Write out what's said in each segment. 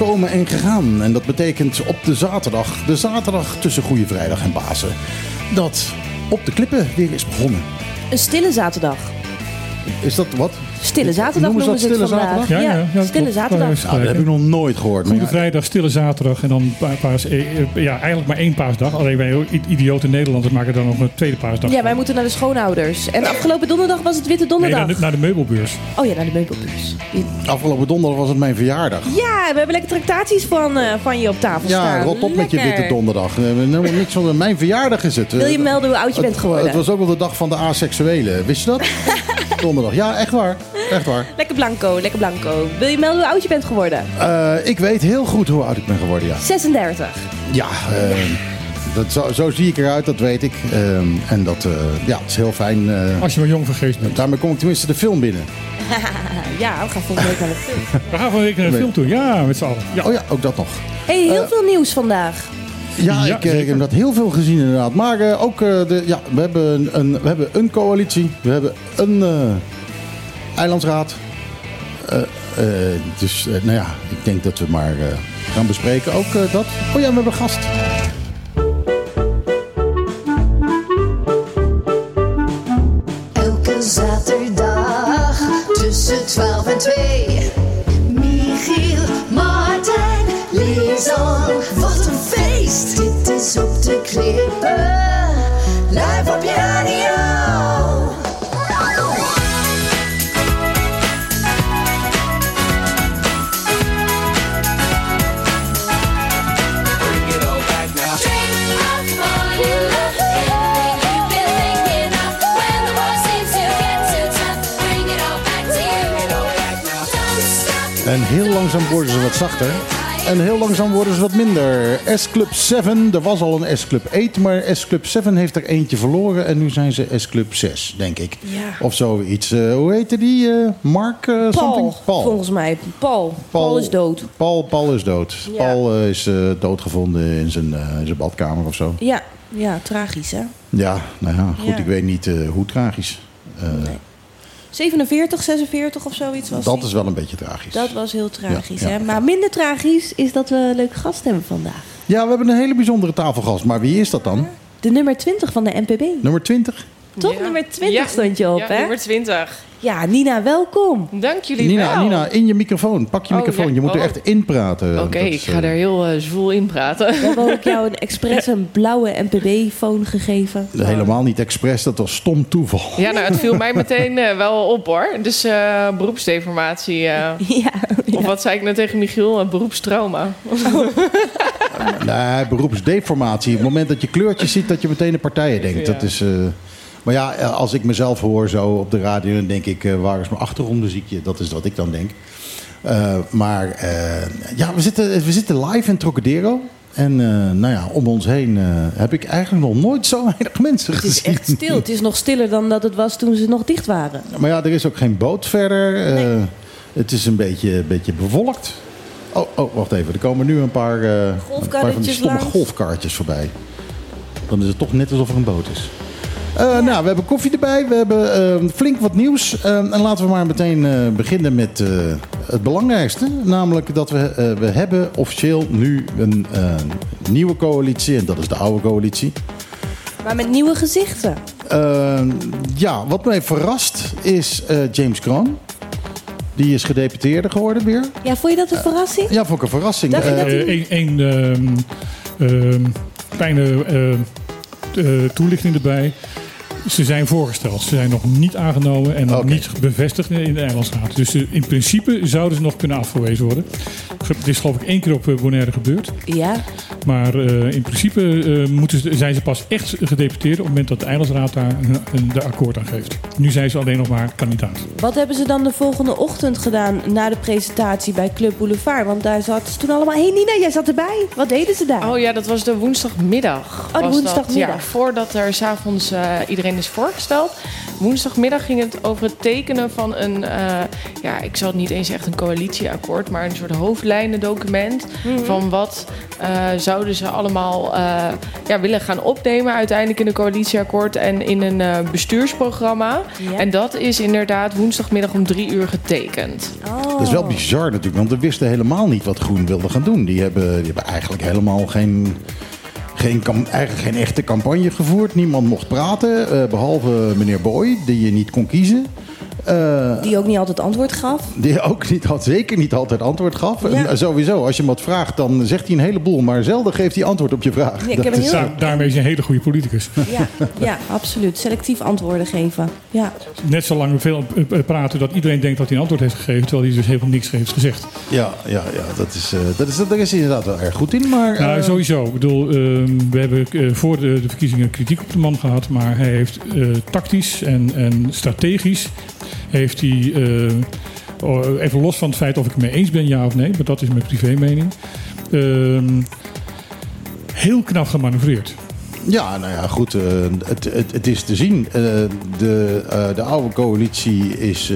is gekomen en gegaan. En dat betekent op de zaterdag, de zaterdag tussen Goede Vrijdag en Pasen, dat op de klippen weer is begonnen. Een stille zaterdag. Is dat wat? Stille zaterdag Noemen ze dat ze het stille vandaag. zaterdag? Ja, ja, ja, stille zaterdag. Ja, dat heb ik nog nooit gehoord. maar Goede ja. vrijdag, stille zaterdag en dan pa- paas, eh, eh, ja, eigenlijk maar één paasdag. Alleen wij i- idiote Nederlanders maken dan nog een tweede paasdag. Ja, wij moeten naar de schoonouders. En afgelopen donderdag was het Witte Nee, Donderdag. naar de, naar de meubelbeurs. Oh ja, naar de meubelbeurs. Afgelopen donderdag was het mijn verjaardag. Ja, we hebben lekker tractaties van, eh, van je op tafel staan. Ja, rot op met je witte donderdag. We hebben helemaal niks van mijn verjaardag is het. Wil je melden hoe oud je bent geworden? Het was ook wel de dag van de asexuelen. Wist je dat? donderdag. Ja, echt waar. Echt waar. Lekker blanco, lekker blanco. Wil je melden hoe oud je bent geworden? Eh, ik weet heel goed hoe oud ik ben geworden, ja. 36. Ja, eh, dat, zo, zo zie ik eruit, dat weet ik. Eh, en dat eh, ja, het is heel fijn. eh, Als je maar jong van geest bent. daarmee kom ik tenminste de film binnen. Ja, we gaan volgende week naar de film. We gaan van week naar een Nee. film toe. Ja, met z'n allen. Ja. Oh ja, ook dat nog. hey, heel veel nieuws vandaag. Ja, Ja, ik, ik heb dat heel veel gezien inderdaad. Maar ook, eh, de, ja, we, hebben een, we hebben een coalitie. We hebben een eh, eilandsraad. Eh, eh, dus eh, nou ja, ik denk dat we maar gaan bespreken. Ook dat. Oh ja, we hebben een gast. Elke zaterdag tussen 12 en 2. Michiel, Martijn, Lisan. Wat een feest! Dit is op de klippen. Live op je heel langzaam worden ze wat zachter. En heel langzaam worden ze wat minder. S-Club 7, er was al een S-Club 8, maar S-Club 7 heeft er eentje verloren. En nu zijn ze S-Club 6, denk ik. Ja. Of zoiets. Eh, hoe heette die? eh, Mark eh, something? Paul, volgens mij. Paul. Paul. is dood. Paul, Paul is dood. Ja. Paul is doodgevonden in zijn, in zijn badkamer of zo. Ja, ja, tragisch hè. Ja, nou ja, goed. Ja. Ik weet niet hoe tragisch. 47, 46 of zoiets was dat die. is wel een beetje tragisch. Dat was heel tragisch Ja, ja. hè. Maar minder tragisch is dat we een leuke gast hebben vandaag. Ja, we hebben een hele bijzondere tafelgast. Maar wie is dat dan? De nummer 20 van de NPB. Nummer 20? Toch Ja. nummer 20 Ja. stond je op ja, hè? nummer 20. Ja, Nina, welkom. Dank jullie Nina, wel. Nina, in je microfoon. Pak je Oh, microfoon. ja. Je moet er Oh. echt in praten. Oké, ik ga eh, er heel eh, zwoel in praten. We hebben ook jou een expres een blauwe NPB-foon gegeven. Helemaal niet expres, dat was stom toeval. Ja, nou, het viel mij meteen eh, wel op hoor. Dus eh, beroepsdeformatie. eh, Ja, Of wat zei ik net tegen Michiel? Eh, beroepstrauma. Nee, beroepsdeformatie. Op het moment dat je kleurtjes ziet, dat je meteen aan partijen denkt. Ja. Dat is, eh, maar ja, als ik mezelf hoor zo op de radio, dan denk ik, eh, waar is mijn achtergrondmuziekje? Dat is wat ik dan denk. Eh, maar eh, ja, we zitten, we zitten live in Trocadero. En eh, nou ja, om ons heen eh, heb ik eigenlijk nog nooit zo weinig mensen het is gezien. echt stil. Het is nog stiller dan dat het was toen ze nog dicht waren. Maar ja, er is ook geen boot verder. Eh, Het is een beetje, beetje bewolkt. Oh, oh, wacht even. Er komen nu een paar, eh, een paar van die stomme golfkaartjes voorbij. Dan is het toch net alsof er een boot is. Eh, Nou, we hebben koffie erbij. We hebben eh, flink wat nieuws. Eh, en laten we maar meteen eh, beginnen met eh, het belangrijkste. Namelijk dat we, eh, we hebben officieel nu een nieuwe coalitie. En dat is de oude coalitie. Maar met nieuwe gezichten. Eh, ja, wat mij verrast is eh, James Kroon. Die is gedeputeerde geworden weer. Ja, vond je dat een verrassing? Ja, vond ik een verrassing. Dacht je Eén één, ehm, ehm, kleine ehm, eh, toelichting erbij. Ze zijn voorgesteld. Ze zijn nog niet aangenomen en nog niet bevestigd in de Eilandsraad. Dus eh, in principe zouden ze nog kunnen afgewezen worden. Het is geloof ik één keer op eh, Bonaire gebeurd. Ja. Maar eh, in principe eh, moeten ze, zijn ze pas echt gedeputeerd op het moment dat de Eilandsraad daar een, een, de akkoord aan geeft. Nu zijn ze alleen nog maar kandidaat. Wat hebben ze dan de volgende ochtend gedaan na de presentatie bij Club Boulevard? Want daar zaten ze toen allemaal... Hé hey Nina, jij zat erbij. Wat deden ze daar? Oh ja, dat was de woensdagmiddag. Oh, de woensdagmiddag. Dat, ja, voordat er s'avonds eh iedereen is voorgesteld. woensdagmiddag ging het over het tekenen van een, eh, ja, ik zal het niet eens echt een coalitieakkoord, maar een soort hoofdlijnendocument van wat eh, zouden ze allemaal eh, ja, willen gaan opnemen uiteindelijk in een coalitieakkoord en in een eh, bestuursprogramma. En dat is inderdaad woensdagmiddag om drie uur getekend. Oh. Dat is wel bizar natuurlijk, want we wisten helemaal niet wat Groen wilde gaan doen. Die hebben, die hebben eigenlijk helemaal geen, geen, geen echte campagne gevoerd. Niemand mocht praten, eh, behalve meneer Boy, die je niet kon kiezen. Eh, Die ook niet altijd antwoord gaf. die ook niet had, zeker niet altijd antwoord gaf. En, Ja. eh, sowieso, als je hem wat vraagt, dan zegt hij een heleboel. Maar zelden geeft hij antwoord op je vraag. Ja, ik Dat heb een is- heel- Daar- daarmee is hij een hele goede politicus. Ja, ja, absoluut. Selectief antwoorden geven. Ja. Net zolang we veel praten dat iedereen denkt dat hij een antwoord heeft gegeven, terwijl hij dus helemaal niks heeft gezegd. ja, ja, ja dat is, eh, dat is, daar is hij inderdaad wel erg goed in. Maar, Nou, eh, sowieso. Ik bedoel, ehm, we hebben voor de, de verkiezingen kritiek op de man gehad. Maar hij heeft eh, tactisch en, en strategisch heeft hij... eh, even los van het feit of ik het mee eens ben, ja of nee. Maar dat is mijn privémening. ehm heel knap gemanoeuvreerd. Ja, nou ja, goed. eh, het, het, het is te zien. Eh, de, de oude coalitie is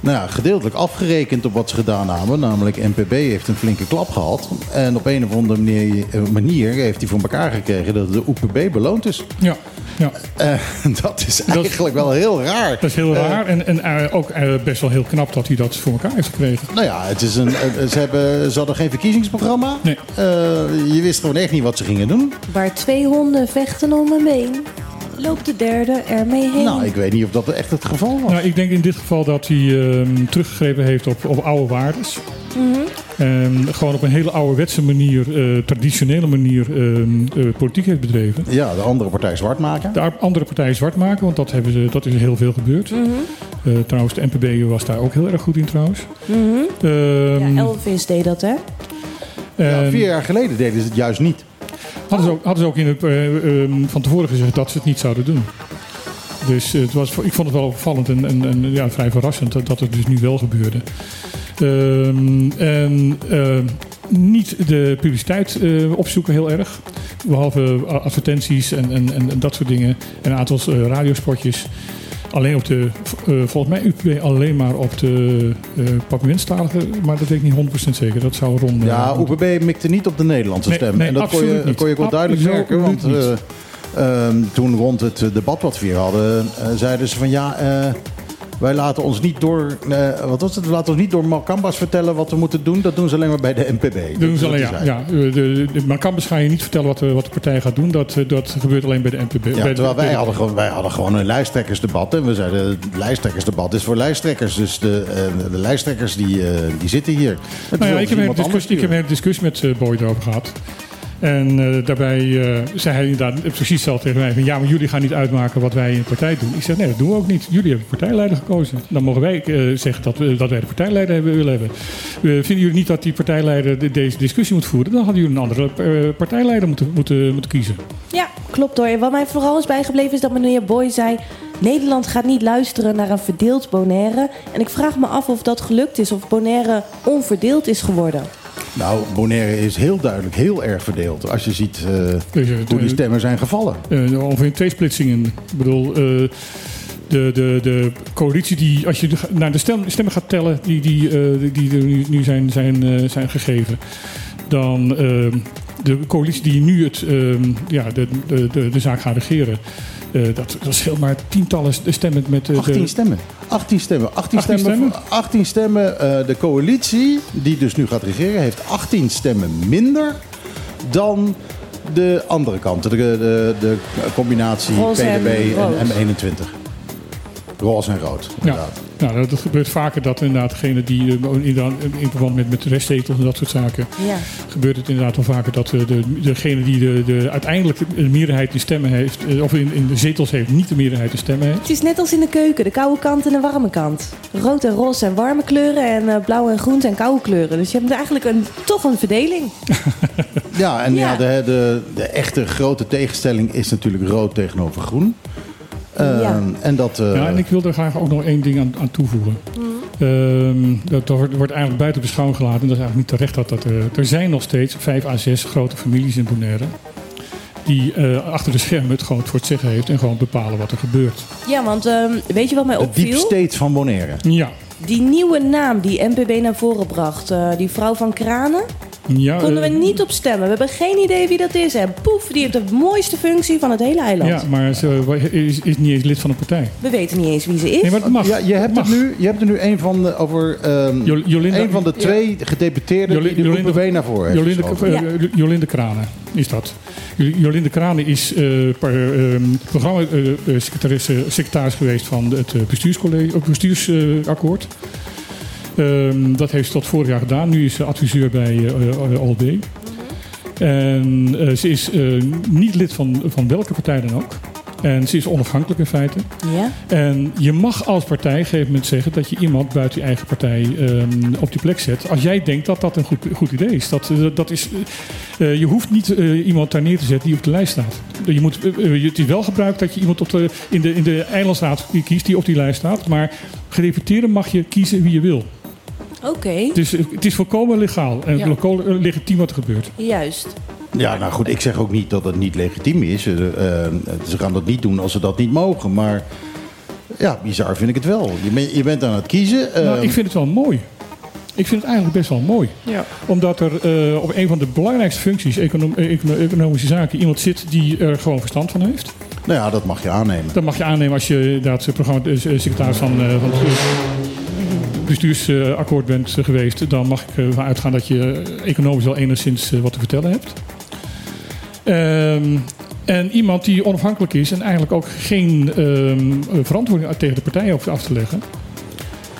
nou ja, gedeeltelijk afgerekend op wat ze gedaan hebben. Namelijk NPB heeft een flinke klap gehad. En op een of andere manier, eh, manier heeft hij voor elkaar gekregen dat de OPB beloond is. Ja, ja. Eh, dat is eigenlijk wel heel raar. dat is heel Eh, raar. En, en ook best wel heel knap dat hij dat voor elkaar heeft gekregen. Nou ja, het is een, ze, hebben, ze hadden geen verkiezingsprogramma. Nee. Eh, je wist gewoon echt niet wat ze gingen doen. Waar twee honden vechten om een been, loopt de derde ermee heen. Nou, ik weet niet of dat echt het geval was. Nou, ik denk in dit geval dat hij ehm, teruggegrepen heeft op, op oude waardes. En gewoon op een hele ouderwetse manier, eh, traditionele manier, ehm, eh, politiek heeft bedreven. Ja, de andere partij zwart maken. De andere partijen zwart maken, want dat, hebben ze, dat is heel veel gebeurd. Eh, trouwens, de NPB was daar ook heel erg goed in trouwens. Ehm, Ja, Elvis deed dat, hè? Ja, vier jaar geleden deden ze het juist niet. Hadden, ze ook, ze ook in het, eh, ehm, van tevoren gezegd dat ze het niet zouden doen. Dus eh, het was, ik vond het wel opvallend en, en, ja, vrij verrassend dat, het dus nu wel gebeurde. Ehm, en ehm, niet de publiciteit eh, opzoeken heel erg. Behalve advertenties en, en, en dat soort dingen. En een aantal eh, radiospotjes. Alleen op de, eh, volgens mij UPB alleen maar op de uh, maar dat weet ik niet 100% zeker. Dat zou rond. Ja, OPB mikte niet op de Nederlandse Nee, stem. nee, en dat kon je, niet. kon je ook wel duidelijk merken. Want eh, ehm, toen rond het eh, debat wat we hier hadden, eh, zeiden ze van ja, eh, wij laten ons niet door, eh, wat was het? We laten ons niet door Malkambas vertellen wat we moeten doen. Dat doen ze alleen maar bij de NPB. Doen ze alleen, ja. ja de, de, ga je niet vertellen wat, de- wat de partij gaat doen. Dat, eh, dat gebeurt alleen bij de NPB. Ja, bij terwijl wij hadden, gewoon, wij hadden gewoon een lijsttrekkersdebat. En we zeiden, het lijsttrekkersdebat is voor lijsttrekkers. Dus de, eh, de lijsttrekkers die, eh, die zitten hier. Nou ja, ik heb, een discussie, ik heb een discussie met eh, Boy erover gehad. En eh, daarbij eh, zei hij inderdaad precies hetzelfde tegen mij. Van, ja, maar jullie gaan niet uitmaken wat wij in de partij doen. Ik zeg, nee, dat doen we ook niet. Jullie hebben partijleider gekozen. Dan mogen wij eh, zeggen dat, we, dat wij de partijleider hebben, willen hebben. Vinden jullie niet dat die partijleider de- deze discussie moet voeren? Dan hadden jullie een andere partijleider moeten, moeten, moeten kiezen. Ja, klopt hoor. Wat mij vooral is bijgebleven is dat meneer Boy zei... Nederland gaat niet luisteren naar een verdeeld Bonaire. En ik vraag me af of dat gelukt is. Of Bonaire onverdeeld is geworden. Nou, Bonaire is heel duidelijk heel erg verdeeld. Als je ziet eh, Dus, eh, hoe die stemmen zijn gevallen. Eh, ongeveer in twee splitsingen. Ik bedoel, eh, de, de, de coalitie die, als je de- naar de stem, stemmen gaat tellen, die, die, eh, die er nu, nu zijn, zijn, eh, zijn gegeven, dan eh, de coalitie die nu het, eh, ja, de, de, de, de zaak gaat regeren. Eh, dat, dat scheelt maar tientallen stemmen met eh, de, 18 stemmen. 18 stemmen. 18, 18 stemmen. stemmen? 18 stemmen. Eh, de coalitie, die dus nu gaat regeren, heeft 18 stemmen minder dan de andere kant. De, de, de combinatie Roze en PDB rood. en M21. Roze en rood, Ja, inderdaad. Nou, dat, gebeurt vaker dat inderdaad degene die eh, in verband met, met restzetels en dat soort zaken, Ja. gebeurt het inderdaad wel vaker dat eh, de, degene die de, de, uiteindelijk de meerderheid in stemmen heeft, eh, of in, in de zetels heeft, niet de meerderheid in stemmen heeft. Het is net als in de keuken. De koude kant en de warme kant. Rood en roze zijn warme kleuren. En blauw en groen zijn koude kleuren. Dus je hebt eigenlijk een, toch een verdeling. Ja, en ja. Ja. de, de, de echte grote tegenstelling is natuurlijk rood tegenover groen. Ehm, Ja. En dat... eh, Ja, en ik wil er graag ook nog één ding aan, aan toevoegen. Ehm, dat wordt, wordt eigenlijk buiten beschouwing gelaten. En dat is eigenlijk niet terecht dat dat er... Er zijn nog steeds vijf à zes grote families in Bonaire. die eh, achter de schermen het gewoon voor het zeggen heeft en gewoon bepalen wat er gebeurt. Ja, want ehm, weet je wat mij Het deep opviel? state van Bonaire. Ja. Die nieuwe naam die NPB naar voren bracht, eh, die vrouw van Kranen, ja konden we eh, niet op stemmen. We hebben geen idee wie dat is. En poef, die heeft de mooiste functie van het hele eiland. Ja, maar ze is, is niet eens lid van een partij. We weten niet eens wie ze is. Nee, maar het mag. Ja, je hebt, er Mag. nu, je hebt er nu een van de, over ehm, Jo- Jolinda- een van de twee gedeputeerden Joli- die de OPW naar voren heeft Jolinde, eh, Jo- Jolinde Kranen is dat. Jo- Jolinde Kranen is eh programma-secretaris secretaris geweest van het bestuurscollege, bestuursakkoord. Ehm, dat heeft ze tot vorig jaar gedaan. Nu is ze adviseur bij eh eh, OLB. En eh, ze is eh, niet lid van, van welke partij dan ook. En ze is onafhankelijk in feite. Ja? En je mag als partij op een gegeven moment zeggen dat je iemand buiten je eigen partij ehm, op die plek zet. Als jij denkt dat dat een goed, goed idee is. Dat, eh, dat is eh, je hoeft niet eh, iemand daar neer te zetten die op de lijst staat. Je moet, eh, eh, het is wel gebruikt dat je iemand op de, in, de, in de eilandsraad kiest die op die lijst staat. Maar gedeputeerde mag je kiezen wie je wil. Oké, Het is, het is volkomen legaal en Ja. lokaal, eh, legitiem wat er gebeurt. juist. Ja, nou goed, ik zeg ook niet dat het niet legitiem is. Eh, eh, ze gaan dat niet doen als ze dat niet mogen. Maar ja, bizar vind ik het wel. Je, ben- je bent aan het kiezen. nou, ik vind het wel mooi. Ik vind het eigenlijk best wel mooi. Ja. Omdat er eh, op een van de belangrijkste functies, econom- econo- economische zaken, iemand zit die er gewoon verstand van heeft. nou ja, dat mag je aannemen. Dat mag je aannemen als je inderdaad programma, secretaris van, eh, van het bestuursakkoord bent eh, geweest. Dan mag ik ervan uitgaan dat je eh, economisch wel enigszins eh, wat te vertellen hebt. Ehm, en iemand die onafhankelijk is en eigenlijk ook geen ehm, verantwoording tegen de partij hoeft af te leggen.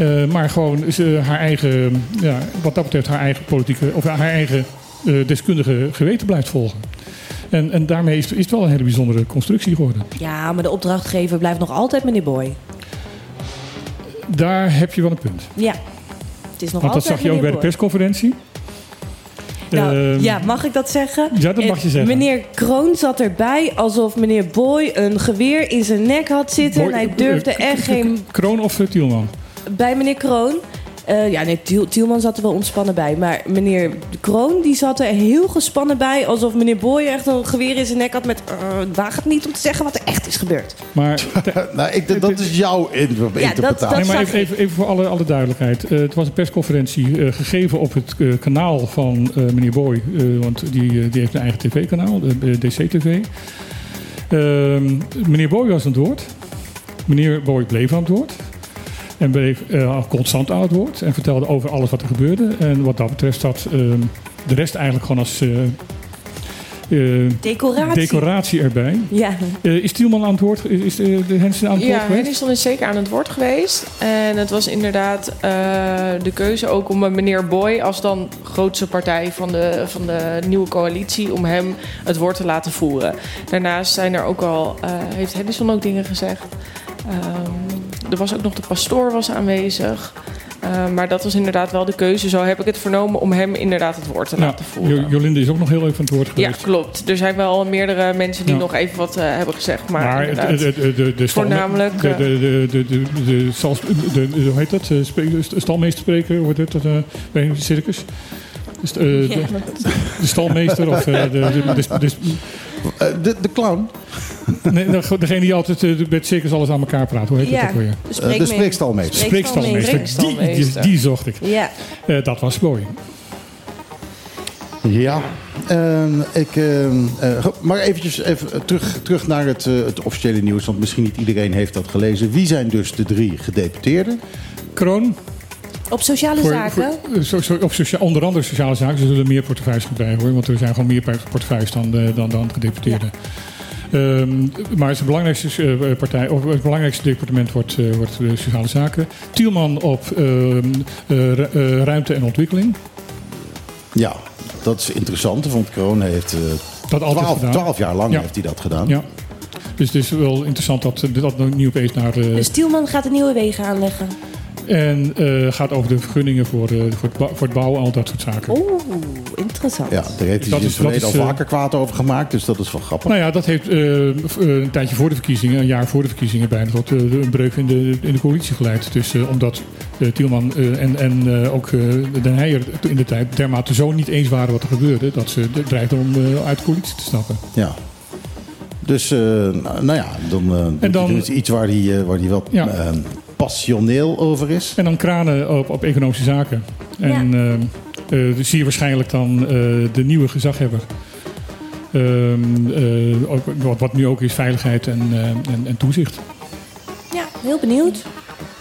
Eh, maar gewoon haar eigen, ja, wat dat betreft, haar eigen politieke of haar eigen eh, deskundige geweten blijft volgen. En, en daarmee is, is het wel een hele bijzondere constructie geworden. Ja, maar de opdrachtgever blijft nog altijd meneer Boy. Daar heb je wel een punt. Ja, het is nog Want dat zag je ook bij de persconferentie. Nou, Ehm, ja, mag ik dat zeggen? Ja, dat mag Eh, je zeggen. Meneer Kroon zat erbij alsof meneer Boy een geweer in zijn nek had zitten. Boy- en hij durfde eh, echt geen... Kroon of eh, Tielman? Bij meneer Kroon... eh, ja, nee, Tiel- Tielman zat er wel ontspannen bij. Maar meneer Kroon die zat er heel gespannen bij. Alsof meneer Boy echt een geweer in zijn nek had met... eh, waag het niet om te zeggen wat er echt is gebeurd. Maar, nou, ik, dat is jouw dat- interpretatie. nee, maar even, even, even voor alle, alle duidelijkheid. Eh, het was een persconferentie eh, gegeven op het eh, kanaal van eh, meneer Boy. eh, want die, die heeft een eigen tv-kanaal, de DC-TV. Ehm, meneer Boy was aan het woord. Meneer Boy bleef aan het woord. En bleef eh, constant aan het woord. En vertelde over alles wat er gebeurde. En wat dat betreft zat ehm, de rest eigenlijk gewoon als eh, eh, Decoratie. decoratie erbij. Ja, Eh, is Tielman aan het woord? Is, is de, de Hensen aan het woord Ja, geweest? Henderson is zeker aan het woord geweest. En het was inderdaad eh, de keuze ook om meneer Boy als dan grootste partij van de, van de nieuwe coalitie... om hem het woord te laten voeren. Daarnaast zijn er ook al, eh, heeft Henderson ook dingen gezegd. Ehm, er was ook nog de pastoor was aanwezig. Eh, maar dat was inderdaad wel de keuze. Zo heb ik het vernomen om hem inderdaad het woord te Ja, laten voeren. Jo- Jolinde is ook nog heel even aan het woord Ja, geweest. klopt. Er zijn wel meerdere mensen die Ja. nog even wat eh, hebben gezegd. Maar, Maar, het, inderdaad. het, het- de, de, Voornamelijk, De, eh, de, de, de, de, de, stal- de, de- hoe heet dat? Eh, Stalmeesterspreker, wordt het dat, eh, bij een circus? Dus, eh, de, stalmeester of eh, de, de, de, de- Eh, de, de clown, nee, de- degene die altijd eh, bij het circus alles aan elkaar praat. Hoe heet Ja. dat ook weer? de, eh, de spreekstalmeester. Spreekstalmeester. Die, die, die zocht ik. Ja, Eh, dat was mooi. Ja, ehm, ik, ehm, eh, go- maar eventjes even terug, terug naar het, eh, het officiële nieuws. Want misschien niet iedereen heeft dat gelezen. Wie zijn dus de drie gedeputeerden? Kroon, op sociale voor, zaken. voor- eh, op socia- onder andere sociale zaken. Ze zullen meer portefeuilles gaan krijgen hoor. Want er zijn gewoon meer portefeuilles dan, de- dan, dan gedeputeerden. Ehm, maar het belangrijkste, eh, partij, of het belangrijkste departement wordt, eh, wordt de sociale zaken. Tielman op ehm, eh, ru- eh, ruimte en ontwikkeling. Ja, dat is interessant. Want Kroon heeft eh, Dat twaalf, twaalf jaar lang Ja. heeft hij dat gedaan. Ja. Dus het is wel interessant dat dat niet opeens naar... eh, Dus Tielman gaat de nieuwe wegen aanleggen. En eh, gaat over de vergunningen voor, eh, voor, het, voor het bouwen en al dat soort zaken. Oeh, interessant. Ja, daar heeft hij Dat zich in is- het verleden dat al is, eh, vaker kwaad over gemaakt. Dus dat is wel grappig. Nou ja, dat heeft een tijdje voor de verkiezingen, een jaar voor de verkiezingen bijna, tot een breuk in de, in de coalitie geleid. Dus eh, omdat Tielman eh, en, en eh, ook eh, Den Heijer in de tijd dermate zo niet eens waren wat er gebeurde, dat ze dreigden om uit de coalitie te stappen. Ja. Dus, eh, nou, nou ja, dan, dus iets waar hij, waar hij wel Ja. Eh, passioneel over is. En dan kranen op, op economische zaken. En eh, eh, dus zie je waarschijnlijk dan eh, de nieuwe gezaghebber. Ehm, eh, ook, wat, wat nu ook is veiligheid en, eh, en, en toezicht. Ja, heel benieuwd.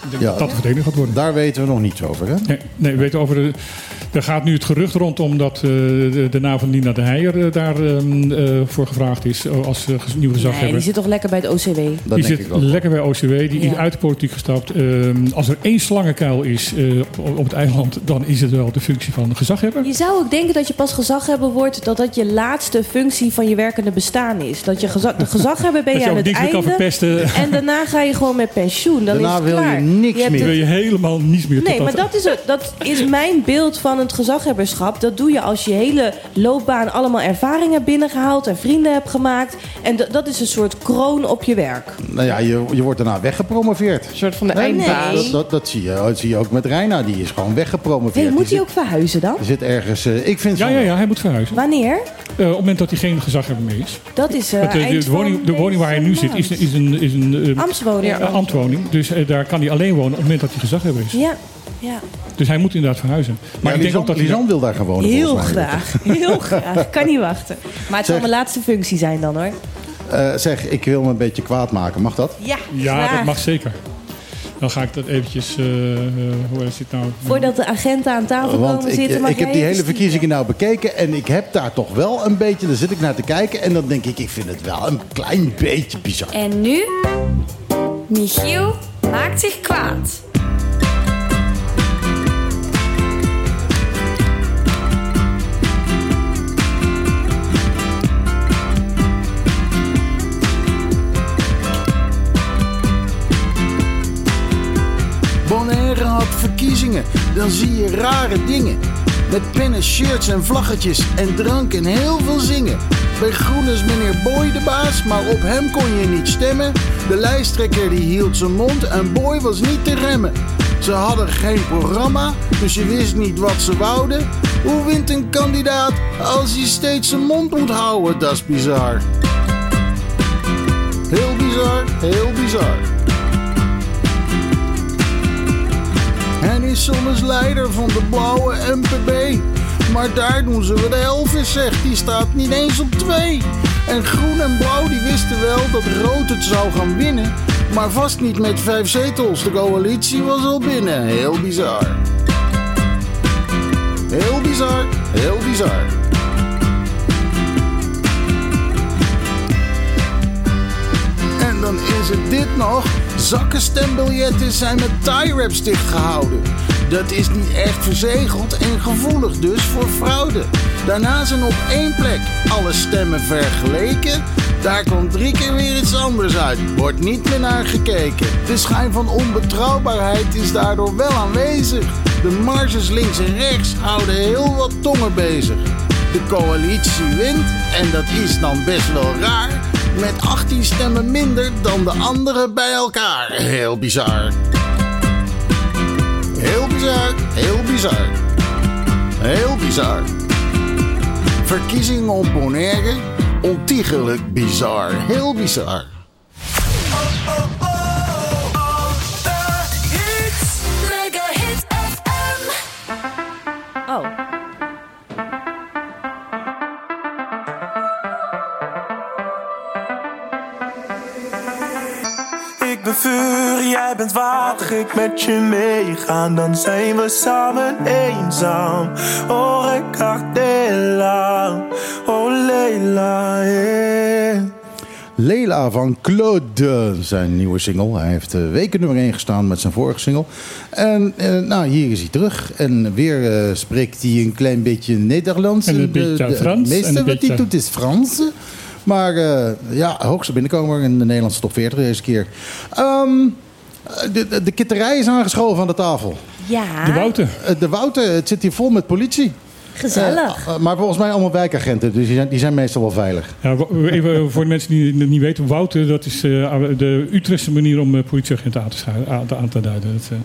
Ik denk Ja. dat dat de verdediging gaat worden. Daar weten we nog niets over, hè? Nee, nee, we weten over de, er gaat nu het gerucht rondom dat eh, de, de naam van Nina de Heijer eh, daar ehm, eh, voor gevraagd is als nieuwe Nee, gezaghebber. die zit toch lekker bij het OCW. Dat die zit lekker bij OCW, die is uit de politiek gestapt. Ehm, als er één slangenkuil is eh, op, op het eiland, dan is het wel de functie van gezaghebber. Je zou ook denken dat je pas gezaghebber wordt... dat dat je laatste functie van je werkende bestaan is. Dat je geza de gezaghebber ben Dat je je aan ook het kan einde. verpesten. En daarna ga je gewoon met pensioen. Dan Daarna is het wil je niks meer. wil het- je helemaal niets meer. Nee, maar dat is, het- dat is mijn beeld van het gezaghebberschap. Dat doe je als je hele loopbaan allemaal ervaring hebt binnengehaald en vrienden hebt gemaakt. En dat- is een soort kroon op je werk. Nou ja, je, je wordt daarna weggepromoveerd. Een soort van de Nee, eindbaas. nee. Dat, dat, dat, zie je, dat zie je ook met Reina. Die is gewoon weggepromoveerd. Hey, moet Die hij ook verhuizen dan? zit, zit ergens... eh, ik vind Ja, ja, ja, hij moet verhuizen. Wanneer? Eh, op het moment dat hij geen gezaghebber meer is. Dat is eh Het, eind de, woning, de woning waar hij nu zit is, is een, is een Ambtswoning. eh, ambtwoning. Dus daar kan hij alleen wonen op het moment dat hij gezaghebber is. Ja, ja. Dus hij moet inderdaad verhuizen. Maar Ja, ik denk ook dat hij... Lisan wil daar gaan wonen. Heel graag. Heel graag. Kan niet wachten. Maar het zal mijn laatste functie zijn dan hoor. Eh, zeg, ik wil me een beetje kwaad maken. Mag dat? Ja, Ja, graag. dat mag zeker. Dan ga ik dat eventjes... eh, eh, hoe is het nou? Voordat de agenten aan tafel Want komen ik, zitten, mag ik heb die hele verkiezingen nou bekeken en ik heb daar toch wel een beetje, daar zit ik naar te kijken en dan denk ik, ik vind het wel een klein beetje bizar. En nu? Michiel maakt zich kwaad. Verkiezingen, dan zie je rare dingen. Met pennen, shirts en vlaggetjes en drank en heel veel zingen. Bij Groen is meneer Boy de baas, maar op hem kon je niet stemmen. De lijsttrekker die hield zijn mond en Boy was niet te remmen. Ze hadden geen programma, dus je wist niet wat ze wouden. Hoe wint een kandidaat als hij steeds zijn mond moet houden? Dat is bizar. Heel bizar, heel bizar. Is soms leider van de blauwe MPB. Maar daar doen ze wat Elvis zegt, die staat niet eens op twee. En groen en blauw die wisten wel dat rood het zou gaan winnen. Maar vast niet met vijf zetels, de coalitie was al binnen. Heel bizar. Heel bizar, heel bizar. Dan is het dit nog. Zakken stembiljetten zijn met tie-wraps dichtgehouden. Dat is niet echt verzegeld en gevoelig dus voor fraude. Daarna zijn op één plek alle stemmen vergeleken. Daar komt drie keer weer iets anders uit. Wordt niet meer naar gekeken. De schijn van onbetrouwbaarheid is daardoor wel aanwezig. De marges links en rechts houden heel wat tongen bezig. De coalitie wint en dat is dan best wel raar. Met 18 stemmen minder dan de anderen bij elkaar. Heel bizar. Heel bizar, heel bizar. Heel bizar. Verkiezingen op Bonaire, ontiegelijk bizar. Heel bizar. Jij bent water, ik met je meegaan, dan zijn we samen eenzaam. Oh, Ricardella, oh Leila, yeah. Leila van Claude, zijn nieuwe single. Hij heeft weken nummer 1 gestaan met zijn vorige single. En eh, nou, hier is hij terug. En weer eh, spreekt hij een klein beetje Nederlands. En een De- beetje de- Frans, Het meeste wat hij doet is Frans. Maar eh, ja, hoogste binnenkomer in de Nederlandse top 40 deze keer. Ehm, de, de, de kitterij is aangeschoven aan de tafel. Ja, De Wouter. Eh, De Wouter, het zit hier vol met politie. gezellig. Eh, maar volgens mij allemaal wijkagenten, dus die zijn, die zijn meestal wel veilig. Ja, even voor de mensen die het niet weten. Wouter, dat is eh, de Utrechtse manier om eh, politieagenten aan te, schu- aan te- aan te duiden. Dat, eh,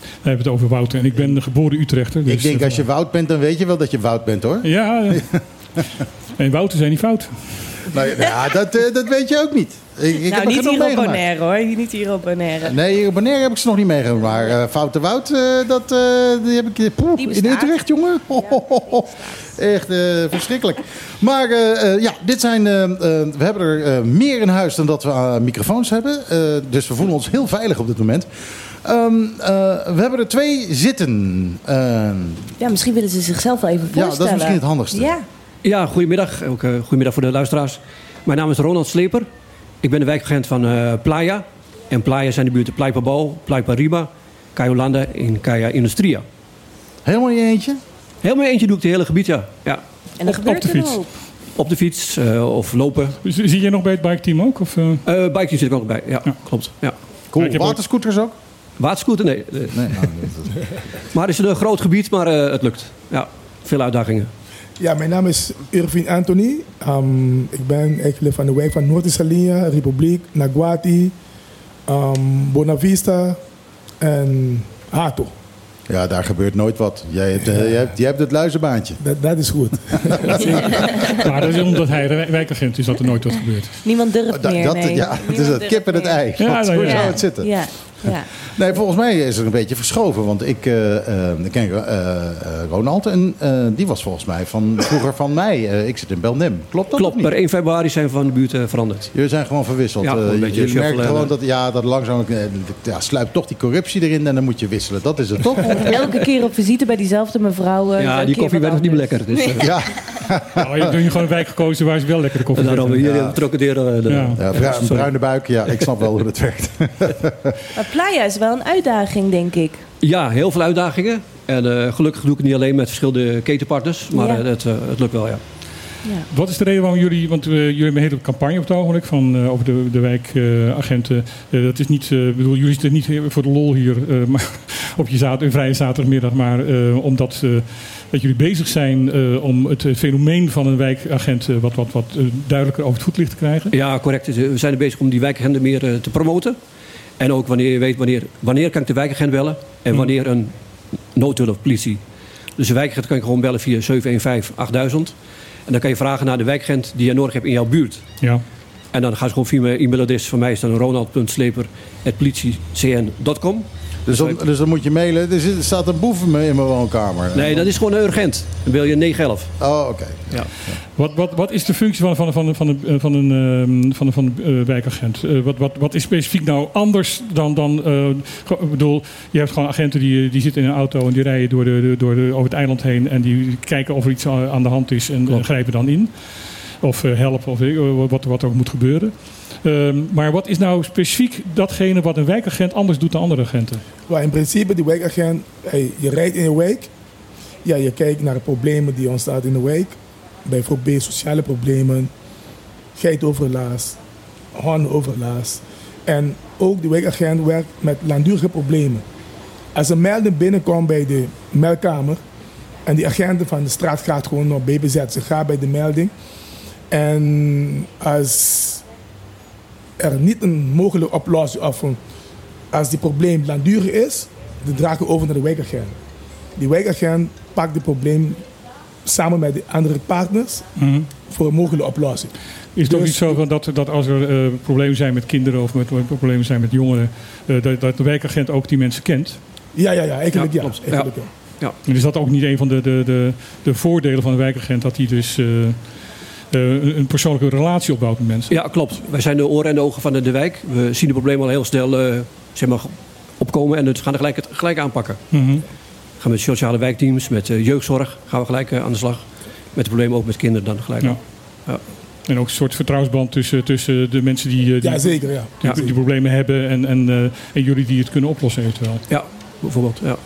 we hebben het over Wouter. En ik ben een geboren Utrechter. Dus, ik denk eh, als je Wout bent, dan weet je wel dat je Wout bent hoor. Ja, en Wouter zijn niet fout. Nou ja, dat, eh, dat weet je ook niet. Ik, ik heb nou, niet hier op meegemaakt. Bonaire hoor. Niet hier op Bonaire. Nee, hier op Bonaire heb ik ze nog niet meegemaakt. Maar eh, Foute Woud, eh, dat, eh, die heb ik eh, poeh, Die in. Utrecht, jongen. Echt eh, verschrikkelijk. Maar eh, eh, ja, dit zijn, eh, eh, we hebben er eh, meer in huis dan dat we microfoons hebben. Eh, dus we voelen ons heel veilig op dit moment. Ehm, eh, we hebben er twee zitten. Ehm, Ja, misschien willen ze zichzelf wel even Ja, voorstellen. dat is misschien het handigste. Ja. Ja, goedemiddag. Ook eh, goedemiddag voor de luisteraars. Mijn naam is Ronald Sleper. Ik ben de wijkagent van eh, Playa. En Playa zijn de buurten Playa Bal, Playa Riba, Cayo Landa en Kaya Industria. helemaal in je eentje? Helemaal eentje doe ik het hele gebied, ja. ja. En er Op- gebeurt op de er fiets. hoop. Op de fiets eh, of lopen. Z- Zie je nog bij het biketeam ook? Of, eh? Eh bike zit ik ook bij, ja, Ja. klopt. Ja. Cool. ook- Waterscooters ook? Waterscooter, nee. nee. Nee, nou, dat- dat- Maar het is een groot gebied, maar eh, het lukt. Ja, veel uitdagingen. Ja, mijn naam is Irvin Anthony. Ehm, ik ben eigenlijk van de wijk van Noord-Salia, Republiek, Naguati, ehm Bonavista en Hato. ja, daar gebeurt nooit wat. Jij hebt, jij hebt, jij hebt het luizenbaantje. Dat, dat is goed. maar dat is omdat hij de wijkagent is dat er nooit wat gebeurt. Niemand durft Dat, meer, dat, nee. ja, het is het kip en het ei. Ja, hoe ja. zou het zitten? Ja, ja. Nee, volgens mij is het een beetje verschoven. Want ik, eh, eh, ik ken eh, eh, Ronald en eh, die was volgens mij van, vroeger van mij. Eh, ik zit in Belnem. Klopt dat Klopt, per niet? 1 februari zijn we van de buurt eh, veranderd. Jullie zijn gewoon verwisseld. Ja, een je beetje je merkt gewoon dat, ja, dat langzaam ja, sluipt toch die corruptie erin en dan moet je wisselen. Dat is het toch? Elke keer op visite bij diezelfde mevrouw. Ja, die koffie werd nog niet meer lekker. Dus, ja, Nou, je hebt nu gewoon een wijk gekozen waar ze wel lekker de koffie en daarom hier ja. trocaderen. de- Ja. een bruine buik. Ja, ik snap wel hoe dat werkt. Maar Playa is wel een uitdaging, denk ik. Ja, heel veel uitdagingen. En eh, gelukkig doe ik het niet alleen met verschillende ketenpartners. Maar Ja. eh, het, eh, het lukt wel, ja. Ja. Wat is de reden waarom jullie, want jullie hebben een hele campagne op het ogenblik van, eh, over de, de wijkagenten. Eh, dat is niet, eh, ik bedoel, jullie zitten niet voor de lol hier eh, maar op je zaterdag, een vrije zaterdagmiddag, maar eh, omdat eh, dat jullie bezig zijn eh, om het fenomeen van een wijkagent wat, wat, wat duidelijker over het voetlicht te krijgen. Ja, correct. We zijn er bezig om die wijkagenten meer te promoten. En ook wanneer je weet wanneer, wanneer kan ik de wijkagent bellen en Hmm. wanneer een noodhulp politie. Dus de wijkagent kan je gewoon bellen via 715 8000. En dan kan je vragen naar de wijkagent die je nodig hebt in jouw buurt. Ja. En dan gaan ze gewoon via mijn e-mailadres. Van mij is dan ronald.sleper.politiecn.com. Dus dan, dus dan moet je mailen. Er, zit- staat een boef in mijn, in mijn woonkamer. Nee, dat is gewoon urgent. Dan bel je 911. Oh, oké. Ja. Wat, wat, wat is de functie van, van, van, van, een- eh, van een, ehm, van, een- van een eh, wijkagent? Eh, wat, wat, wat is specifiek nou anders dan... dan eh, ik bedoel, je hebt gewoon agenten die, die zitten in een auto... en die rijden door de, door de, over het eiland heen... en die kijken of er iets aan de hand is en, Klopt. grijpen dan in. Of eh, helpen, of wat, wat er ook moet gebeuren. Ehm, maar wat is nou specifiek datgene wat een wijkagent anders doet dan andere agenten? Maar in principe, die wijkagent, hey, je rijdt in je wijk. Ja, je kijkt naar de problemen die ontstaan in de wijk. Bijvoorbeeld sociale problemen, geitoverlast, hondenoverlast. En ook de wijkagent werkt met langdurige problemen. Als een melding binnenkomt bij de meldkamer en die agenten van de straat gaat gewoon nog BBZ, ze gaat bij de melding. En als er niet een mogelijke oplossing of een als die probleem langdurig is, dan dragen we over naar de wijkagent. Die wijkagent pakt het probleem samen met de andere partners voor een mogelijke oplossing. Is het ook Dus- niet zo van dat, dat als er eh, problemen zijn met kinderen... of met, met problemen zijn met jongeren... eh, dat, dat de wijkagent ook die mensen kent? Ja, ja, ja, eigenlijk Ja, ja. eigenlijk ja. En is dat ook niet een van de, de, de, de voordelen van een wijkagent? Dat hij dus eh, eh, een persoonlijke relatie opbouwt met mensen? Ja, klopt. Wij zijn de oren en de ogen van de, de wijk. We zien de problemen al heel snel eh, zeg maar, opkomen en dus gaan er gelijk, het, gelijk aanpakken. Mhm. We gaan met sociale wijkteams, met eh, jeugdzorg gaan we gelijk aan de slag. Met de problemen ook met kinderen dan gelijk. Ja. En ook een soort vertrouwensband tussen, tussen de mensen die, die, Ja, zeker, ja. die, die problemen hebben... En, en, eh, en jullie die het kunnen oplossen eventueel. Ja, bijvoorbeeld. Ja.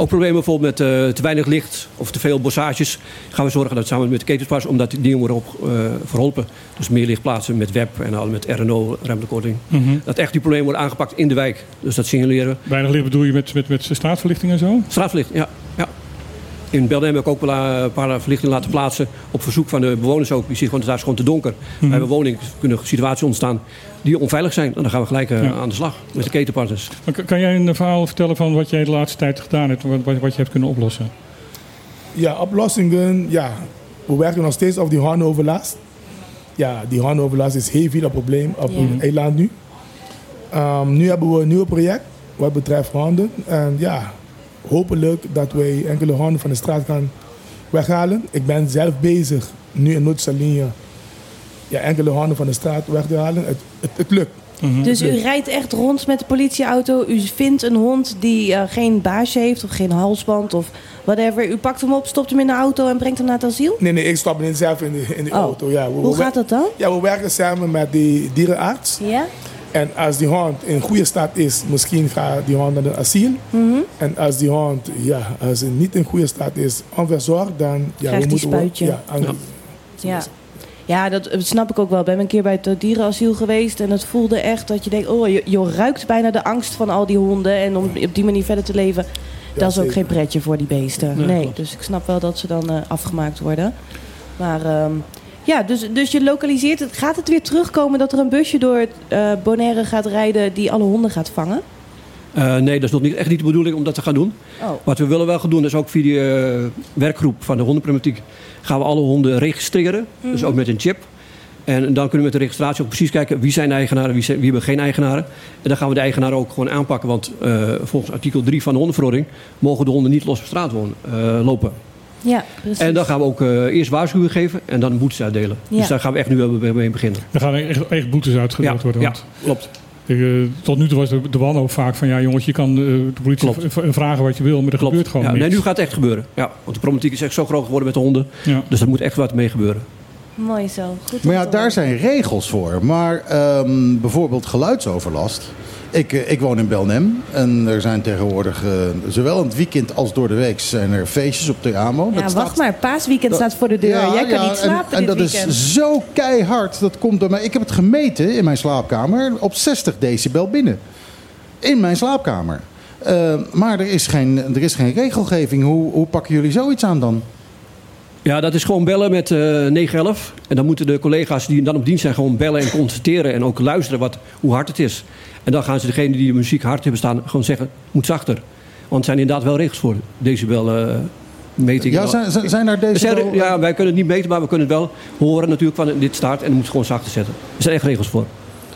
Ook problemen bijvoorbeeld met eh, te weinig licht of te veel bossages. Gaan we zorgen dat samen met de ketenspas, omdat die dingen worden op, eh, verholpen. Dus meer licht plaatsen met web en al met RNO, ruimtelijke korting. Mhm. Dat echt die problemen worden aangepakt in de wijk. Dus dat signaleren. Weinig licht bedoel je met, met, met straatverlichting en zo? Straatverlichting, ja. ja. In Belden heb ik ook wel eh, een paar verlichtingen laten plaatsen. Op verzoek van de bewoners ook. Die zien gewoon, daar is gewoon te donker. Mhm. Bij een woning kunnen situaties ontstaan die onveilig zijn. En dan gaan we gelijk eh, Ja. aan de slag met de ketenpartners. Maar kan- jij een verhaal vertellen van wat jij de laatste tijd gedaan hebt? Wat, wat, wat je hebt kunnen oplossen? Ja, oplossingen, ja. We werken nog steeds op die hondenoverlast. ja, die hondenoverlast is heel veel een probleem op Ja. het eiland nu. Ehm, nu hebben we een nieuw project wat betreft honden. En ja, hopelijk dat wij enkele honden van de straat gaan weghalen. Ik ben zelf bezig, nu in Noord-Salinia, ja, enkele honden van de straat weg te halen. Het, het, het lukt. Dus u rijdt echt rond met de politieauto. U vindt een hond die eh, geen baasje heeft of geen halsband of whatever. U pakt hem op, stopt hem in de auto en brengt hem naar het asiel? Nee, nee, ik stap niet zelf in de, in de Oh. auto. Ja, we- Hoe we- gaat dat dan? Ja, we werken samen met die dierenarts. Ja? En als die hond in goede staat is, misschien gaat die hond naar het asiel. Mhm. En als die hond ja, als hij niet in goede staat is, onverzorgd, dan ja, Krijgt we moeten we- spuitje. Ja, aan- Ja. Ja, dat snap ik ook wel. Ik ben een keer bij het dierenasiel geweest en het voelde echt dat je denkt, oh, je, je ruikt bijna de angst van al die honden en om op die manier verder te leven, dat is ook zeker. geen pretje voor die beesten. Nee, dus ik snap wel dat ze dan eh, afgemaakt worden. Maar ehm, ja, dus, dus je lokaliseert het. Gaat het weer terugkomen dat er een busje door eh Bonaire gaat rijden die alle honden gaat vangen? Eh, nee, dat is nog niet, echt niet de bedoeling om dat te gaan doen. Oh. Wat we willen wel gaan doen, is ook via die eh, werkgroep van de hondenproblematiek... gaan we alle honden registreren, dus ook met een chip. En dan kunnen we met de registratie ook precies kijken wie zijn eigenaren, wie, zijn, wie hebben geen eigenaren. En dan gaan we de eigenaren ook gewoon aanpakken. Want volgens artikel 3 van de hondenverordening mogen de honden niet los op straat wonen, lopen. Ja, precies. En dan gaan we ook eh, eerst waarschuwingen geven en dan boetes uitdelen. Ja. Dus daar gaan we echt nu mee mee beginnen. Er gaan echt, echt boetes uitgedeeld Ja, worden. ja, Want klopt. eh, tot nu toe was de, de wanhoop vaak van... ja jongens, je kan eh, de politie Klopt. vragen wat je wil... maar er Klopt. gebeurt gewoon ja, niks. nee, nu gaat het echt gebeuren. Ja, want de problematiek is echt zo groot geworden met de honden. Ja. Dus er moet echt wat mee gebeuren. Mooi zo. Goed Maar ja, daar zijn regels voor. Maar ehm, bijvoorbeeld geluidsoverlast. Ik, eh, ik woon in Belnem en er zijn tegenwoordig, eh, zowel in het weekend als door de week, zijn er feestjes op de AMO. Ja, Dat wacht maar. Paasweekend staat voor de deur. Ja, Jij kan ja, niet slapen en, en dat weekend. is zo keihard. Dat komt door mij. Ik heb het gemeten in mijn slaapkamer op 60 decibel binnen. In mijn slaapkamer. Eh, maar er is, geen, er is geen regelgeving. Hoe, hoe pakken jullie zoiets aan dan? Ja, dat is gewoon bellen met eh 911. En dan moeten de collega's die dan op dienst zijn gewoon bellen en constateren. En ook luisteren wat, hoe hard het is. En dan gaan ze degene die de muziek hard hebben staan gewoon zeggen, moet zachter. Want er zijn inderdaad wel regels voor decibel eh metingen. Ja, zijn, zijn- Er deze... zijn- ja, wij kunnen het niet meten, maar we kunnen het wel horen natuurlijk van dit staat. En dan moet je gewoon zachter zetten. Er zijn echt regels voor.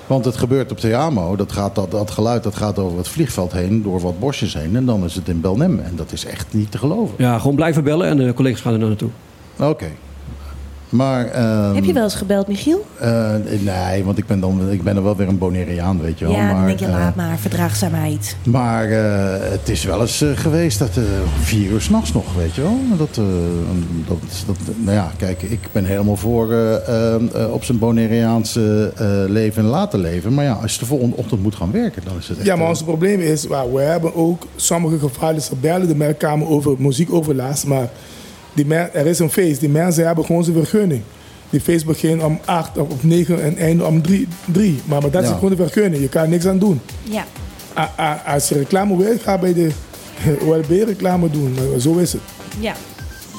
Want het gebeurt op de AMO. Dat, gaat, dat, dat geluid dat gaat over het vliegveld heen, door wat bosjes heen. En dan is het in Belnem. En dat is echt niet te geloven. Ja, gewoon blijven bellen en de collega's gaan er naartoe. Oké. Maar... ehm, Heb je wel eens gebeld, Michiel? eh, nee, want ik ben dan, ik ben dan wel weer een Bonaireaan, weet je wel. ja, maar, dan denk je, eh, laat maar. Verdraagzaamheid. Maar eh, het is wel eens eh, geweest dat eh vier uur s'nachts nog, weet je wel. Dat, eh, dat, dat, nou ja, kijk, ik ben helemaal voor eh, eh, eh, op zijn Bonaireaanse eh, leven en laten leven. Maar ja, als je de volgende ochtend moet gaan werken, dan is het echt... Ja, maar eh, ons probleem is, well, we hebben ook sommige gevallen, ze bellen de meldkamer over muziekoverlast, maar die men- er is een feest, die mensen hebben gewoon zijn vergunning. Die feest begint om 8 of om 9 en eindigt om 3. Maar, maar dat is gewoon de vergunning, je kan er niks aan doen. Ja. A- a- als je reclame wil, ga bij de OLB reclame doen, maar zo is het. Ja.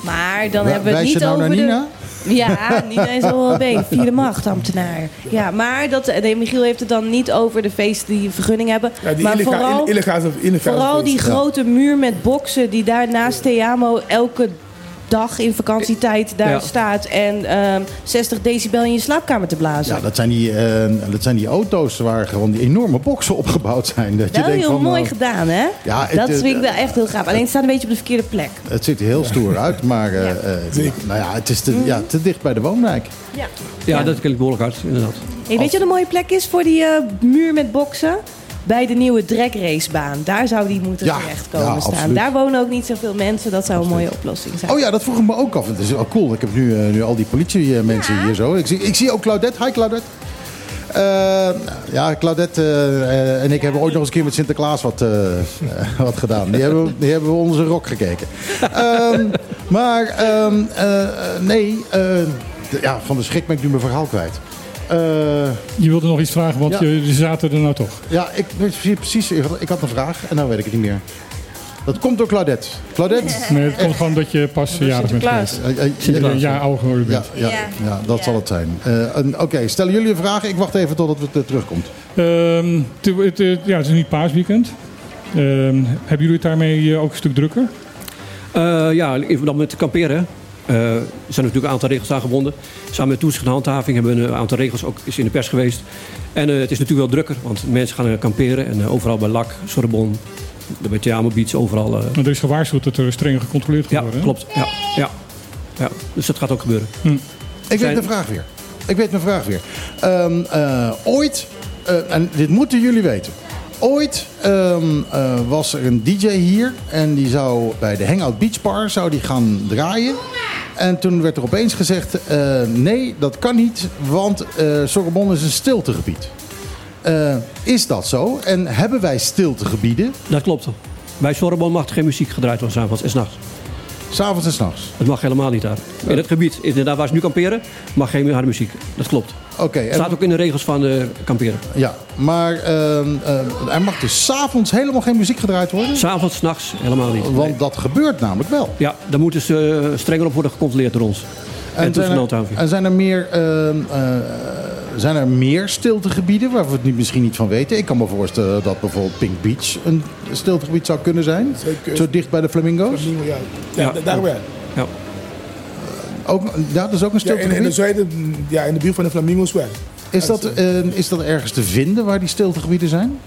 Maar dan hebben we het niet nou over naar de... Nina? Ja, Nina is OLB, vierde machtambtenaar. Ja, maar dat, nee, Michiel heeft het dan niet over de feesten die een vergunning hebben. Ja, die maar illegaal, vooral, illegale vooral die feest. grote muur met boksen die daar naast Theamo elke dag in vakantietijd daar Ja. staat. En ehm 60 decibel in je slaapkamer te blazen. Ja, dat zijn, die, eh, dat zijn die auto's waar gewoon die enorme boksen opgebouwd zijn. Dat je Wel denkt heel van, mooi nou, gedaan, hè? Ja, het, dat eh, vind ik wel echt heel gaaf. Alleen het staat een beetje op de verkeerde plek. Het ziet er heel stoer uit, maar eh, eh, nou ja, het is te, ja, te dicht bij de woonwijk. Ja. Ja, dat klinkt behoorlijk hard, inderdaad. Hey, weet je wat een mooie plek is voor die eh, muur met boksen? Bij de nieuwe dragracebaan. Daar zou die moeten Ja, terechtkomen ja, staan. absoluut. Daar wonen ook niet zoveel mensen. Dat zou een mooie oplossing zijn. Oh ja, dat vroeg ik me ook af. Het is wel cool. Ik heb nu, eh, nu al die politiemensen hier zo. Ik zie, ik zie ook Claudette. Hi Claudette. Eh, ja, Claudette eh, en ik hebben ooit nog eens een keer met Sinterklaas wat, wat gedaan. Die hebben, die hebben we onder zijn rok gekeken. Ehm, maar ehm, eh, eh, nee, ja, van de schrik ben ik nu mijn verhaal kwijt. Eh, Je wilde nog iets vragen, want Ja. je, zaten er nou toch. ja, ik weet precies, precies. Ik had- ik had een vraag en nou weet ik het niet meer. Dat komt door Claudette. Claudette? Nee, het komt gewoon dat je pas jarig bent geweest. Eh, eh, Sinterklaas. Ja, ouder geworden Ja, bent. ja, ja. Ja. dat Ja. zal het zijn. Eh, Oké, stellen jullie een vraag? Ik wacht even totdat het eh, terugkomt. Ehm, ja, het is niet paasweekend. Ehm, hebben jullie het daarmee ook een stuk drukker? Eh, ja, in verband met kamperen. Eh, er zijn natuurlijk een aantal regels aan gebonden. Samen met toezicht en handhaving hebben we een aantal regels ook is in de pers geweest. En eh, het is natuurlijk wel drukker, want mensen gaan eh, kamperen. En overal bij LAC, Sorbonne, bij Tiamo Beach, overal. Maar er is gewaarschuwd dat er strenger gecontroleerd gaat ja, worden. klopt. Ja, ja, ja. Dus dat gaat ook gebeuren. Ik Zijn- weet de vraag weer. Ik weet mijn vraag weer. Ehm, eh, ooit, eh, en dit moeten jullie weten. Ooit ehm, eh, was er een DJ hier en die zou bij de Hangout Beach Bar zou die gaan draaien. En toen werd er opeens gezegd: eh, nee, dat kan niet, want eh Sorbonne is een stiltegebied. Is dat zo? En hebben wij stiltegebieden? Dat klopt. Bij Sorbonne mag er geen muziek gedraaid worden s'avonds en s'nachts. S'avonds en s'nachts? Het mag helemaal niet daar. In het gebied, inderdaad waar ze nu kamperen, mag geen harde muziek. Dat klopt. Oké. Het staat ook in de regels van eh, kamperen. Ja, maar ehm, eh, er mag dus s'avonds helemaal geen muziek gedraaid worden? S'avonds, s'nachts, helemaal niet. Want dat gebeurt namelijk wel. Ja, daar moeten ze eh, strenger op worden gecontroleerd door ons. En, zijn en toezicht en er, zijn er meer, ehm, eh, zijn er meer stiltegebieden waar we het nu misschien niet van weten? Ik kan me voorstellen dat bijvoorbeeld Pink Beach een stiltegebied zou kunnen zijn. Zeker. Zo dicht bij de Flamingo's. Flamingo, ja. Ja, Ja. da- daar wel. Ja. Ook, ja, dat is ook een Ja, in, in de stiltegebied. zuiden, ja, in de buurt van de Flamingo's wel. is, dat, eh, is dat ergens te vinden waar die stiltegebieden zijn?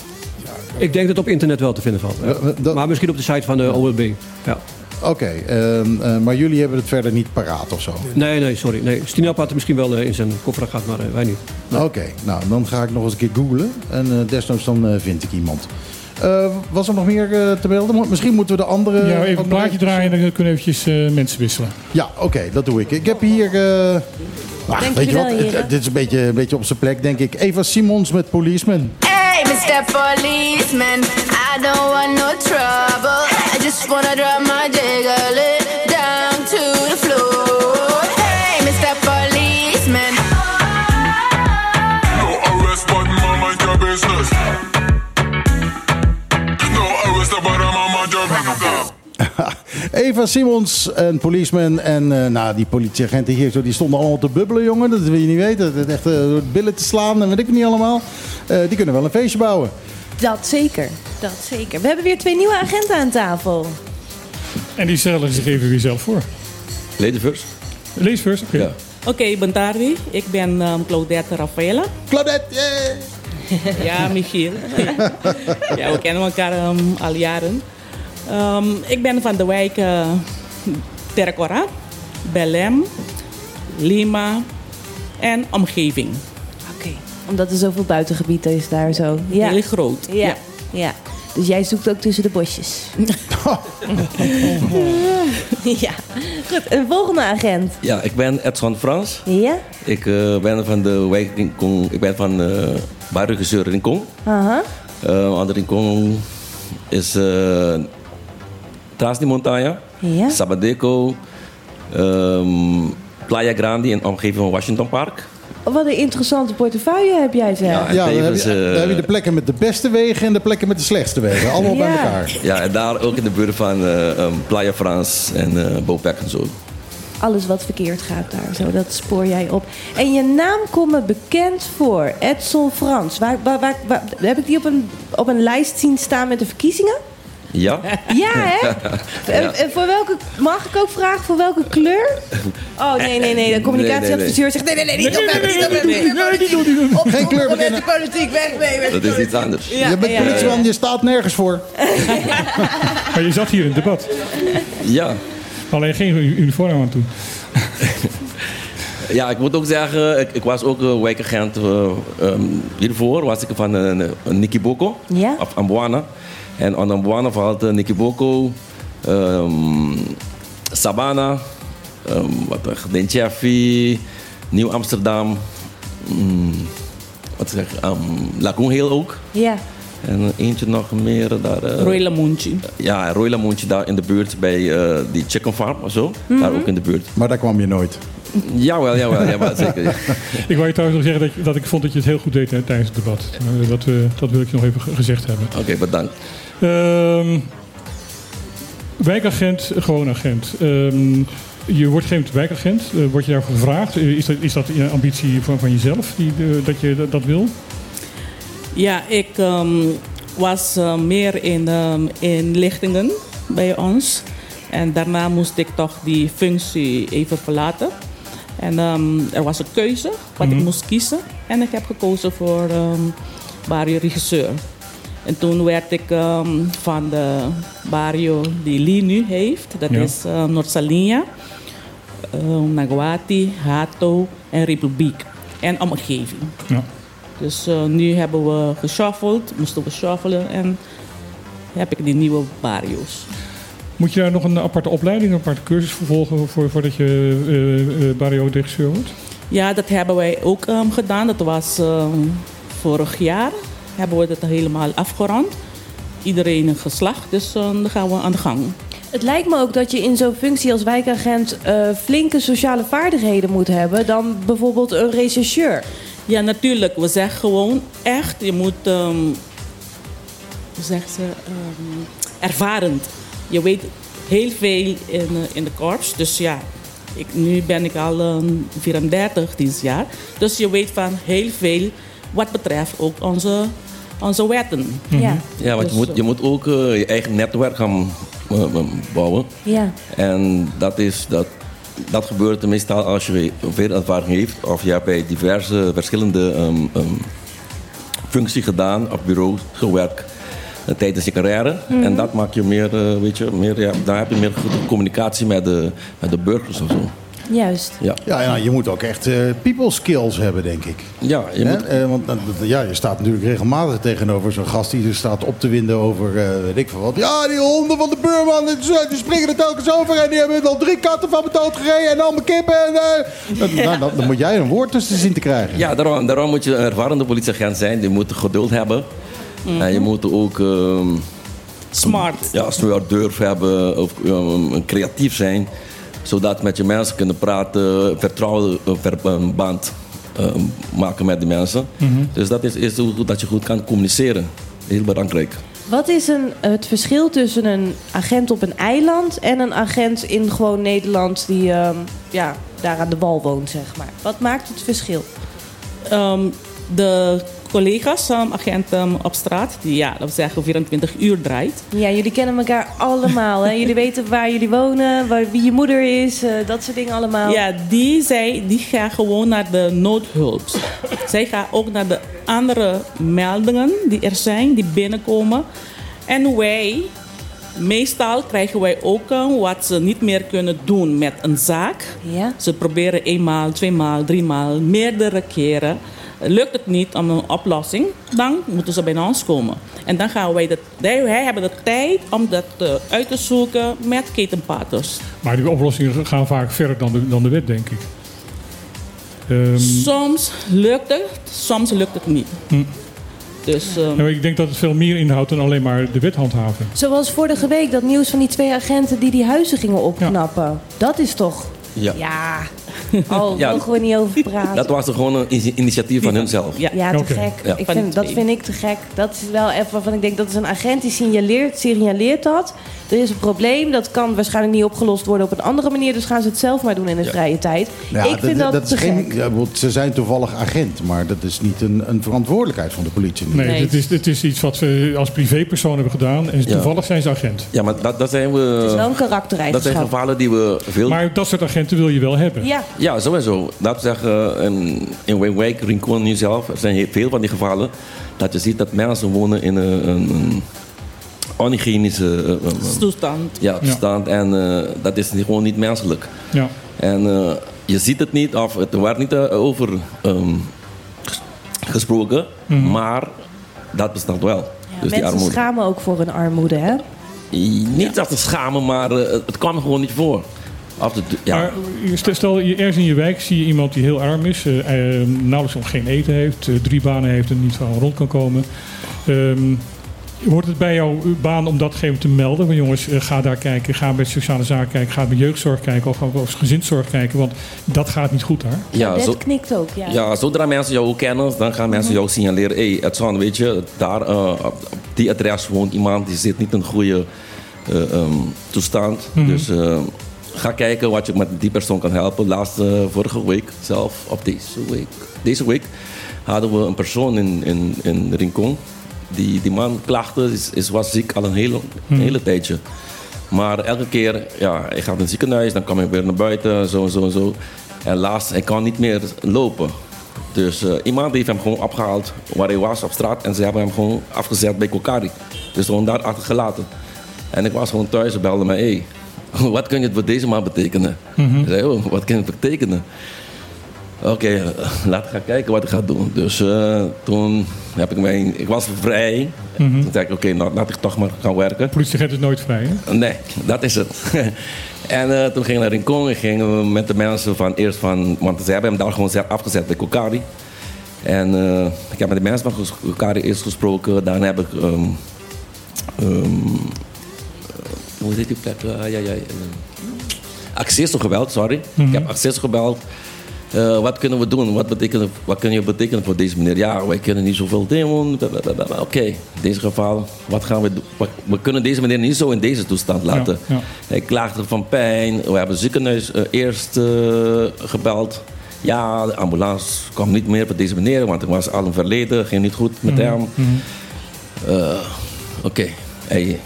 Ik denk dat het op internet wel te vinden valt. ja. Ja, dat- Maar misschien op de site van de OLB. Ja. Oké, ehm, eh, maar jullie hebben het verder niet paraat of zo? Nee, nee, sorry. Nee. Stinap had het misschien wel eh, in zijn koffer gehad, maar eh, wij niet. Oké, nou dan ga ik nog eens een keer googlen en eh, desnoods dan eh, vind ik iemand. Eh, was er nog meer eh, te melden? Misschien moeten we de andere... Ja, even een plaatje draaien en dan kunnen we eventjes eh, mensen wisselen. Ja, oké, dat doe ik. Ik heb hier... eh, ach, Dank weet je wat? Het- dit is een beetje, een beetje op zijn plek, denk ik. Eva Simons met Policeman. Hey, Mr. Policeman, I don't want no trouble. I just wanna drop my jiggle Eva Simons en Policeman. En eh, nou, die politieagenten hier zo, die stonden allemaal te bubbelen, jongen. Dat wil je niet weten. Dat echt eh, door het billen te slaan en weet ik het niet allemaal. Eh, die kunnen wel een feestje bouwen. Dat zeker. Dat zeker. We hebben weer twee nieuwe agenten aan tafel. En die stellen zich even weer zelf voor. Lady first? Lees first, oké. Ja. Oké, Bantari. Ik ben um, Claudette Raffaella. Claudette, ja, Michiel. ja, we kennen elkaar um, al jaren. Um, ik ben van de wijk uh, Tercora, Belém, Lima en omgeving. Oké. Omdat er zoveel buitengebied is daar zo. Ja. Heel groot. Ja. ja. Dus jij zoekt ook tussen de bosjes. ja. Goed, een volgende agent. Ja, ik ben Edson Frans. Ja? Ik eh, ben van de wijk Rincon. Ik ben van uh, barregisseur Rincon. Aha. Uh, aan de Rincon is uh, Trans de Montaña, Ja. Sabadeco, um, Playa Grande in de omgeving van Washington Park. Wat een interessante portefeuille heb jij zeg. Ja, Ja, dan heb, tevens, je, eh, dan heb je de plekken met de beste wegen en de plekken met de slechtste wegen. Allemaal bij elkaar. Ja, en daar ook in de buurt van uh, um, Playa Frans en uh, Bopec en zo. Alles wat verkeerd gaat daar, zo, dat spoor jij op. En je naam komt me bekend voor, Edson Frans. Waar, waar, waar, waar- heb ik die op een, op een lijst zien staan met de verkiezingen? Ja? Ja, hè? Voor welke, mag ik ook vragen voor welke kleur? Oh, nee, nee, nee. De communicatieadviseur zegt... Nee, nee, nee, niet op mij, niet op mij, niet op mij, niet op mij. Op Geen kleur met bekennen. de politiek, weg, nee, weg. Dat is iets anders. Ja, je bent ja, ja. politieman, je staat nergens voor. Maar je zat hier in het debat. Ja. Alleen geen uniform aan toe. Ja, ik moet ook zeggen, ik, ik was ook een wijkagent. eh, ehm, hiervoor was ik van uh, Niki Boko, Ja? op Ambuana. En aan Ambuana valt uh, Niki Boko, ehm, Sabana, ehm, wat Den Jeffy, Nieuw Amsterdam, mm, wat zeg ik, um, Lagoon Hill ook. Ja. En eentje nog meer daar. Uh, Roy Lamontje. Ja, Roy Lamontje daar in de buurt bij uh, die chicken farm of zo. Mhm. Daar ook in de buurt. Maar daar kwam je nooit. Jawel, jawel, jawel zeker. Ja. Ik wou je trouwens nog zeggen dat, je- dat ik vond dat je het heel goed deed hè, tijdens het debat. Eh, Dat, eh, dat wil ik je nog even ge- gezegd hebben. Oké, bedankt. Ehm, wijkagent, gewoon agent. Ehm, je wordt geen wijkagent. Eh, word je daarvoor gevraagd? Eh, is, dat, is dat een ambitie van, van jezelf die, dat je dat, dat wil? Ja, ik ehm, was eh, meer in, in lichtingen bij ons. En daarna moest ik toch die functie even verlaten. En er was een keuze wat Mhm. ik moest kiezen. En ik heb gekozen voor Barrio regisseur. En toen werd ik ehm, van de Barrio die Lee nu heeft. Dat Ja. is uh, Noord-Salinha, ehm, Naguati, Hato en Republiek. En omgeving. Ja. Dus eh, nu hebben we geshuffeld, moesten we shuffelen en heb ik die nieuwe barrios. Moet je daar nog een aparte opleiding, een aparte cursus voor volgen voor, voordat je eh eh barrio-regisseur wordt? Ja, dat hebben wij ook ehm, gedaan. Dat was vorig jaar. Hebben we dat helemaal afgerond. Iedereen een geslacht, dus eh, dan gaan we aan de gang. Het lijkt me ook dat je in zo'n functie als wijkagent eh, flinke sociale vaardigheden moet hebben dan bijvoorbeeld een rechercheur. Ja, natuurlijk. We zeggen gewoon echt, je moet, ehm hoe zegt ze, ehm, ervarend. Je weet heel veel in, eh, in de korps. Dus ja, ik, nu ben ik al ehm, 34 dit jaar. Dus je weet van heel veel wat betreft ook onze, onze wetten. Ja. Ja, want je Dus, moet, je moet ook eh, je eigen netwerk gaan eh, eh, bouwen. Ja. En dat, is, dat, dat gebeurt meestal als je veel ervaring heeft. Of je hebt bij diverse verschillende ehm ehm, functies gedaan, op bureau gewerkt eh, tijdens je carrière. Mhm. En dat maakt je meer, eh, weet je, meer ja, daar heb je meer communicatie met de, met de burgers of zo. Juist. Ja. Ja, ja, je moet ook echt eh, people skills hebben, denk ik. Ja, je Hè? moet, Eh, want ja, je staat natuurlijk regelmatig tegenover zo'n gast die er staat op te winden over, eh, weet ik veel wat. Ja, die honden van de buurman, die, die springen er telkens over en die hebben al drie katten van me dood gereden en al mijn kippen. En, eh, dan, nou, dan, dan moet jij een woord tussen zien te krijgen. Ja, daarom, daarom moet je een ervarende politieagent zijn. Je moet geduld hebben. En je moet ook ehm, Smart. ja, smart durf hebben of ehm, creatief zijn. Zodat met je mensen kunnen praten, vertrouwen, een ver- een band ehm, maken met die mensen. Dus dat is, is goed dat je goed kan communiceren. Heel belangrijk. Wat is een, het verschil tussen een agent op een eiland en een agent in gewoon Nederland die ehm, ja, daar aan de wal woont, zeg maar? Wat maakt het verschil? Ehm, de collega's, ehm, agenten op straat, die ja, laten we zeggen 24 uur draait. Ja, jullie kennen elkaar allemaal. Hè? Jullie weten waar jullie wonen, waar, wie je moeder is, eh, dat soort dingen allemaal. Ja, die, zij, die gaan gewoon naar de noodhulp. Zij gaan ook naar de andere meldingen die er zijn, die binnenkomen. En wij, meestal krijgen wij ook eh, wat ze niet meer kunnen doen met een zaak. Ja. Ze proberen eenmaal, tweemaal, driemaal, meerdere keren. Lukt het niet om een oplossing, dan moeten ze bij ons komen. En dan gaan wij, dat, wij wij hebben de tijd om dat eh, uit te zoeken met ketenpaters. Maar die oplossingen gaan vaak verder dan de, dan de wet, denk ik. Ehm, Soms lukt het, soms lukt het niet. Hm. Dus ehm, maar ik denk dat het veel meer inhoudt dan alleen maar de wet handhaven. Zoals vorige week dat nieuws van die twee agenten die die huizen gingen opknappen. Dat is toch... Ja. Ja, oh, Ja, mogen we niet over praten. Dat was er gewoon een ini- initiatief van hunzelf. ja, Ja, te gek. Ja. Ik vind, dat vind ik te gek. Dat is wel even waarvan ik denk dat is een agent die signaleert, signaleert dat. Er is een probleem, dat kan waarschijnlijk niet opgelost worden op een andere manier. Dus gaan ze het zelf maar doen in de Ja. vrije tijd. Ja, ik vind dat, is te geen, gek. ze zijn toevallig agent, maar dat is niet een, een verantwoordelijkheid van de politie. Nee, Nee. Dit, is, dit is iets wat ze als privépersoon hebben gedaan. En Ja. toevallig zijn ze agent. Ja, maar dat, dat zijn we. Het is wel een Dat zijn karaktereigenschap. gevallen die we veel. Maar dat soort agenten wil je wel hebben. Ja, Ja, sowieso. Dat zeggen in, in Wijk, Rincon nu zelf, er zijn heel veel van die gevallen dat je ziet dat mensen wonen in een, een onhygiënische eh, eh, toestand. ja, toestand en eh, dat is gewoon niet menselijk. Ja. En eh, je ziet het niet, of het werd niet eh, over ehm, ges- gesproken, maar dat bestaat wel. dus die mensen armoede. schamen ook voor hun armoede, hè? Niet dat te schamen, maar eh, het kwam gewoon niet voor. Of de, ja. Maar stel- je- ergens in je wijk zie je iemand die heel arm is, eh, eh, nauwelijks nog geen eten heeft, eh, drie banen heeft en niet van rond kan komen. Ehm, Hoort het bij jouw baan om dat gegeven te melden? Van jongens, eh, ga daar kijken, ga bij sociale zaken kijken, ga bij jeugdzorg kijken of, of gezinszorg kijken, want dat gaat niet goed daar. ja, Dat zo, knikt ook, ja. Ja, zodra mensen jou ook kennen, dan gaan mensen jou signaleren. Hey, het zou, weet je, daar eh, op op die adres woont iemand die zit niet in een goede eh, ehm, toestand. Mhm. Dus eh, ga kijken wat je met die persoon kan helpen. Laatste, vorige week zelf, of deze week, deze week, hadden we een persoon in, in, in Rincon. Die, die man klaagde, is, is, was ziek al een hele, een hele tijdje. Maar elke keer, ja, ik ga naar het ziekenhuis, dan kom ik weer naar buiten, zo en zo en zo. En laatst, hij kan niet meer lopen. Dus eh, iemand heeft hem gewoon opgehaald waar hij was op straat en ze hebben hem gewoon afgezet bij Kokari. Dus gewoon daar achtergelaten. En ik was gewoon thuis en belde mij, hey, wat kun je voor deze man betekenen? Mhm. Ik zei, oh, wat kan het betekenen? Oké, eh, laat ik gaan kijken wat ik ga doen. Dus eh, toen heb ik mijn, ik was vrij. Mhm. Toen zei ik, oké, nou, laat ik toch maar gaan werken. Politieagent is nooit vrij, hè? Nee, dat is het. en eh, toen gingen we naar Rincon en gingen we met de mensen van eerst van... Want ze hebben hem daar gewoon afgezet bij Kokari. En eh, ik heb met de mensen van Kokari eerst gesproken. Daarna heb ik... ehm, ehm, eh, hoe heet die plek? Ja, ja, ja. Accesso gebeld, sorry. Mhm. Ik heb Accesso gebeld. Eh, wat kunnen we doen? Wat, betekenen, wat kun je betekenen voor deze meneer? Ja, wij kunnen niet zoveel doen. Oké, in deze geval, wat gaan we doen? We- kunnen deze meneer niet zo in deze toestand laten. Ja, ja. Hij klaagde van pijn. We hebben het ziekenhuis eh, eerst eh, gebeld. Ja, de ambulance kwam niet meer voor deze meneer, want hij was al een verleden, ging niet goed met Mhm, hem. mhm. Oké, hey,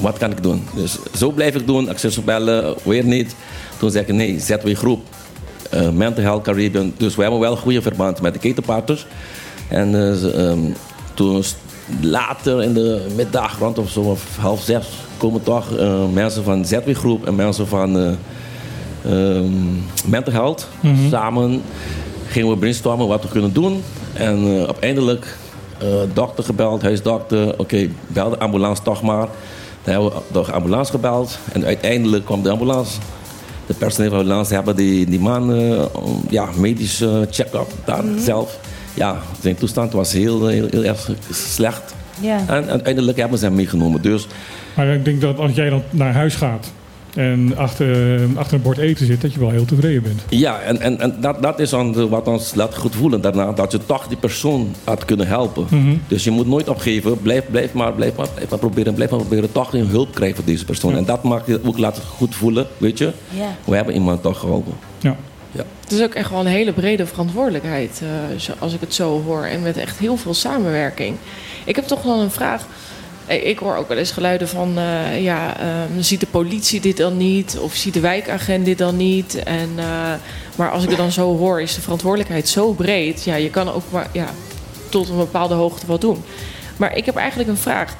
wat kan ik doen? Dus zo blijf ik doen. Access bellen, weer niet. Toen zei ik nee, ZW Groep. Eh Mental Health Caribbean. Dus we hebben wel een goede verband met de ketenpartners. En eh, ehm, toen later in de middag, rond of zo of half zes, komen toch eh, mensen van ZW Groep en mensen van ehm, Mental Health. Mhm. Samen gingen we brainstormen wat we kunnen doen. En uiteindelijk dokter gebeld, huisdokter. Oké, bel de ambulance toch maar. Dan hebben we de ambulance gebeld. En uiteindelijk kwam de ambulance. De personeel van ambulance hebben die, die man eh, ja, medische check-up daar zelf. Ja, zijn toestand was heel, heel, heel erg slecht. Ja. En uiteindelijk hebben ze hem meegenomen. Dus Maar ik denk dat als jij dan naar huis gaat en achter, achter een bord eten zit, dat je wel heel tevreden bent. Ja, en, en, en dat, dat is dan wat ons laat goed voelen daarna. Dat je toch die persoon had kunnen helpen. Mhm. Dus je moet nooit opgeven. Blijf, blijf, maar, blijf, maar, blijf maar proberen. Blijf maar proberen. Toch een hulp krijgen voor deze persoon. En dat maakt je ook laten goed voelen. Weet je? We hebben iemand toch geholpen. Ja. Ja. Het is ook echt wel een hele brede verantwoordelijkheid, eh, als ik het zo hoor. En met echt heel veel samenwerking. Ik heb toch wel een vraag. Eh, Ik hoor ook wel eens geluiden van, eh, ja, ehm, ziet de politie dit dan niet? Of ziet de wijkagent dit dan niet? En, eh, maar als ik het dan zo hoor, is de verantwoordelijkheid zo breed. Ja, je kan ook maar ja, tot een bepaalde hoogte wat doen. Maar ik heb eigenlijk een vraag.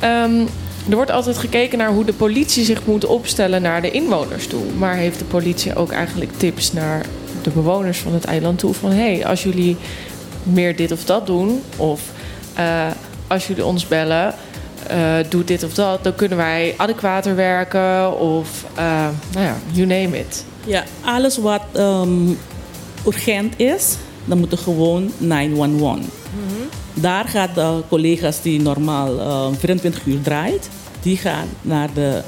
Ehm, er wordt altijd gekeken naar hoe de politie zich moet opstellen naar de inwoners toe. Maar heeft de politie ook eigenlijk tips naar de bewoners van het eiland toe? Van hé, hey, als jullie meer dit of dat doen, of als jullie ons bellen, eh doe dit of dat, dan kunnen wij adequater werken of eh, nou ja, you name it. Ja, alles wat ehm, urgent is, dan moet er gewoon 911. Daar gaat de collega's die normaal ehm, 24 uur draait, die gaan naar de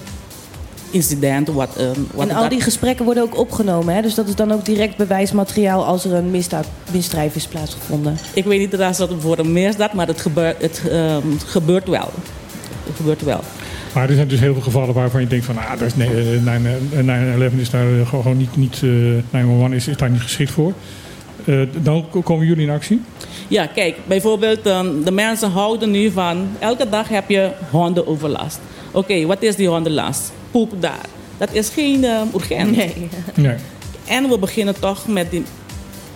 incident. Wat, ehm, wat En al die gesprekken worden ook opgenomen. Hè? Dus dat is dan ook direct bewijsmateriaal als er een misdaad, misdrijf is plaatsgevonden. Ik weet niet of dat voor een misdaad, maar het gebeurt, het, ehm, gebeurt wel. Het gebeurt wel. Maar er zijn dus heel veel gevallen waarvan je denkt van, ah, dat is, nee, eh, 9 9-11 is daar eh, gewoon niet, niet eh 911 is, is daar niet geschikt voor. Eh, dan ko- komen jullie in actie? Ja, kijk, bijvoorbeeld ehm, de mensen houden nu van... elke dag heb je hondenoverlast. Oké, wat is die hondenlast? Poep daar. Dat is geen ehm, urgent. Nee. Nee. En we beginnen toch met die...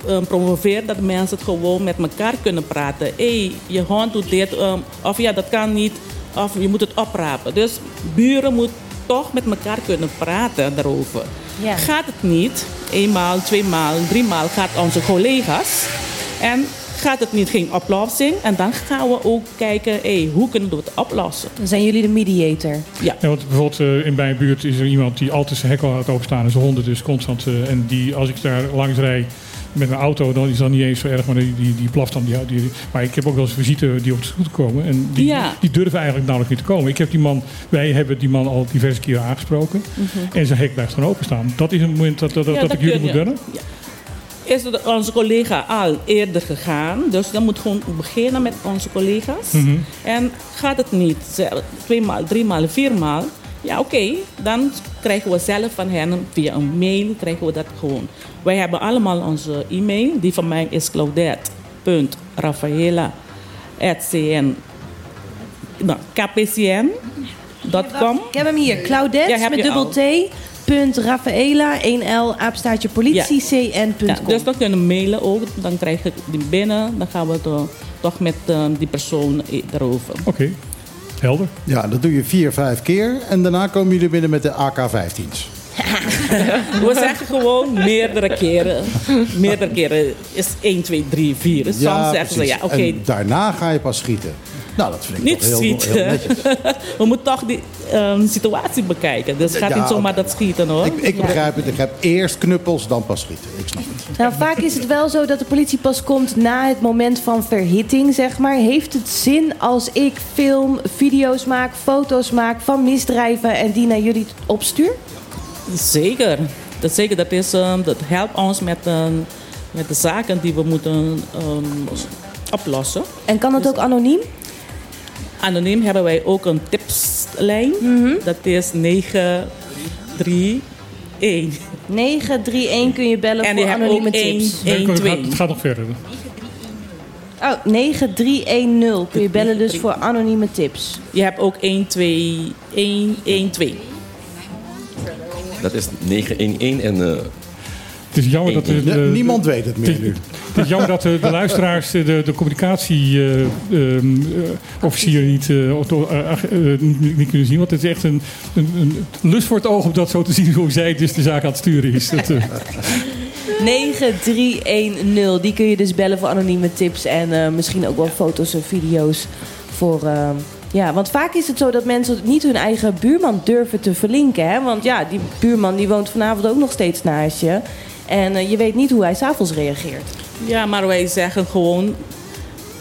ehm, promoveren dat mensen het gewoon met elkaar kunnen praten. Hé, hey, je hond doet dit. ehm, of ja, dat kan niet. Of je moet het oprapen. Dus buren moeten toch met elkaar kunnen praten daarover. Ja. Gaat het niet, eenmaal, tweemaal, driemaal gaat onze collega's. En gaat het niet, geen oplossing. En dan gaan we ook kijken, hey, hoe kunnen we het oplossen. Dan zijn jullie de mediator. Ja. Ja, want bijvoorbeeld eh, in mijn buurt is er iemand die altijd zijn hek laat openstaan en zijn honden dus constant. eh, en die, als ik daar langs rijd met mijn auto, dan is dat niet eens zo erg, maar die, die, die blaft dan. Die, die, maar ik heb ook wel eens visite die op de scooter komen en die, Ja. die durven eigenlijk nauwelijks niet te komen. Ik heb die man, wij hebben die man al diverse keren aangesproken Mhm. en zijn hek blijft gewoon openstaan. Dat is een moment dat, dat, Ja, dat, ik jullie moet bellen. Ja. Is het onze collega al eerder gegaan. Dus dan moet gewoon beginnen met onze collega's. Mhm. En gaat het niet, ze- tweemaal, driemaal, viermaal. Ja, oké. Dan krijgen we zelf van hen via een mail krijgen we dat gewoon. Wij hebben allemaal onze e-mail. Die van mij is claudette.rafaela.cn nou, KPCN Ik heb hem hier. Claudette Ja, heb met dubbel al. T. Punt Rafaela 1L apenstaartje politiecn.com. Ja, dus dan kunnen mailen ook. Dan krijg ik die binnen. Dan gaan we het, eh, toch met eh, die persoon e- erover. Oké, helder. Ja, dat doe je vier, vijf keer. En daarna komen jullie binnen met de AK-15's. We zeggen gewoon meerdere keren. Meerdere keren is 1, 2, 3, 4. Soms zeggen ze ja, oké. En daarna ga je pas schieten. Nou, dat vind ik Niet toch heel, schieten. heel netjes. We moeten toch die ehm, situatie bekijken. Dus het gaat Ja, niet zomaar dat schieten hoor. Ik, ik begrijp het. Ik heb eerst knuppels, dan pas schieten. Ik snap het. Nou, vaak is het wel zo dat de politie pas komt na het moment van verhitting, zeg maar. Heeft het zin als ik film, video's maak, foto's maak van misdrijven en die naar jullie opstuur? Zeker. Dat, zeker. Dat, is, ehm, dat helpt ons met, ehm, met de zaken die we moeten ehm, oplossen. En kan het ook anoniem? Anoniem hebben wij ook een tipslijn. Mhm. Dat is 931. 931 kun je bellen En voor anonieme tips. Nee, het, gaat, het gaat nog verder. Oh, 9310 kun je bellen dus voor anonieme tips. Je hebt ook 12112. Dat is 911 en... eh, Het is jammer dat... de- de- Niemand weet het meer nu. Het is jammer dat de, de luisteraars de, de communicatie-officier niet, eh, of toch, eh, eh, niet, niet kunnen zien. Want het is echt een, een, een lust voor het oog om dat zo te zien hoe zij dus de zaak aan het sturen is. Dat, eh, 9310, die kun je dus bellen voor anonieme tips en eh, misschien ook wel foto's en video's voor... eh, ja, want vaak is het zo dat mensen niet hun eigen buurman durven te verlinken. Hè? Want ja, die buurman die woont vanavond ook nog steeds naast je. En eh, je weet niet hoe hij s'avonds reageert. Ja, maar wij zeggen gewoon,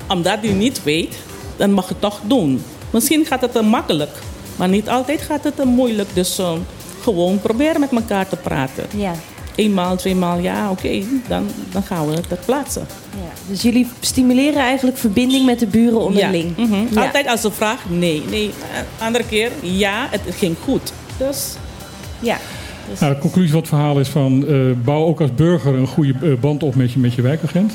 omdat u niet weet, dan mag je het toch doen. Misschien gaat het makkelijk, maar niet altijd gaat het moeilijk. Dus eh, gewoon proberen met elkaar te praten. Ja. Eenmaal, tweemaal, ja, oké, dan, dan gaan we het plaatsen. Ja, dus jullie stimuleren eigenlijk verbinding met de buren onderling. Ja. mhm. Ja. Altijd als ze vraagt, nee, nee. Eh, Andere keer, ja, het ging goed. Dus ja. Nou, de conclusie van het verhaal is van eh, bouw ook als burger een goede eh, band op met je, met je wijkagent.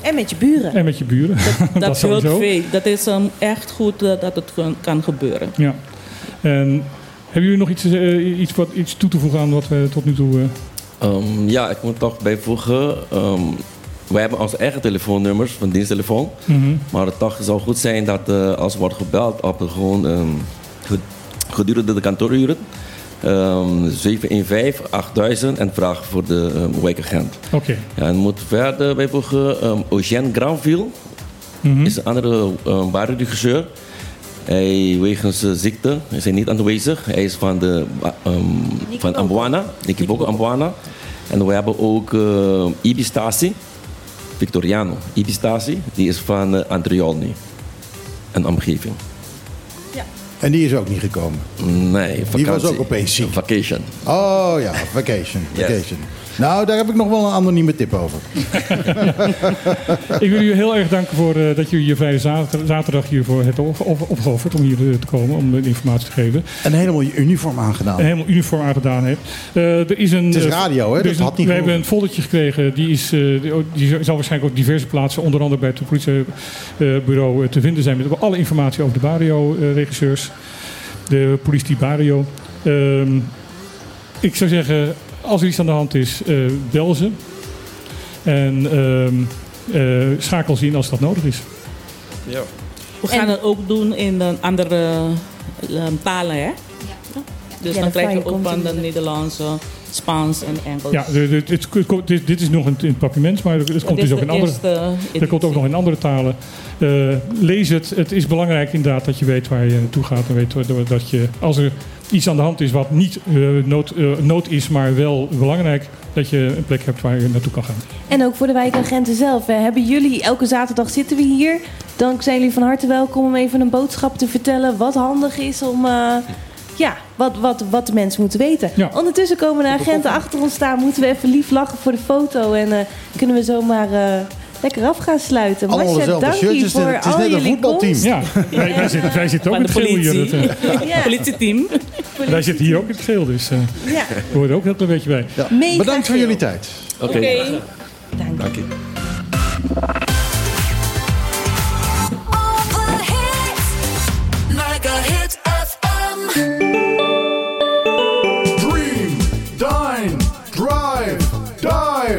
En met je buren. En met je buren. dat, dat helpt veel. Dat is ehm, echt goed eh, dat het kan, gebeuren. Ja. En hebben jullie nog iets, eh, iets, wat, iets toe te voegen aan wat we tot nu toe... eh, Ehm, ja, ik moet toch bijvoegen. ehm wij hebben onze eigen telefoonnummers van diensttelefoon. Mhm. Maar het toch zou goed zijn dat eh, als er wordt gebeld op de gewoon ehm, ge- gedurende de kantooruren. Ehm 715-8000 en vraag voor de ehm, wijkagent. Oké. Ja, en moet verder bijvoegen. ehm Eugène Granville Mhm. is een andere um, barenregisseur. Hij wegens eh, ziekte is hij niet aanwezig. Hij is van, de, ehm van Ambuana, Nikiboko Ambuana. En we hebben ook uh, Ibistasi, Victoriano Ibistasi. Die is van uh, Andriolni en omgeving. En die is ook niet gekomen. Nee, vakantie. Die was ook opeens ziek. Vacation. Oh ja, vacation. Yes. Nou, daar heb ik nog wel een anonieme tip over. Ik wil jullie heel erg danken voor eh, dat jullie je vrije zater- zaterdag hiervoor hebt op- op- opgeofferd om hier eh, te komen, om de informatie te geven. En helemaal je uniform aangedaan. En helemaal uniform aangedaan heeft. Eh, er is een, Het is radio, hè? Dat is een- had niet we hebben een foldertje gekregen. Die, is, eh, die, die zal waarschijnlijk op diverse plaatsen, onder andere bij het politiebureau, eh, te vinden zijn. Met alle informatie over de Bario-regisseurs. de politie Bario. Ehm, ik zou zeggen, als er iets aan de hand is, eh, bel ze. En ehm, eh, schakel ze in als dat nodig is. Ja. We gaan het ook doen in de andere eh, talen, hè? Dus Ja, dan krijg je ook van de Nederlandse, Spaans en Engels. Ja, dit, dit, dit is nog in, in het maar het komt dus ook in andere. editie. komt ook nog in andere talen. Eh, lees het. Het is belangrijk inderdaad dat je weet waar je naartoe gaat. En weet dat- dat je, als er iets aan de hand is wat niet eh, nood, eh, nood is, maar wel belangrijk, dat je een plek hebt waar je naartoe kan gaan. En ook voor de wijkagenten zelf. Hè. Hebben jullie, elke zaterdag zitten we hier. Dan zijn jullie van harte welkom om even een boodschap te vertellen. Wat handig is om, eh, ja, wat, wat, wat de mensen moeten weten. Ondertussen komen de agenten achter ons staan. Moeten we even lief lachen voor de foto. En kunnen we zomaar lekker af gaan sluiten. Allemaal Masha, dank je shirtjes. voor Het is al net een voetbalteam. Ja, wij, wij zitten, wij zitten ook in het geel hier. Ja. Politieteam. wij zitten hier ook in het geel, dus eh Ja. we horen er ook heel een beetje bij. Mega Bedankt voor jullie tijd. Oké. Dank je.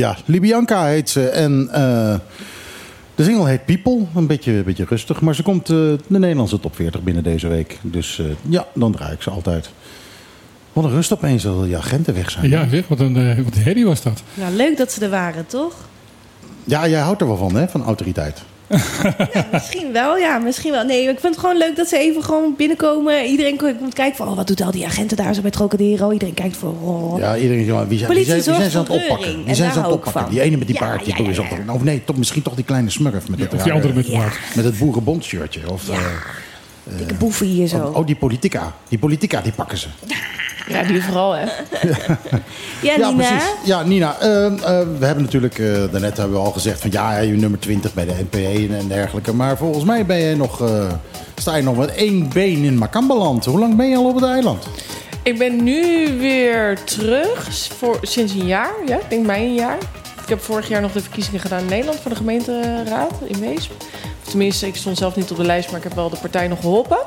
Ja, Libianca heet ze. En eh, de single heet People. Een beetje, een beetje rustig. Maar ze komt eh, de Nederlandse top 40 binnen deze week. Dus eh, ja, dan draai ik ze altijd. Wat een rust opeens al die agenten weg zijn. Ja, zeg, wat een, eh, wat een herrie was dat. Nou, leuk dat ze er waren, toch? Ja, jij houdt er wel van, hè? Van autoriteit. Misschien wel, ja, misschien wel. Nee, ik vind het gewoon leuk dat ze even gewoon binnenkomen. Iedereen komt kijken van, oh, wat doet al die agenten daar zo bij Trocadero? Iedereen kijkt van, oh. Ja, iedereen zegt, wie zijn, wie zijn, wie zijn ze aan het voor oppakken? Wie En zijn ze aan het oppakken? van. Die ene met die Ja, baardje. ja, toch ja, Of nee, toch, misschien toch die kleine smurf met het Of die andere met baard. Met het boerenbondshirtje. Of, eh, Dikke boeven hier zo. oh, die politica. Die politica, die pakken ze. Ja, die vooral, hè. Ja, Nina. precies. Ja, Nina. eh, eh, we hebben natuurlijk, eh, daarnet hebben we al gezegd van ja, je nummer 20 bij de NPE en dergelijke. Maar volgens mij ben je nog, eh, sta je nog met één been in Makambaland. Hoe lang ben je al op het eiland? Ik ben nu weer terug voor, sinds een jaar. Ja, ik denk mij een jaar. Ik heb vorig jaar nog de verkiezingen gedaan in Nederland voor de gemeenteraad in Weesp. Tenminste, ik stond zelf niet op de lijst, maar ik heb wel de partij nog geholpen.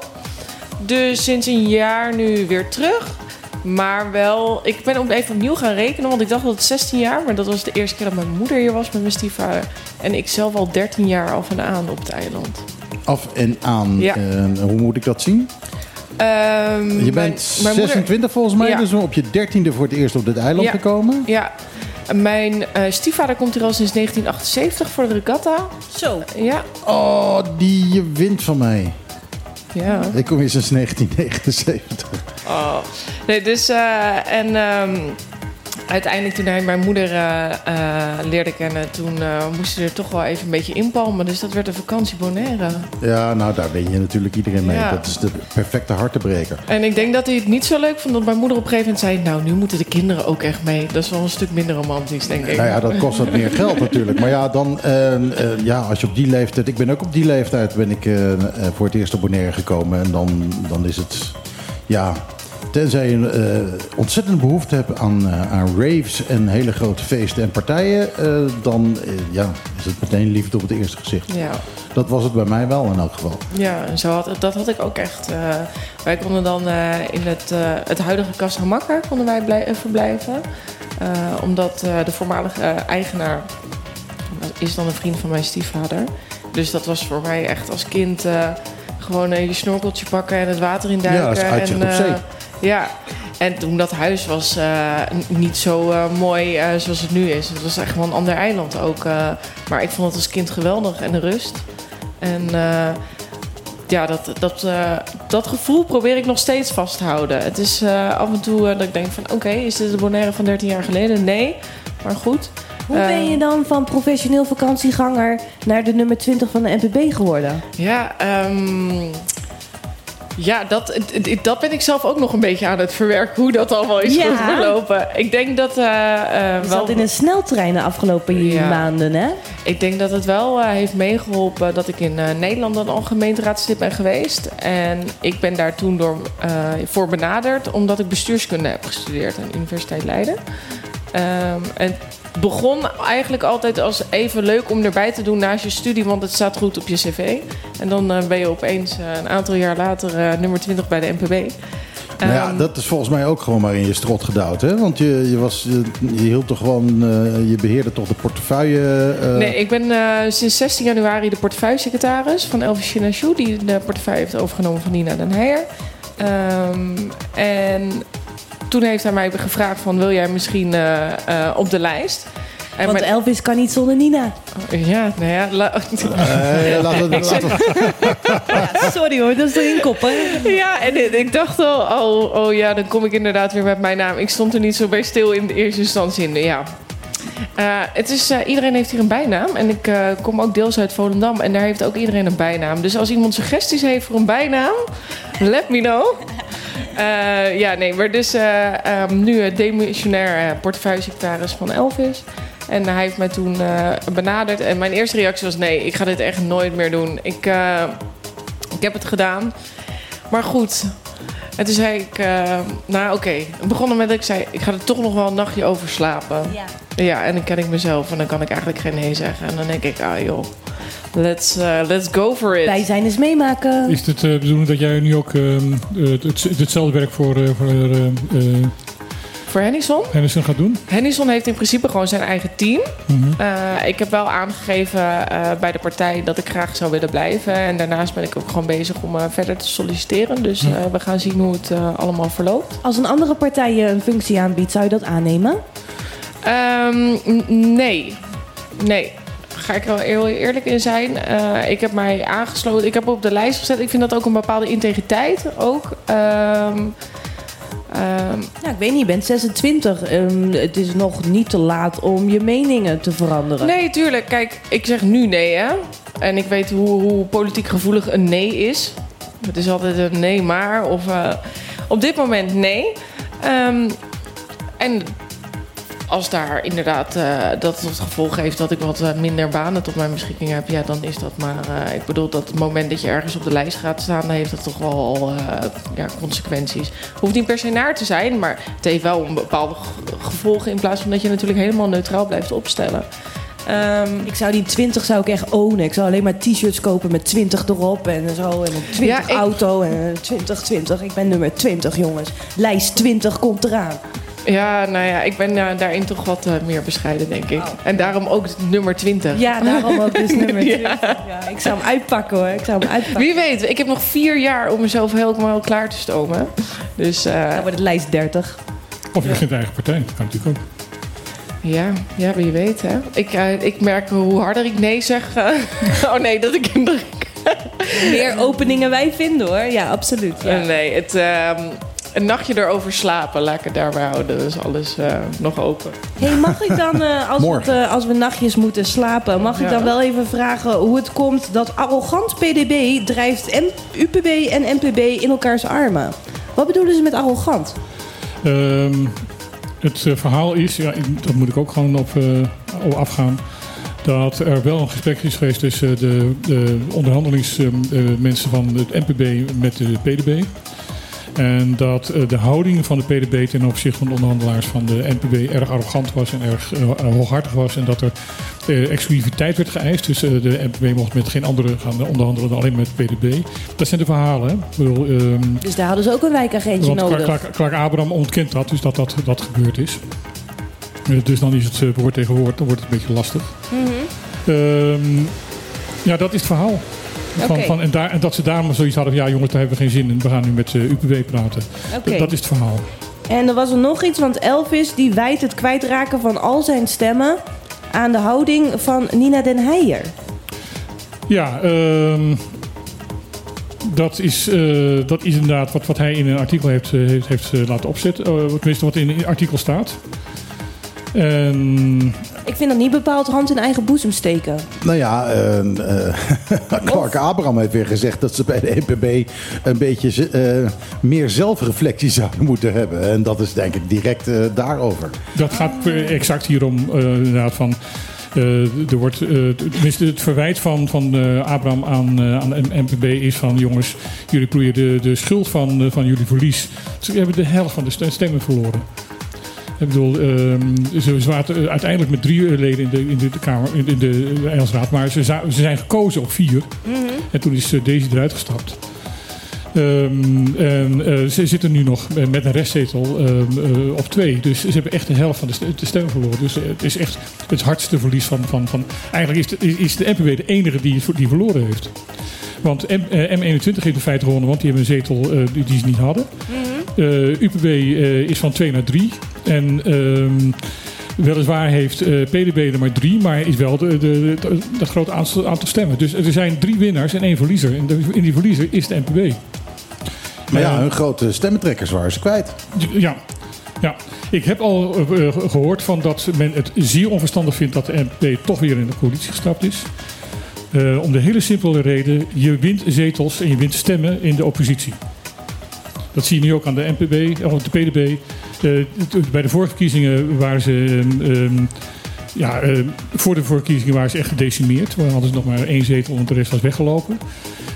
Dus sinds een jaar nu weer terug. Maar wel, ik ben ook even opnieuw gaan rekenen, want ik dacht dat het 16 jaar, maar dat was de eerste keer dat mijn moeder hier was met mijn stiefvader. En ik zelf al 13 jaar af en aan op het eiland. Af en aan. Ja. eh, hoe moet ik dat zien? Ehm, Je bent mijn moeder- 26 volgens mij, Ja. dus op je 13e voor het eerst op dit eiland Ja. gekomen. Ja. Mijn eh, stiefvader komt hier al sinds 1978 voor de regatta. Zo. Ja. Oh, die je wint van mij. Ja. Ik kom hier sinds 1979. Oh. Nee, dus eh, en ehm, uiteindelijk toen hij mijn moeder eh, eh, leerde kennen, toen eh, moesten ze er toch wel even een beetje inpalmen. Dus dat werd een vakantie Bonaire. Ja, nou daar ben je natuurlijk iedereen mee. Ja. Dat is de perfecte hartebreker. En ik denk dat hij het niet zo leuk vond dat mijn moeder op een gegeven moment zei: Nou, nu moeten de kinderen ook echt mee. Dat is wel een stuk minder romantisch, denk ik. Nou ja, dat kost wat meer geld natuurlijk. Maar ja, dan, eh, eh, ja, als je op die leeftijd... Ik ben ook op die leeftijd ben ik voor het eerst op Bonaire gekomen. En dan, dan is het... Ja, tenzij je eh, ontzettend behoefte hebt aan, eh, aan raves en hele grote feesten en partijen... eh, dan ja, is het meteen liefde op het eerste gezicht. Ja. Dat was het bij mij wel in elk geval. Ja, en zo had, dat had ik ook echt. wij konden dan in het, het huidige Casa Makka konden wij blij- verblijven. Omdat de voormalige eigenaar is dan een vriend van mijn stiefvader. Dus dat was voor mij echt als kind gewoon je snorkeltje pakken en het water in duiken. Ja, en, op zee. Ja, en toen dat huis was eh, niet zo eh, mooi eh, zoals het nu is. Het was echt wel een ander eiland ook. maar ik vond het als kind geweldig en de rust. En ja, dat, dat, dat gevoel probeer ik nog steeds vast te houden. Het is af en toe dat ik denk van... oké, is dit de Bonaire van 13 jaar geleden? Nee, maar goed. Hoe ben je dan van professioneel vakantieganger naar de nummer 20 van de NPB geworden? Ja, ehm, ja dat, dat ben ik zelf ook nog een beetje aan het verwerken. Hoe dat allemaal is Ja. gelopen. Ik denk dat... eh eh, Je wel zat in een sneltrein de afgelopen Ja. maanden, hè? Ik denk dat het wel eh, heeft meegeholpen dat ik in Nederland dan al gemeenteraadslid ben geweest. En ik ben daar toen door, voor benaderd omdat ik bestuurskunde heb gestudeerd aan de Universiteit Leiden. Ehm, en begon eigenlijk altijd als even leuk om erbij te doen naast je studie, want het staat goed op je cv. En dan eh, ben je opeens eh, een aantal jaar later eh, nummer 20 bij de NPB. Nou ja, Ehm, dat is volgens mij ook gewoon maar in je strot gedouwd, hè? Want je, je, was, je, je hield toch gewoon, je beheerde toch de portefeuille. Nee, ik ben sinds 16 januari de portefeuillesecretaris van Elvis Chinachou, die de portefeuille heeft overgenomen van Nina Den Heijer. Ehm, en toen heeft hij mij gevraagd van, wil jij misschien eh, eh, op de lijst? En Want Elvis kan niet zonder Nina. Ja, nou ja. la- Eh, Ja, sorry hoor, dat is erin koppen. Ja, en ik dacht al, oh, oh ja, dan kom ik inderdaad weer met mijn naam. Ik stond er niet zo bij stil in de eerste instantie. in. Ja. Eh, het is, eh, iedereen heeft hier een bijnaam. En ik eh, kom ook deels uit Volendam. En daar heeft ook iedereen een bijnaam. Dus als iemand suggesties heeft voor een bijnaam, let me know. Eh, ja, nee, maar dus eh, ehm, nu uh, demissionair portefeuillesecretaris van Elvis. En hij heeft mij toen benaderd. En mijn eerste reactie was: nee, ik ga dit echt nooit meer doen. Ik, ik heb het gedaan. Maar goed. En toen zei ik, eh, nou oké. Het begon met dat ik zei, ik ga er toch nog wel een nachtje over slapen. Ja. Ja, en dan ken ik mezelf en dan kan ik eigenlijk geen nee zeggen. En dan denk ik, ah joh, let's, eh, let's go for it. Wij zijn eens meemaken. Is het de bedoeling dat jij nu ook ehm, eh, het, het- hetzelfde werk voor, voor eh, eh, Voor Hennison? Hennison gaat doen? Hennison heeft in principe gewoon zijn eigen team. Mhm. Eh, ik heb wel aangegeven eh, bij de partij dat ik graag zou willen blijven. En daarnaast ben ik ook gewoon bezig om eh, verder te solliciteren. Dus we gaan zien hoe het allemaal verloopt. Als een andere partij je een functie aanbiedt, zou je dat aannemen? Ehm, n- nee. Nee. Ga ik er wel heel eerlijk in zijn. Eh, ik heb mij aangesloten. Ik heb op de lijst gezet. Ik vind dat ook een bepaalde integriteit. Ook. Ehm, Ja, ik weet niet, je bent 26. Ehm, het is nog niet te laat om je meningen te veranderen. Nee, tuurlijk. Kijk, ik zeg nu nee, hè. En ik weet hoe, hoe politiek gevoelig een nee is. Het is altijd een nee, maar. Of eh, op dit moment nee. Ehm, en als daar inderdaad eh, dat het gevolg heeft dat ik wat eh, minder banen tot mijn beschikking heb, ja, dan is dat maar. eh, ik bedoel dat het moment dat je ergens op de lijst gaat staan, dan heeft dat toch wel al ja, consequenties. Hoeft niet per se naar te zijn, maar het heeft wel een bepaalde ge- gevolgen in plaats van dat je natuurlijk helemaal neutraal blijft opstellen. Ehm, Ik zou die 20 zou ik echt ownen. Ik zou alleen maar t-shirts kopen met 20 erop en zo. En een 20 Ja, ik- auto en 20, 20. Ik ben nummer 20, jongens. Lijst 20 komt eraan. Ja, nou ja, ik ben eh, daarin toch wat eh, meer bescheiden, denk ik. En daarom ook nummer 20. Ja, daarom ook dus nummer 20. Ja. Ja, ik zou hem uitpakken hoor. Ik zou hem uitpakken. Wie weet, ik heb nog vier jaar om mezelf helemaal klaar te stomen. Dus eh, Dan wordt het lijst 30. Of je begint een eigen partij. Dat kan natuurlijk ook. ja, ja, wie weet hè. Ik, ik merk hoe harder ik nee zeg. oh nee, dat ik... ik- Meer openingen wij vinden hoor. Ja, absoluut. Ja. Nee, het, ehm, een nachtje erover slapen, laat ik het daarbij houden. Dus alles eh, nog open. Hey, mag ik dan, eh, als, het, eh, als we nachtjes moeten slapen, mag ik Ja. dan wel even vragen hoe het komt dat arrogant PDB drijft M UPB en NPB in elkaars armen? Wat bedoelen ze met arrogant? Ehm, het verhaal is, ja, ik- dat moet ik ook gewoon op, eh, op afgaan. Dat er wel een gesprek is geweest tussen de, de onderhandelingsmensen van het NPB met de PDB. En dat eh, de houding van de PDB ten opzichte van de onderhandelaars van de NPB erg arrogant was en erg eh, hooghartig was. En dat er eh, exclusiviteit werd geëist. Dus de NPB mocht met geen andere gaan onderhandelen dan alleen met de PDB. Dat zijn de verhalen. Hè? Bedoel, ehm, Dus daar hadden ze ook een wijkagentje want nodig. Clark, Abraham ontkent dat, dus dat dat, dat gebeurd is. Dus dan is het woord tegen woord, dan wordt het een beetje lastig. Mhm. Ehm, ja, dat is het verhaal. Van, van, en, daar, en dat ze daarom zoiets hadden van... ja jongens, daar hebben we geen zin in. We gaan nu met eh, UPB praten. Dat is het verhaal. En er was er nog iets, want Elvis die wijt het kwijtraken van al zijn stemmen aan de houding van Nina Den Heijer. Ja, ehm, dat, is, eh, dat is inderdaad wat, wat hij in een artikel heeft, eh, heeft, heeft laten opzetten. Eh, tenminste, wat in het artikel staat. En Ik vind dat niet bepaald hand in eigen boezem steken. Nou ja, eh, Clark Abraham heeft weer gezegd dat ze bij de NPB een beetje eh, meer zelfreflectie zouden moeten hebben. En dat is denk ik direct eh, daarover. Dat gaat exact hierom, eh, inderdaad, van... eh, er wordt, tenminste, het verwijt van, van eh, Abraham aan, aan de NPB is van... jongens, jullie ploeien de, de schuld van, van jullie verlies. Ze hebben de helft van de st- stemmen verloren. Ik bedoel, ehm, ze zaten eh, uiteindelijk met drie leden in de, in de, Kamer, in de, in de Engelsraad. Maar ze, ze zijn gekozen op vier. En toen is eh, Daisy eruit gestapt. Ehm, en eh, ze zitten nu nog met een restzetel ehm, eh, op twee. Dus ze hebben echt de helft van de, st- de verloren. Dus het is echt het hardste verlies van... van, van eigenlijk is de, is de NPW de enige die, die verloren heeft. Want M, eh, M21 heeft in feite gewonnen, want die hebben een zetel eh, die, die ze niet hadden. Eh, UPB eh, is van 2 naar 3. En ehm, weliswaar heeft eh, PDB er maar 3, maar is wel de, de, de- dat grote aantal, aantal stemmen. Dus er zijn drie winnaars en één verliezer. En de, in die verliezer is de NPB. Maar ja, hun grote stemmentrekkers waren ze kwijt. Ja. Ja, ik heb al eh, eh, gehoord van dat men het zeer onverstandig vindt dat de NPB toch weer in de coalitie gestapt is. Eh, om de hele simpele reden, je wint zetels en je wint stemmen in de oppositie. Dat zie je nu ook aan de NPB, of de PDB. Eh, bij de vorige verkiezingen waren ze... ehm, ehm, ja, eh, voor de verkiezingen waren ze echt gedecimeerd. We hadden ze nog maar één zetel, want de rest was weggelopen.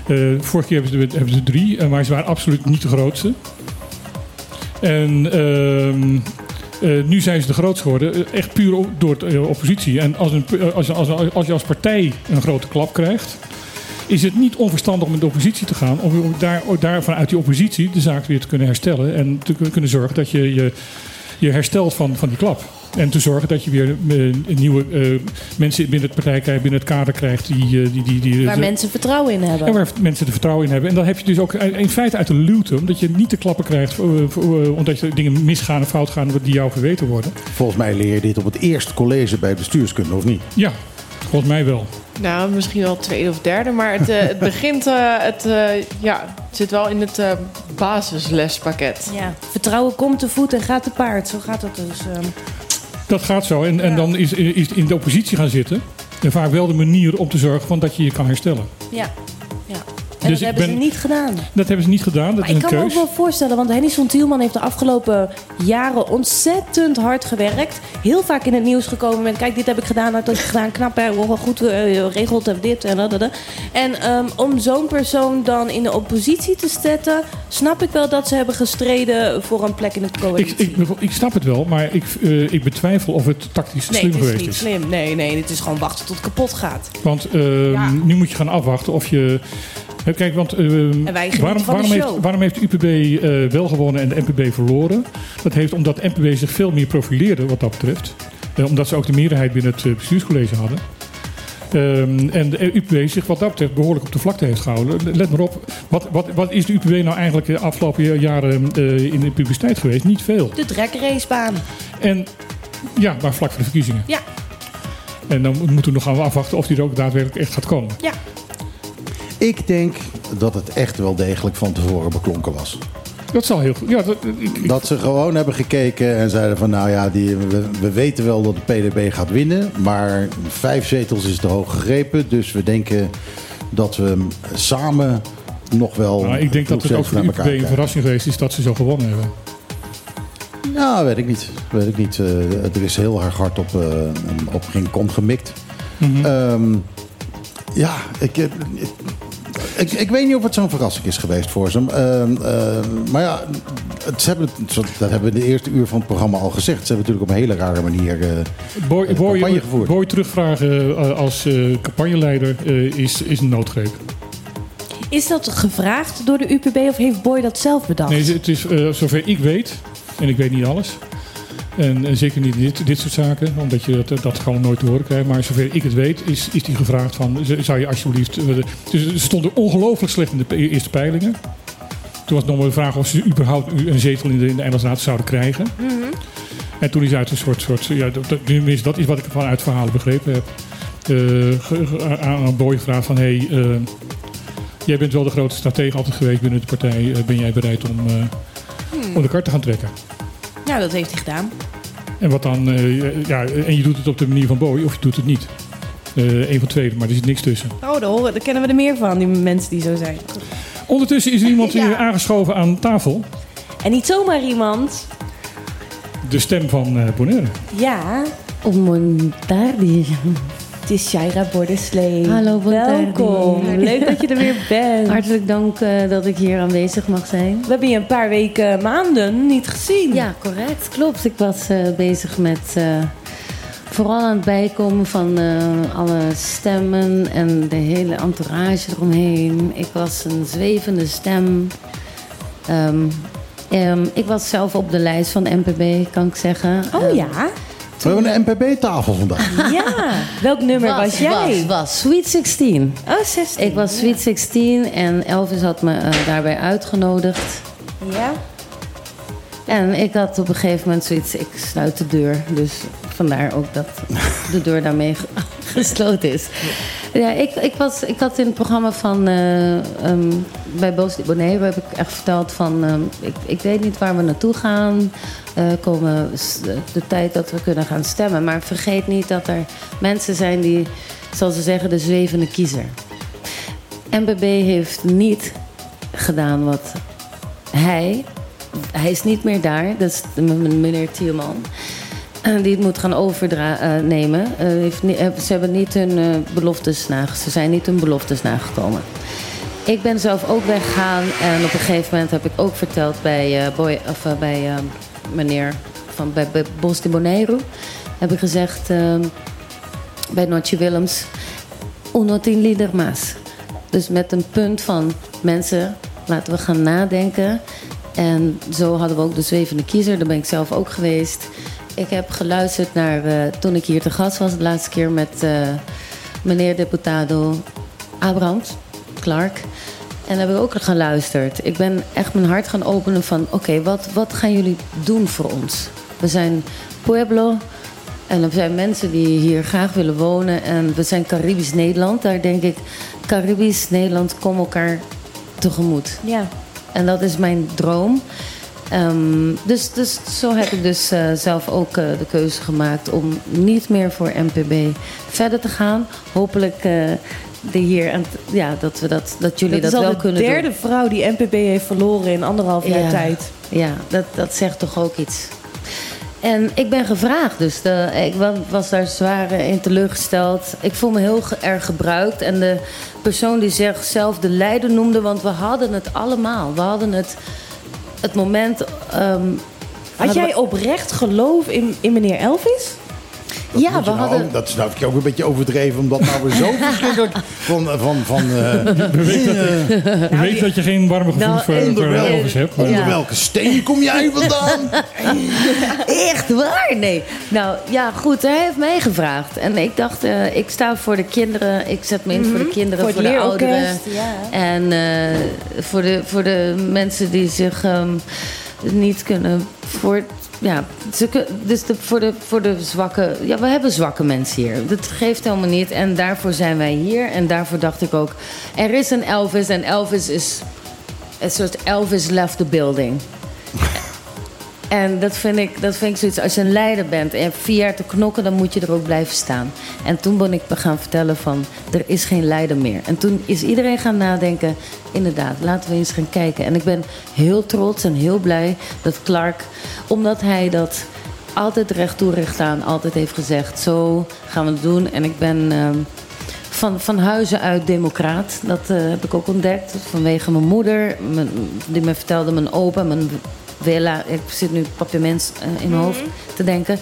Eh vorige keer hebben ze, hebben ze drie, maar ze waren absoluut niet de grootste. En ehm, eh, nu zijn ze de grootste geworden, eh, echt puur door de eh, oppositie. En als, een, als, als, als je als partij een grote klap krijgt, is het niet onverstandig om in de oppositie te gaan. Om daar, daar vanuit die oppositie de zaak weer te kunnen herstellen. En te kun- kunnen zorgen dat je je, je herstelt van, van die klap. En te zorgen dat je weer eh, nieuwe eh, mensen binnen het partij krijgt, binnen het kader krijgt. Die, eh, die, die, die, Waar mensen vertrouwen in hebben. en waar mensen er vertrouwen in hebben. En dan heb je dus ook in feite uit de luwte, omdat je niet de klappen krijgt, voor, omdat je dingen misgaan en fout gaan die jou verweten worden. Volgens mij leer je dit op het eerste college bij bestuurskunde, of niet? Ja, volgens mij wel. Nou, misschien wel tweede of derde, maar het, eh, het begint, eh, het, eh, ja, het zit wel in het eh, basislespakket. Ja, vertrouwen komt te voet en gaat te paard. Zo gaat dat dus. ehm. Dat gaat zo. En, en dan is, is in de oppositie gaan zitten. En vaak wel de manier om te zorgen van dat je je kan herstellen. Ja. En Dus dat hebben ben- ze niet gedaan. Dat hebben ze niet gedaan. Dat Maar is ik kan me ook wel voorstellen, want Henny Tielman heeft de afgelopen jaren ontzettend hard gewerkt. Heel vaak in het nieuws gekomen met, kijk, dit heb ik gedaan, dat heb ik gedaan, knap, hè, goed eh, geregeld, heb dit en dat. dat, dat. En ehm, om zo'n persoon dan in de oppositie te zetten, snap ik wel dat ze hebben gestreden voor een plek in de coalitie. Ik, ik, ik snap het wel, maar ik, eh, ik betwijfel of het tactisch nee, slim het is geweest niet is. slim. Nee, nee, het is gewoon wachten tot het kapot gaat. Want ehm, nu moet je gaan afwachten of je. Kijk, want ehm, waarom, waarom, heeft, waarom heeft de UPB eh, wel gewonnen en de NPB verloren? Dat heeft omdat de NPB zich veel meer profileerde wat dat betreft. Eh, omdat ze ook de meerderheid binnen het eh, bestuurscollege hadden. Ehm, en de UPB zich wat dat betreft behoorlijk op de vlakte heeft gehouden. Let maar op, wat, wat, wat is de UPB nou eigenlijk de afgelopen jaren in de publiciteit geweest? Niet veel. De drekracebaan. En ja, maar vlak voor de verkiezingen. Ja. En dan moeten we nog gaan afwachten of die er ook daadwerkelijk echt gaat komen. Ja. Ik denk dat het echt wel degelijk van tevoren beklonken was. Dat zal heel goed. Ja, dat, ik- Dat ze gewoon hebben gekeken en zeiden van nou ja, die, we, we weten wel dat de PDB gaat winnen. Maar vijf zetels is te hoog gegrepen. Dus we denken dat we samen nog wel. Nou, ik denk dat het ook voor de UPB een verrassing geweest is dat ze zo gewonnen hebben. Nou, weet ik niet. Weet ik niet. Eh, er is heel erg hard op, eh, op geen kom gemikt. Mhm. Ehm, ja, ik, eh, ik, ik, ik weet niet of het zo'n verrassing is geweest voor ze. Ehm, eh, maar ja, het, ze hebben, dat hebben we in de eerste uur van het programma al gezegd. Ze hebben natuurlijk op een hele rare manier eh, Boy, eh, Boy, campagne gevoerd. Boy terugvragen eh, als eh, campagneleider eh, is, is een noodgreep. Is dat gevraagd door de UPB of heeft Boy dat zelf bedacht? Nee, het is, zover ik weet, en ik weet niet alles, En, en zeker niet dit, dit soort zaken, omdat je dat, dat gewoon nooit te horen krijgt. Maar zover ik het weet, is, is die gevraagd van, zou je alsjeblieft... eh, de- Dus ze stonden ongelooflijk slecht in de eerste peilingen. Toen was nog maar de vraag of ze überhaupt een zetel in de, in de zouden krijgen. En toen is uit een soort, soort ja, dat, dat, tenminste, dat is wat ik vanuit verhalen begrepen heb. eh, aan aan Boy gevraagd van, hé, hey, eh, jij bent wel de grote stratege altijd geweest binnen de partij. Eh, ben jij bereid om, eh, Hmm. om de kar te gaan trekken? Nou, dat heeft hij gedaan. En, wat dan, eh, ja, en je doet het op de manier van Boy of je doet het niet. Eh een van twee, maar er zit niks tussen. Oh, daar, horen, daar kennen we er meer van, die mensen die zo zijn. Ondertussen is er iemand Ja. eh, aangeschoven aan tafel. En niet zomaar iemand. De stem van eh Bonaire. Ja. Montardi. Het is Shaira Bordeslee. Hallo. Welkom. Leuk dat je er weer bent. Hartelijk dank eh, dat ik hier aanwezig mag zijn. We hebben je een paar weken, maanden niet gezien. Ja, correct. Klopt. Ik was eh, bezig met eh, vooral aan het bijkomen van eh, alle stemmen en de hele entourage eromheen. Ik was een zwevende stem. Ehm, ehm, ik was zelf op de lijst van NPB, kan ik zeggen. Oh Ehm, ja? We hebben een MPB-tafel vandaag. Ja. Welk nummer was, jij? Was, was Sweet 16. Oh, 16. Ik was Sweet 16 en Elvis had me eh, daarbij uitgenodigd. Ja. En ik had op een gegeven moment zoiets, ik sluit de deur. Dus vandaar ook dat de deur daarmee ge- gesloten is. Ja, ik, ik, was, ik had in het programma van eh, ehm, bij Boos Bonnet heb ik echt verteld van ehm, ik, ik weet niet waar we naartoe gaan. Eh komen de tijd dat we kunnen gaan stemmen. Maar vergeet niet dat er mensen zijn die, zoals ze zeggen, de zwevende kiezer. MBB heeft niet gedaan wat hij. Hij is niet meer daar, dat is meneer Tielman. Eh, Die het moet gaan overnemen. ni- eh, ze hebben niet hun eh, beloftes ze zijn niet hun beloftes nagekomen. Ik ben zelf ook weggegaan en op een gegeven moment heb ik ook verteld bij, eh, boy, of, eh, bij eh, meneer van bij, Bos de Bonaire. Heb ik gezegd eh, bij Notje Willems, uno líder más. Dus met een punt van mensen, laten we gaan nadenken. En zo hadden we ook de zwevende kiezer, daar ben ik zelf ook geweest. Ik heb geluisterd naar, eh, toen ik hier te gast was, de laatste keer met eh, meneer deputado Abrams, Clark. En daar heb ik ook geluisterd. Ik ben echt mijn hart gaan openen van... oké, wat, wat gaan jullie doen voor ons? We zijn Pueblo en er zijn mensen die hier graag willen wonen. En we zijn Caribisch Nederland. Daar denk ik, Caribisch Nederland, kom elkaar tegemoet. Ja. En dat is mijn droom. Ehm, dus, dus zo heb ik dus eh, zelf ook eh, de keuze gemaakt om niet meer voor MPB verder te gaan. Hopelijk eh, de hier en ja, dat, we dat, dat jullie dat wel de kunnen doen. derde vrouw die NPB heeft verloren in anderhalf jaar Ja. tijd. Ja, dat, dat zegt toch ook iets. En ik ben gevraagd, dus de, ik wa- was daar zwaar in teleurgesteld. Ik voel me heel erg gebruikt. En de persoon die zichzelf de leider noemde, want we hadden het allemaal. We hadden het, het moment. ehm, Had jij oprecht geloof in, in meneer Elvis? Ja, Moet we je nou, hadden. Dat snap ik ook een beetje overdreven, omdat nou weer zo verschrikkelijk van... van, van eh, We weten dat, eh, we weten dat je geen warme gevoelens Nou, voor, onder voor wel- Elvis hebt. maar- Onder Ja. welke steen kom jij vandaan? Echt waar? Nee. Nou ja, goed, hij heeft mij gevraagd. En ik dacht, eh, ik sta voor de kinderen. Ik zet me in voor de kinderen, Voor de ouderen. ja. En eh, voor, de, voor de mensen die zich ehm, niet kunnen voor. Ja, dus voor, de, voor de zwakke. Ja, we hebben zwakke mensen hier. Dat geeft helemaal niet. En daarvoor zijn wij hier. En daarvoor dacht ik ook. Er is een Elvis. En Elvis is. Een soort Elvis left the building. En dat vind, ik, dat vind ik zoiets. Als je een leider bent en je hebt vier jaar te knokken, dan moet je er ook blijven staan. En toen ben ik gaan vertellen van, er is geen leider meer. En toen is iedereen gaan nadenken, inderdaad, laten we eens gaan kijken. En ik ben heel trots en heel blij dat Clark, omdat hij dat altijd recht toe recht aan, altijd heeft gezegd, zo gaan we het doen. En ik ben... ehm, van, van huizen uit democraat. Dat eh, heb ik ook ontdekt. Vanwege mijn moeder, die me vertelde, mijn opa, mijn Ik zit nu papiermens eh, in mijn hoofd te denken.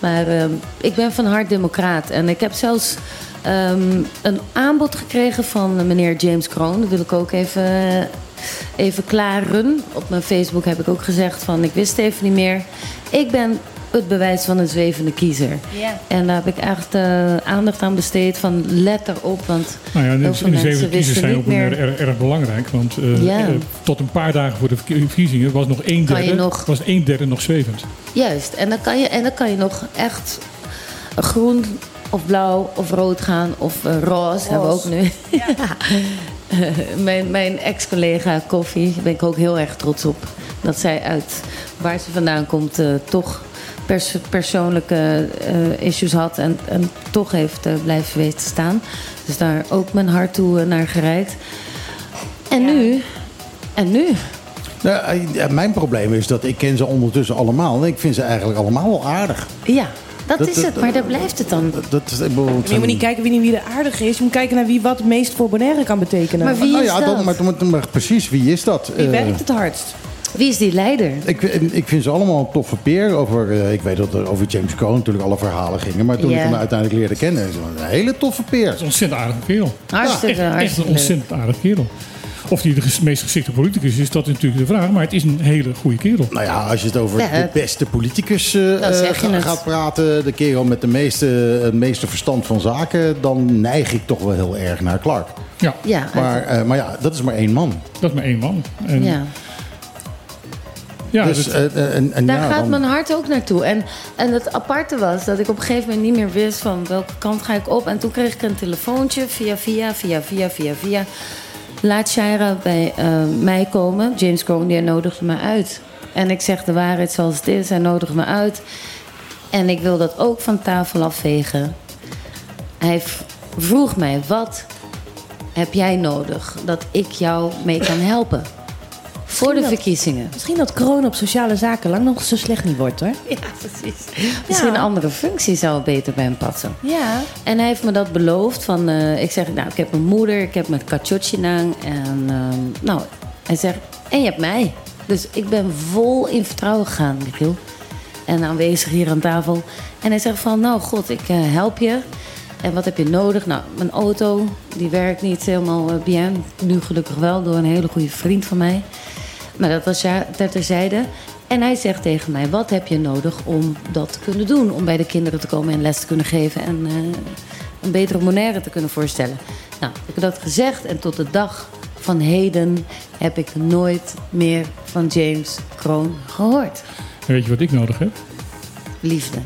Maar eh, ik ben van hart democraat. En ik heb zelfs ehm, een aanbod gekregen van meneer James Kroon. Dat wil ik ook even, even klaren. Op mijn Facebook heb ik ook gezegd van ik wist het even niet meer. Ik ben het bewijs van een zwevende kiezer. Ja. En daar heb ik echt eh, aandacht aan besteed van let erop. Want Nou ja, de, veel de mensen zeven kiezers wisten zijn niet ook meer erg, erg belangrijk. Want eh, Ja. eh, tot een paar dagen voor de verkie- verkiezingen was nog een derde, nog- was een derde nog zwevend. Juist, en dan, kan je, en dan kan je nog echt groen of blauw of rood gaan of eh, roze hebben we ook nu. Mijn mijn ex-collega Koffie, daar ben ik ook heel erg trots op. Dat zij uit waar ze vandaan komt eh, toch pers- persoonlijke eh, issues had en, en toch heeft eh, blijven weten te staan. Dus daar ook mijn hart toe eh, naar gereikt. En nu? En nu? Nou, mijn probleem is dat ik ken ze ondertussen allemaal. En ik vind ze eigenlijk allemaal wel aardig. Ja, dat, Dat- is dat- het, maar daar blijft het dan. Dat, het Je moet niet kijken wie, wie er aardig is. Je moet kijken naar wie wat het meest voor Bonaire kan betekenen. Maar wie nou is ja, dat? maar, maar, maar precies, wie is dat? Wie werkt het hardst? Wie is die leider? Ik, ik vind ze allemaal een toffe peer. Over, eh, ik weet dat er over James Cohn natuurlijk alle verhalen gingen. Maar toen Ja. ik hem uiteindelijk leerde kennen, is hij een hele toffe peer. Een ontzettend aardige kerel. Hartstikke, echt, echt een hartstikke ontzettend aardige kerel. Of hij de ges- meest geschikte politicus is, dat is natuurlijk de vraag. Maar het is een hele goede kerel. Nou ja, als je het over Ja, de beste politicus eh, Dan zeg je ga- het. gaat praten, de kerel met de meeste, het meeste verstand van zaken, dan neig ik toch wel heel erg naar Clark. Ja, Ja, Maar, eh, maar ja, dat is maar één man. dat is maar één man. En, ja. Ja. dus, dat- eh, eh, en, en Daar ja, gaat dan- mijn hart ook naartoe. En, en het aparte was dat ik op een gegeven moment niet meer wist van welke kant ga ik op. En toen kreeg ik een telefoontje via, via, via, via, via, via. Laat Shaira bij eh, mij komen. James Cohn, die nodigde me uit. En ik zeg de waarheid zoals het is. Hij nodigde me uit. En ik wil dat ook van tafel afvegen. Hij vroeg mij, wat heb jij nodig dat ik jou mee kan helpen? Voor de dat- verkiezingen. Misschien dat kroon op sociale zaken lang nog zo slecht niet wordt hoor. Ja, precies. Misschien een andere functie zou beter bij hem passen. Ja. En hij heeft me dat beloofd. Van, eh, ik zeg, nou, ik heb een moeder, ik heb mijn Kachotjinang. En ehm, nou, hij zegt, en je hebt mij. Dus ik ben vol in vertrouwen gegaan, Michiel. En aanwezig hier aan tafel. En hij zegt van, nou god, ik eh, help je. En wat heb je nodig? Nou, mijn auto, die werkt niet helemaal eh, bien. Nu gelukkig wel, door een hele goede vriend van mij. Maar dat was ja ter terzijde. En hij zegt tegen mij, wat heb je nodig om dat te kunnen doen? Om bij de kinderen te komen en les te kunnen geven en eh, een betere Bonaire te kunnen voorstellen. Nou, ik heb dat gezegd en tot de dag van heden heb ik nooit meer van James Kroon gehoord. En weet je wat ik nodig heb? Liefde.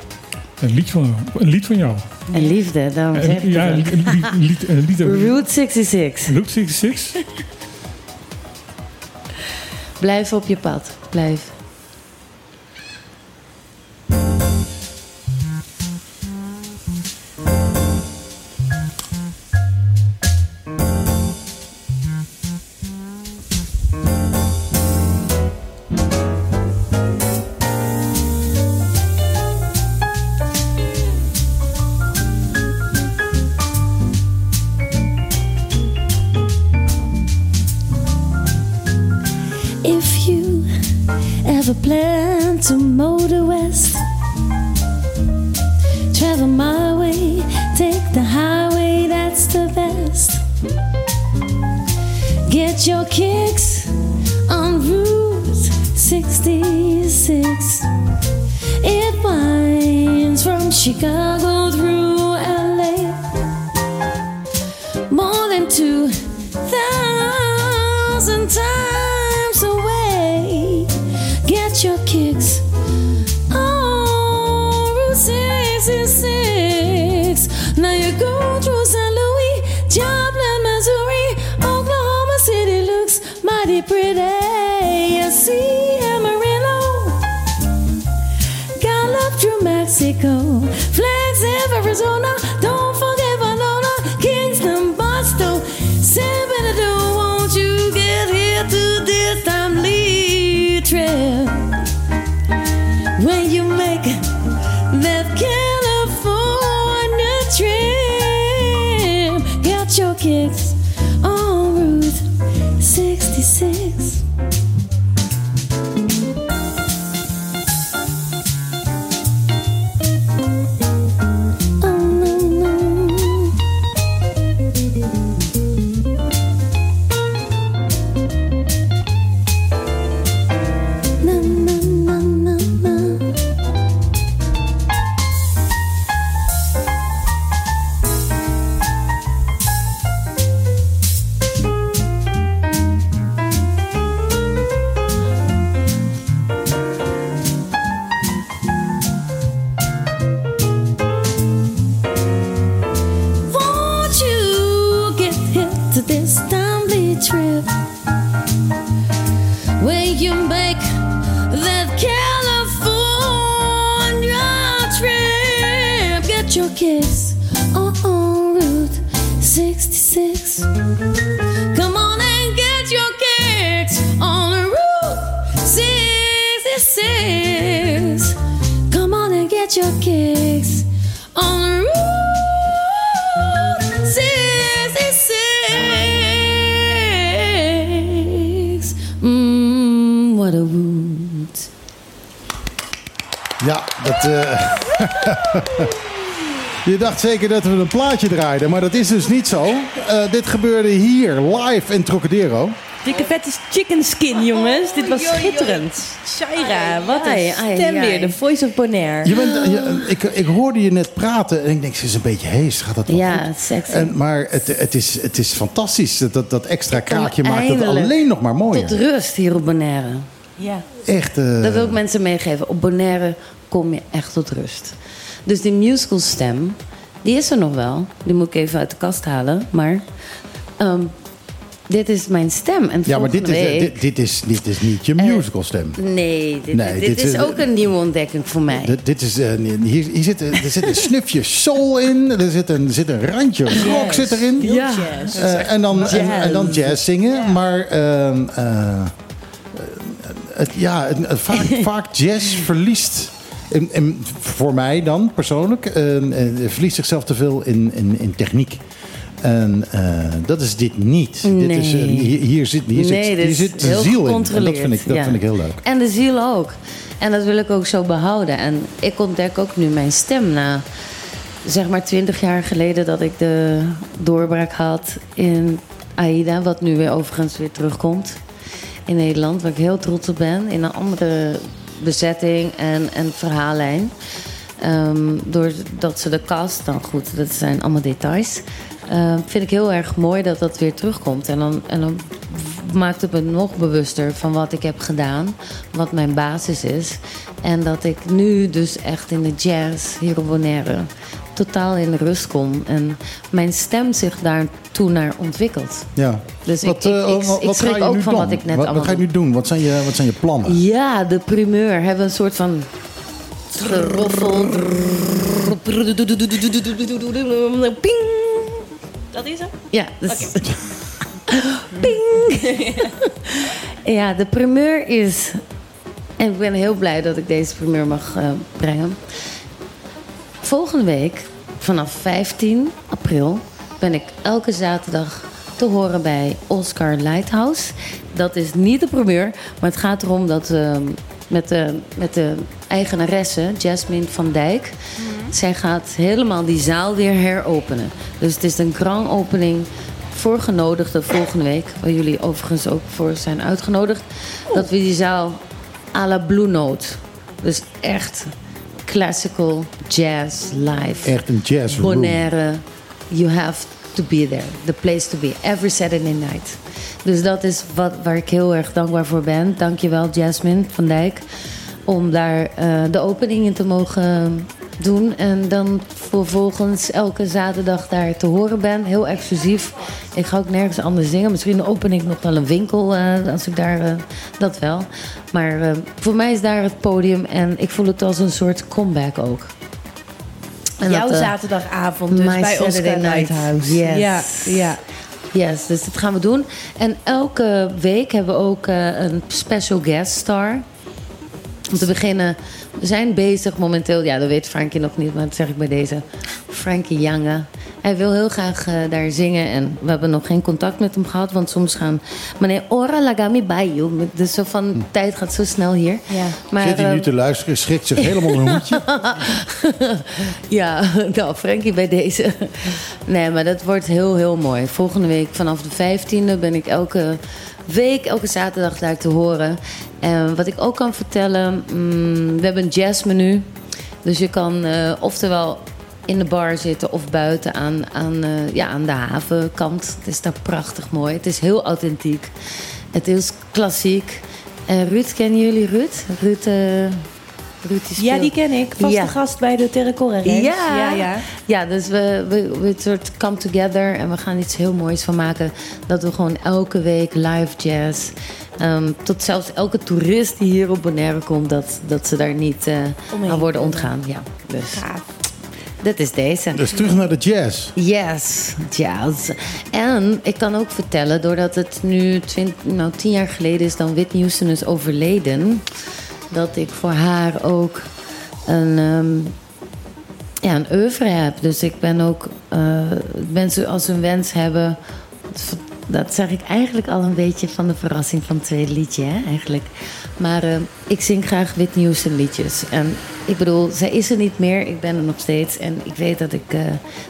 Een lied van, een lied van jou. En liefde, daarom zeg ik ja, een lied, een lied, een lied, een lied, Route 66. Route 66. Blijf op je pad. Blijf. Dacht zeker dat we een plaatje draaiden, maar dat is dus niet zo. Eh, dit gebeurde hier live in Trocadero. Dikke vette chicken skin, jongens. Dit was schitterend. Shaira, wat Ai, een stem weer. De voice of Bonaire. Je bent, je- ik, ik hoorde je net praten en ik denk, ze is een beetje hees. Gaat dat wel Ja, goed? sexy. En, maar het, het, is, het is fantastisch. Dat, dat extra kraakje maakt het alleen nog maar mooier. Tot rust hier op Bonaire. Ja. Echt. eh, Dat wil ik mensen meegeven. Op Bonaire kom je echt tot rust. Dus die musical stem, die is er nog wel. Die moet ik even uit de kast halen. Maar ehm, dit is mijn stem. En ja, maar dit is, volgende eh, week- dit, dit, is, dit is niet je musical stem. Nee, dit, Nee, dit, dit is is- ook een nieuwe ontdekking voor mij. Dit, dit is, eh, hier, hier zit, er zit een snufje soul in. Er zit een, er zit een randje rock zit erin. Ja. Jazz. Eh, en, dan, en, en dan Jazz. jazz zingen. Maar ehm, eh, het, ja, het- het- vaak, vaak jazz verliest... En, en voor mij dan persoonlijk eh, verliest zichzelf te veel in, in, in techniek. En eh, dat is dit niet. Dit is, eh, Nee. hier, hier zit, hier Nee, zit, hier zit heel ziel in. En dat vind ik, dat ja. vind ik heel leuk. En de ziel ook. En dat wil ik ook zo behouden. En ik ontdek ook nu mijn stem na zeg maar twintig jaar geleden dat ik de doorbraak had in AIDA, wat nu weer overigens weer terugkomt in Nederland, waar ik heel trots op ben, in een andere bezetting en, en verhaallijn. Ehm, doordat ze de cast, dan goed, dat zijn allemaal details. Ehm, vind ik heel erg mooi dat dat weer terugkomt. En dan, en dan maakt het me nog bewuster van wat ik heb gedaan, wat mijn basis is. En dat ik nu dus echt in de jazz hier op Bonaire totaal in de rust kom. En mijn stem zich daartoe naar ontwikkelt. Ja. Dus wat, ik, ik, eh, ik, wat- ik wat ga schrik je ook nu van doen? wat ik net wat, allemaal wat ga je nu doen? Wat zijn je, wat zijn je plannen? ja, de primeur hebben we een soort van geroffel. Ping! Dat is hem? Ja, dus- Ping! ja, de primeur is. En ik ben heel blij dat ik deze primeur mag eh, brengen. Volgende week, vanaf 15 april, ben ik elke zaterdag te horen bij Oscar Lighthouse. Dat is niet de primeur, maar het gaat erom dat we met de, met de eigenaresse, Jasmine van Dijk, zij gaat helemaal die zaal weer heropenen. Dus het is een grand opening voor genodigden volgende week, waar jullie overigens ook voor zijn uitgenodigd, dat we die zaal à la Blue Note, dus echt classical jazz live. Echt een jazz room. Bonaire, you have to be there. The place to be. Every Saturday night. Dus dat is wat, waar ik heel erg dankbaar voor ben. Dankjewel Jasmine van Dijk. Om daar eh, de opening in te mogen doen. En dan vervolgens elke zaterdag daar te horen ben. Heel exclusief. Ik ga ook nergens anders zingen. Misschien open ik nog wel een winkel eh, als ik daar... eh, dat wel. Maar eh, voor mij is daar het podium. En ik voel het als een soort comeback ook. En Jouw dat, zaterdagavond dus bij Oscar Saturday night. Lighthouse. Yes. Ja, ja. Yes, dus dat gaan we doen. En elke week hebben we ook een special guest star. Om te beginnen, we zijn bezig momenteel, ja dat weet Frankie nog niet, maar dat zeg ik bij deze. Frankie Jange. Hij wil heel graag eh, daar zingen en we hebben nog geen contact met hem gehad, want soms gaan meneer Ora lagami bij you. Dus zo van, tijd gaat zo snel hier. Ja. Maar, Zit hij nu eh, te luisteren, schrikt zich helemaal een hoedje. ja, nou, Frankie bij deze. Nee, maar dat wordt heel, heel mooi. Volgende week vanaf de 15e ben ik elke week, elke zaterdag daar te horen. En wat ik ook kan vertellen, mm, we hebben een jazzmenu. Dus je kan eh, oftewel in de bar zitten of buiten aan, aan, eh, ja, aan de havenkant. Het is daar prachtig mooi. Het is heel authentiek. Het is klassiek. En Ruud, kennen jullie Ruud? Ruud, eh, Ruud Ja, die ken ik. Vaste Ja. gast bij de Ranch. Ja. ja, ja. Ja, dus we, we, we het soort come together en we gaan iets heel moois van maken. Dat we gewoon elke week live jazz. ehm, tot zelfs elke toerist die hier op Bonaire komt, dat, dat ze daar niet eh, Omheen aan worden ontgaan. Ja, dus. Dit is deze. Dus terug naar de jazz. Yes, jazz. En ik kan ook vertellen, doordat het nu twint, nou, tien jaar geleden is dan Whitney Houston is overleden, dat ik voor haar ook een, ehm, ja, een oeuvre heb. Dus ik ben ook, eh, mensen als een wens hebben, dat zeg ik eigenlijk al een beetje van de verrassing van het tweede liedje, hè, eigenlijk. Maar eh, ik zing graag Whitney Houston liedjes. En ik bedoel, zij is er niet meer, ik ben er nog steeds. En ik weet dat ik eh,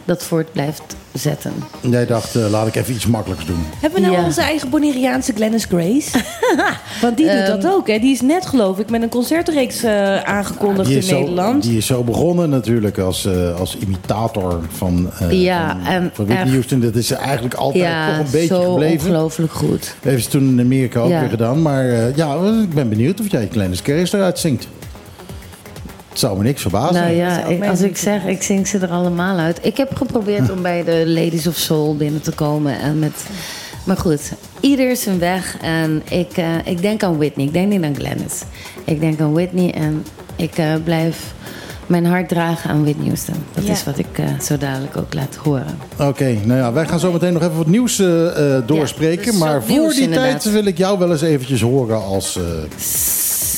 dat voort blijf zetten. Jij dacht, eh, laat ik even iets makkelijks doen. Hebben we nou Ja. onze eigen Bonaireaanse Glennis Grace? Want die doet Ehm. dat ook, hè? Die is net, geloof ik, met een concertreeks eh, aangekondigd in zo, Nederland. die is zo begonnen natuurlijk als, eh, als imitator van, eh Ja, van, en van Whitney echt- Houston. Dat is ze eigenlijk altijd ja, toch een beetje zo gebleven. ongelooflijk goed. Heeft ze toen in Amerika ook Ja. weer gedaan. Maar eh, ja, ik ben benieuwd of jij Kleine Skerries eruit zingt. Het zou me niks verbazen. Nou ja, ik- als ik zeg, ik zing ze er allemaal uit. Ik heb geprobeerd om bij de Ladies of Soul binnen te komen. En met, maar goed, ieder zijn weg. En ik, eh, ik denk aan Whitney. Ik denk niet aan Glennis. Ik denk aan Whitney en ik eh, blijf mijn hart dragen aan Whitney Houston. Dat Ja. is wat ik eh, zo dadelijk ook laat horen. Oké, nou ja, wij gaan zo meteen nog even wat nieuws eh, eh, doorspreken. dus maar voor die inderdaad. tijd wil ik jou wel eens eventjes horen als...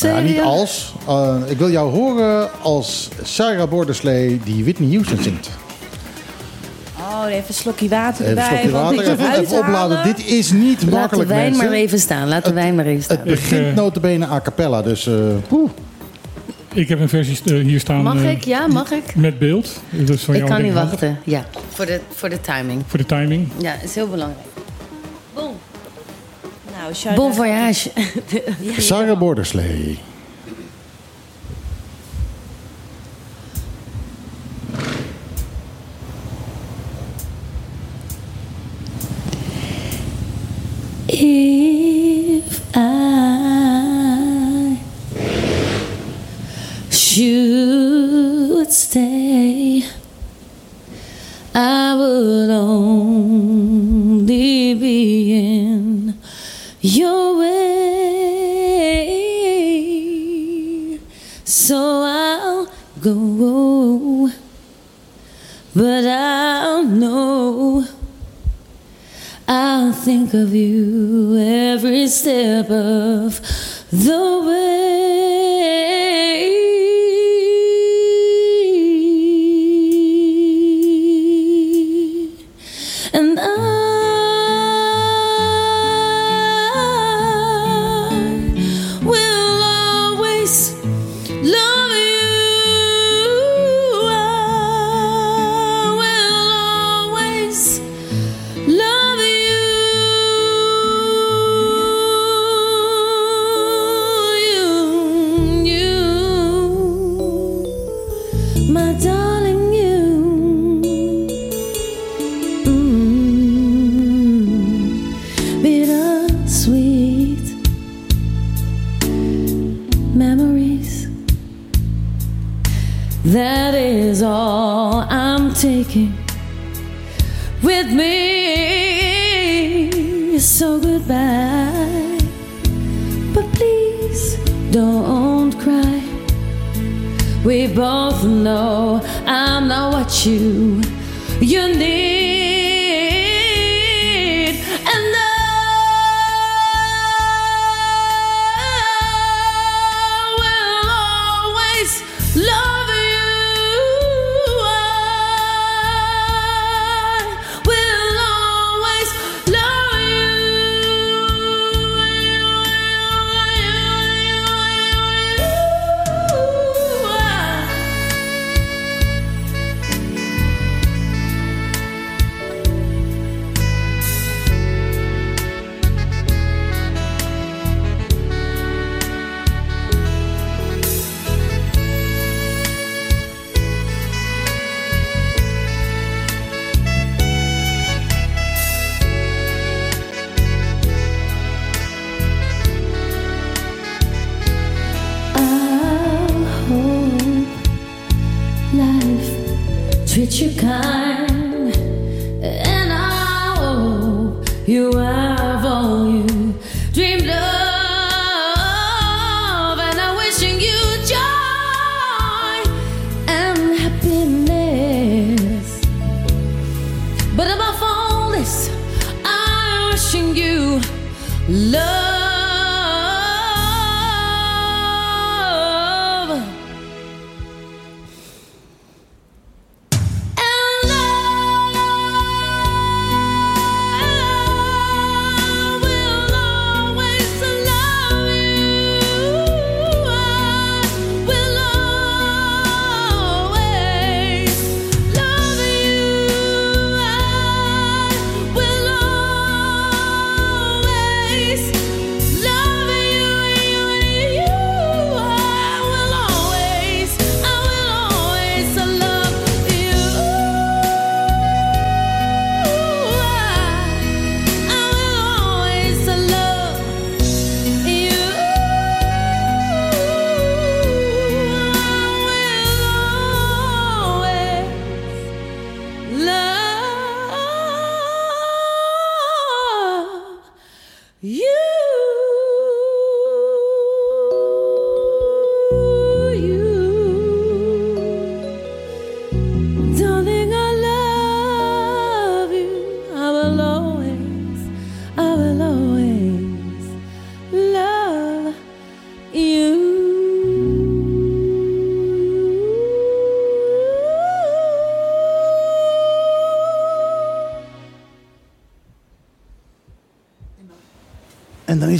ja, niet als. eh, ik wil jou horen als Sarah Borderslee die Whitney Houston zingt. Oh, even een slokje water Even een erbij. slokje wat water, even, even opladen. Dit is niet Laat de makkelijk, wijn mensen. maar even staan. Laat de wijn maar even staan. Het begint notabene a cappella, dus... eh, poeh. Ik heb een versie eh, hier staan Mag eh, ik? Ja, mag ik? met beeld. Dus van Ik jou kan niet wachten. Ja, voor de, voor de timing. Voor de timing. Ja, is heel belangrijk. Nou, Bon voyage. Sarah Borderslee. If I should stay, I would only your way. So I'll go, but I'll know. I'll think of you every step of the way. I'm with me. So goodbye. But please don't cry. We both know I'm not what you you need.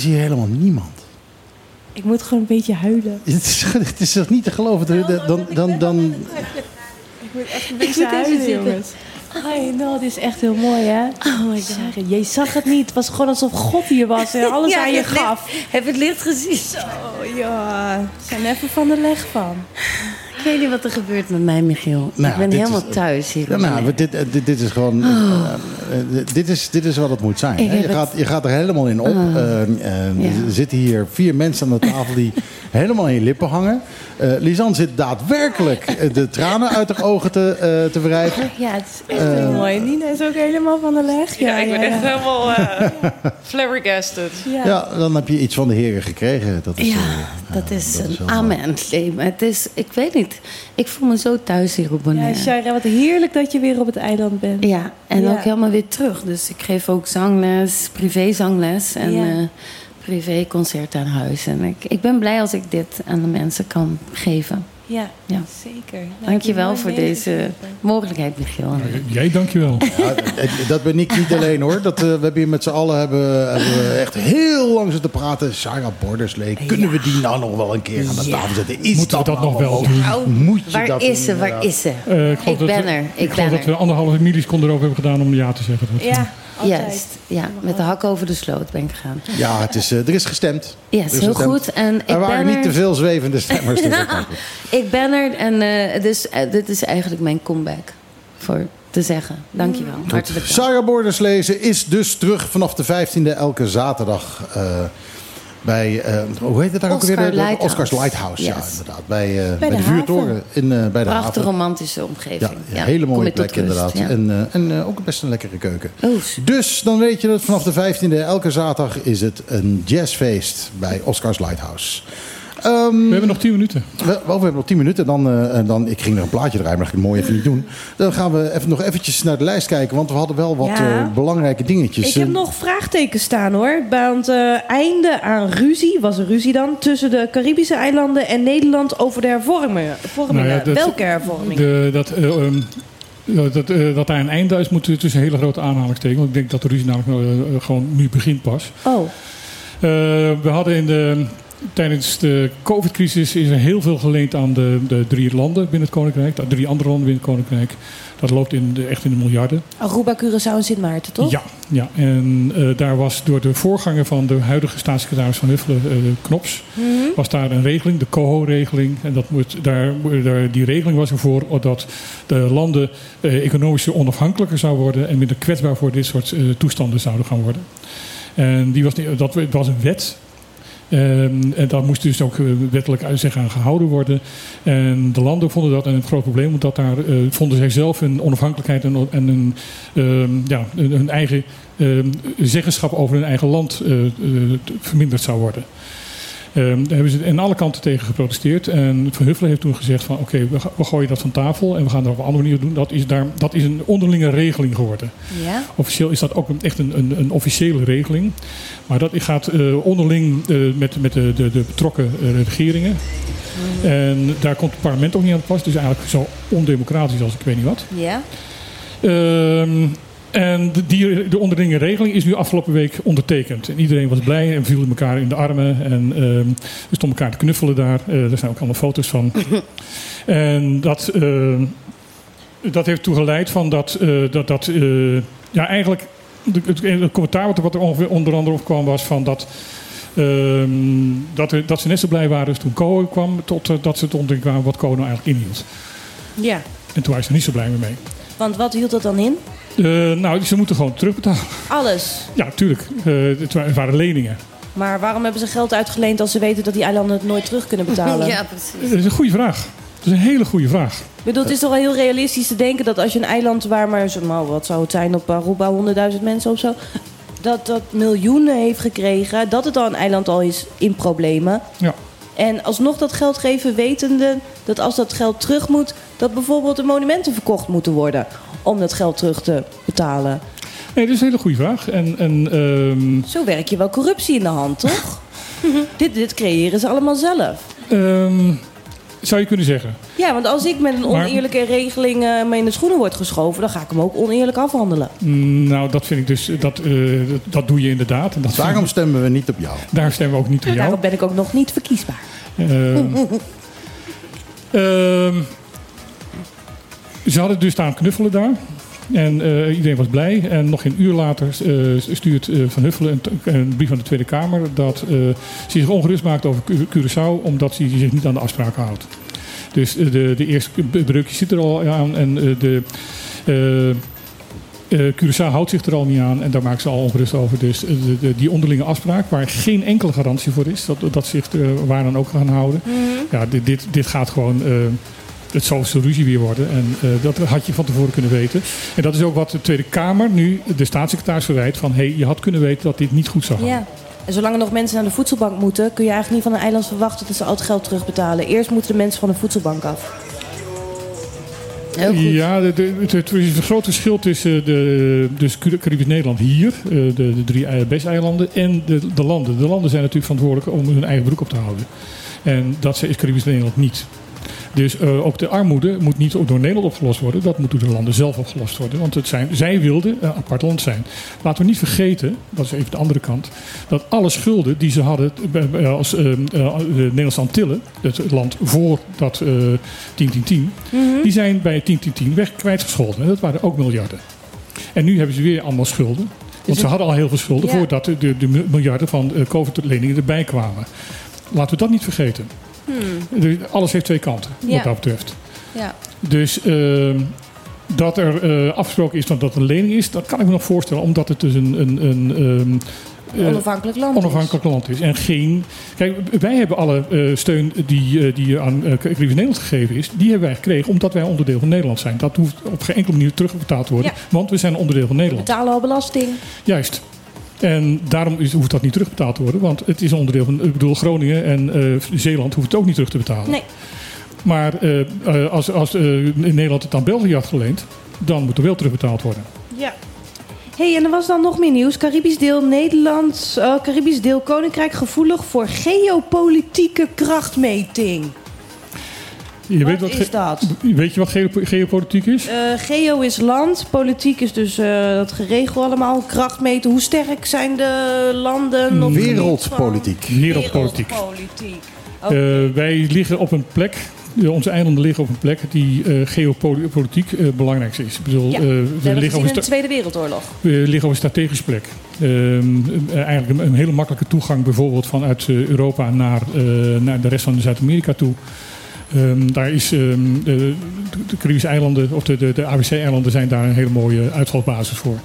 Is hier helemaal niemand. Ik moet gewoon een beetje huilen. Het is, het is toch niet te geloven. De- Dan, dan, dan, Ik moet echt een Ik beetje huilen, jongens. Ai, nou, dit is echt heel mooi, hè? Oh my god. Sorry, je zag het niet. Het was gewoon alsof God hier was en alles Ja, aan je licht- gaf. Heb het licht gezien? Zo, ja. We zijn even van de leg van. Ik weet niet wat er gebeurt met mij, Michiel. Nou, ik ben dit helemaal is- thuis hier. Ja, nou, dit, eh, dit, dit is gewoon. Oh. eh, eh, dit, is, dit is wat het moet zijn. Hè? Je, gaat, je gaat er helemaal in op. Oh. Eh, eh, Ja. Er zitten hier vier mensen aan de tafel die helemaal in je lippen hangen. Eh Lisanne zit daadwerkelijk eh, de tranen uit haar ogen te, eh, te wrijven. Ja, het is echt heel mooi. Nina is ook helemaal van de leg. Ja, ik ben echt ja. helemaal eh, flabbergasted. Ja. dan heb je iets van de heren gekregen. Dat is, Ja, eh, dat is dat is een amen en het is, ik weet niet. Ik voel me zo thuis hier op Ja, Bonaire. Shaira, wat heerlijk dat je weer op het eiland bent. Ja, en Ja. ook helemaal weer terug. Dus ik geef ook zangles, privé zangles en Ja. eh, privé concert aan huis. En ik, ik ben blij als ik dit aan de mensen kan geven. Ja, Ja. zeker. Nou, Dankjewel mooi voor deze mogelijkheid, Michiel. Jij dankjewel. Ja, dat- dat ben ik niet alleen hoor. Dat, eh, we hebben hier met z'n allen hebben, echt heel lang zitten praten. Sarah Borderslee, kunnen we die nou nog wel een keer aan de Ja. tafel zetten? Is Moeten we dat nou nog wel doen? Nou, Moet je waar dat is doen, ze? Waar is ze? Eh, ik geloof Ik dat ben we- er, ik geloof ben dat we er. anderhalve milliseconde erover hebben gedaan om ja te zeggen. Dat Ja, altijd. Juist, ja. Met de hak over de sloot ben ik gegaan. Ja, het is, eh, er is gestemd. Er is is heel gestemd. goed. En ik er waren ben niet er. te veel zwevende stemmers. dus ik ben er en eh, dus, eh, dit is eigenlijk mijn comeback voor te zeggen. Dankjewel. Hartelijk dank. Sarah Borderslezen is dus terug vanaf de 15e elke zaterdag. eh, bij, eh, hoe heet het daar ook weer? Lighthouse. Oscars Lighthouse, ja, inderdaad. Bij, eh, bij, de de, vuurtoren in, eh, bij de Prachtige haven. romantische omgeving. Ja, Ja, hele mooie plek inderdaad. En, en ook best een lekkere keuken. Oeh. Dus dan weet je dat vanaf de 15e elke zaterdag is het een jazzfeest bij Oscars Lighthouse. Ehm, We hebben nog 10 minuten. we, we hebben nog 10 minuten. Dan, eh, en dan, ik ging er een plaatje draaien, maar dat ga ik mooi even niet doen. Dan gaan we even, nog eventjes naar de lijst kijken. Want we hadden wel wat Ja. eh, belangrijke dingetjes. Ik heb Eh, nog vraagtekens staan hoor. Want eh einde aan ruzie, was er ruzie dan, tussen de Caribische eilanden en Nederland over de hervormingen. hervormingen. Nou ja, dat- Welke hervormingen? De, dat, eh, ehm, ja, dat, eh, dat daar een einde is, moet tussen hele grote aanhalingstekens. Want ik denk dat de ruzie namelijk gewoon nu begint pas. Oh, Eh, we hadden in de, tijdens de COVID-crisis is er heel veel geleend aan de, de drie landen binnen het Koninkrijk. De drie andere landen binnen het Koninkrijk. Dat loopt in de, echt in de miljarden. Aruba, Curaçao en Sint Maarten, toch? Ja, ja. en eh, daar was door de voorganger van de huidige staatssecretaris van Huffelen, eh, Knops, Mhm. was daar een regeling, de COHO-regeling. En dat moet, daar, daar, die regeling was ervoor dat de landen eh, economisch onafhankelijker zouden worden en minder kwetsbaar voor dit soort toestanden zouden gaan worden. En die was, niet- dat was een wet. Ehm, en dat moest dus ook eh, wettelijk aan gehouden worden. En de landen vonden dat een groot probleem, omdat daar eh, vonden zij zelf een onafhankelijkheid en, en een, ehm, ja, een, hun eigen ehm, zeggenschap over hun eigen land eh, verminderd zou worden. Ehm, daar hebben ze aan alle kanten tegen geprotesteerd. En Van Huffelen heeft toen gezegd van oké, we, we gooien dat van tafel en we gaan dat op een andere manier doen. Dat is, daar, dat is een onderlinge regeling geworden. Ja? Officieel is dat ook echt een, een, een officiële regeling. Maar dat gaat eh, onderling eh, met, met de, de, de betrokken eh, regeringen. En daar komt het parlement ook niet aan te pas. Dus eigenlijk zo ondemocratisch als ik weet niet wat. Ja? Ehm, en de, die, de onderlinge regeling is nu afgelopen week ondertekend. En iedereen was blij en viel elkaar in de armen. En ehm we stonden elkaar te knuffelen daar. Eh daar zijn ook allemaal foto's van. en dat, ehm, dat heeft ertoe geleid van dat, eh, dat, dat eh, ja, eigenlijk het, commentaar wat er, er ongeveer onder andere op kwam was van dat, ehm, dat, er, dat ze net zo blij waren toen Cohen kwam, tot eh, dat ze het ontdekken kwamen wat Cohen nou eigenlijk inhield. Ja, En toen waren ze er niet zo blij mee. want wat hield dat dan in? Eh, nou, ze moeten gewoon terugbetalen. Alles. Ja, tuurlijk. Eh, het wa- het waren leningen. Maar waarom hebben ze geld uitgeleend als ze weten dat die eilanden het nooit terug kunnen betalen? Ja, precies. Dat is een goede vraag. Dat is een hele goede vraag. Ik bedoel, het is toch wel heel realistisch te denken dat als je een eiland waar maar, zo, nou, wat zou het zijn op Aruba, 100.000 mensen of zo, dat dat miljoenen heeft gekregen, dat het al een eiland al is in problemen. Ja. En alsnog dat geld geven, wetende dat als dat geld terug moet, dat bijvoorbeeld de monumenten verkocht moeten worden om dat geld terug te betalen. Nee, dat is een hele goede vraag. En, en, ehm, Zo werk je wel corruptie in de hand, toch? dit, dit creëren ze allemaal zelf. ehm, zou je kunnen zeggen. Ja, want als ik met een Maar- oneerlijke regeling eh, me in de schoenen word geschoven, dan ga ik hem ook oneerlijk afhandelen. Mm, Nou, dat vind ik dus, dat, eh, dat, dat doe je inderdaad. En dat Daarom stemmen we niet op jou. daar stemmen we ook niet op jou. Daarom ben ik ook nog niet verkiesbaar. Ehm, ehm, ze hadden dus staan knuffelen daar. En eh, iedereen was blij. En nog een uur later eh, stuurt eh, Van Huffelen een, een brief aan de Tweede Kamer... dat ze zich ongerust maakt over Cu- Curaçao... omdat hij zich niet aan de afspraken houdt. Dus de, de eerste breukje zit er al aan. En de... Curaçao houdt zich er al niet aan en daar maakt ze al ongerust over. Dus de, de- die onderlinge afspraak, waar geen enkele garantie voor is, dat, dat zich er waar dan ook gaan houden. Ja, dit, dit, dit gaat gewoon eh, het zoveelste ruzie weer worden. En eh, dat had je van tevoren kunnen weten. En dat is ook wat de Tweede Kamer nu de staatssecretaris verwijt. Van hé, hey, je had kunnen weten dat dit niet goed zou gaan. Ja. En zolang er nog mensen naar de voedselbank moeten, kun je eigenlijk niet van een eiland verwachten dat ze al het geld terugbetalen. Eerst moeten de mensen van de voedselbank af. Ja, het is een groot verschil tussen de, dus Cari- Caribisch Nederland hier, eh, de, de drie ei- BES-eilanden, en de, de landen. De landen zijn natuurlijk verantwoordelijk om hun eigen broek op te houden. En dat is Caribisch Nederland niet. Dus eh, ook de armoede moet niet door Nederland opgelost worden. Dat moet door de landen zelf opgelost worden. Want het zijn, zij wilden een apart land zijn. Laten we niet vergeten, dat is even de andere kant... dat alle schulden die ze hadden eh, als eh, eh, de Nederlandse Antillen... het land voor dat eh 10 die zijn bij 10 weg kwijtgescholden. En dat waren ook miljarden. En nu hebben ze weer allemaal schulden. Want ze hadden al heel veel schulden Ja. voordat de, de, de miljarden van eh, COVID-leningen erbij kwamen. Laten we dat niet vergeten. Dus alles heeft twee kanten, Hmm. Ja. wat dat betreft. Ja. Dus ehm, dat er eh, afgesproken is dat dat een lening is, dat kan ik me nog voorstellen, omdat het dus een, een, een ehm, eh, Onafhankelijk land. is. onafhankelijk land is. En geen. Kijk, wij hebben alle eh, steun die, die aan uh, Nederland gegeven is, die hebben wij gekregen omdat wij onderdeel van Nederland zijn. Dat hoeft op geen enkele manier terugbetaald te worden, Ja. want we zijn onderdeel van We Nederland. betalen al belasting. Juist. En daarom is, hoeft dat niet terugbetaald te worden, want het is onderdeel van. Ik bedoel, Groningen en eh, Zeeland hoeft het ook niet terug te betalen. Nee. Maar eh, eh, als, als eh, Nederland het aan België had geleend, dan moet er wel terugbetaald worden. Ja. hey, en er was dan nog meer nieuws. Caribisch deel Nederland, eh, Caribisch deel Koninkrijk gevoelig voor geopolitieke krachtmeting. Je Wat weet is ge- dat? Weet je wat geopo- geopolitiek is? Eh, geo is land, politiek is dus eh dat geregel allemaal. Krachtmeten, hoe sterk zijn de landen? Wereldpolitiek. Wereldpolitiek. Eh, wij liggen op een plek, onze eilanden liggen op een plek die eh, geopolitiek eh, belangrijk is. Ik bedoel, Ja, eh, we liggen op een de Tweede Wereldoorlog. we liggen op een strategische plek. Ehm, eh, eigenlijk een, een hele makkelijke toegang bijvoorbeeld vanuit eh, Europa naar, eh, naar de rest van Zuid-Amerika toe. Ehm, daar is ehm, de, de Caribische eilanden, of de, de, de ABC-eilanden zijn daar een hele mooie uitvalsbasis voor.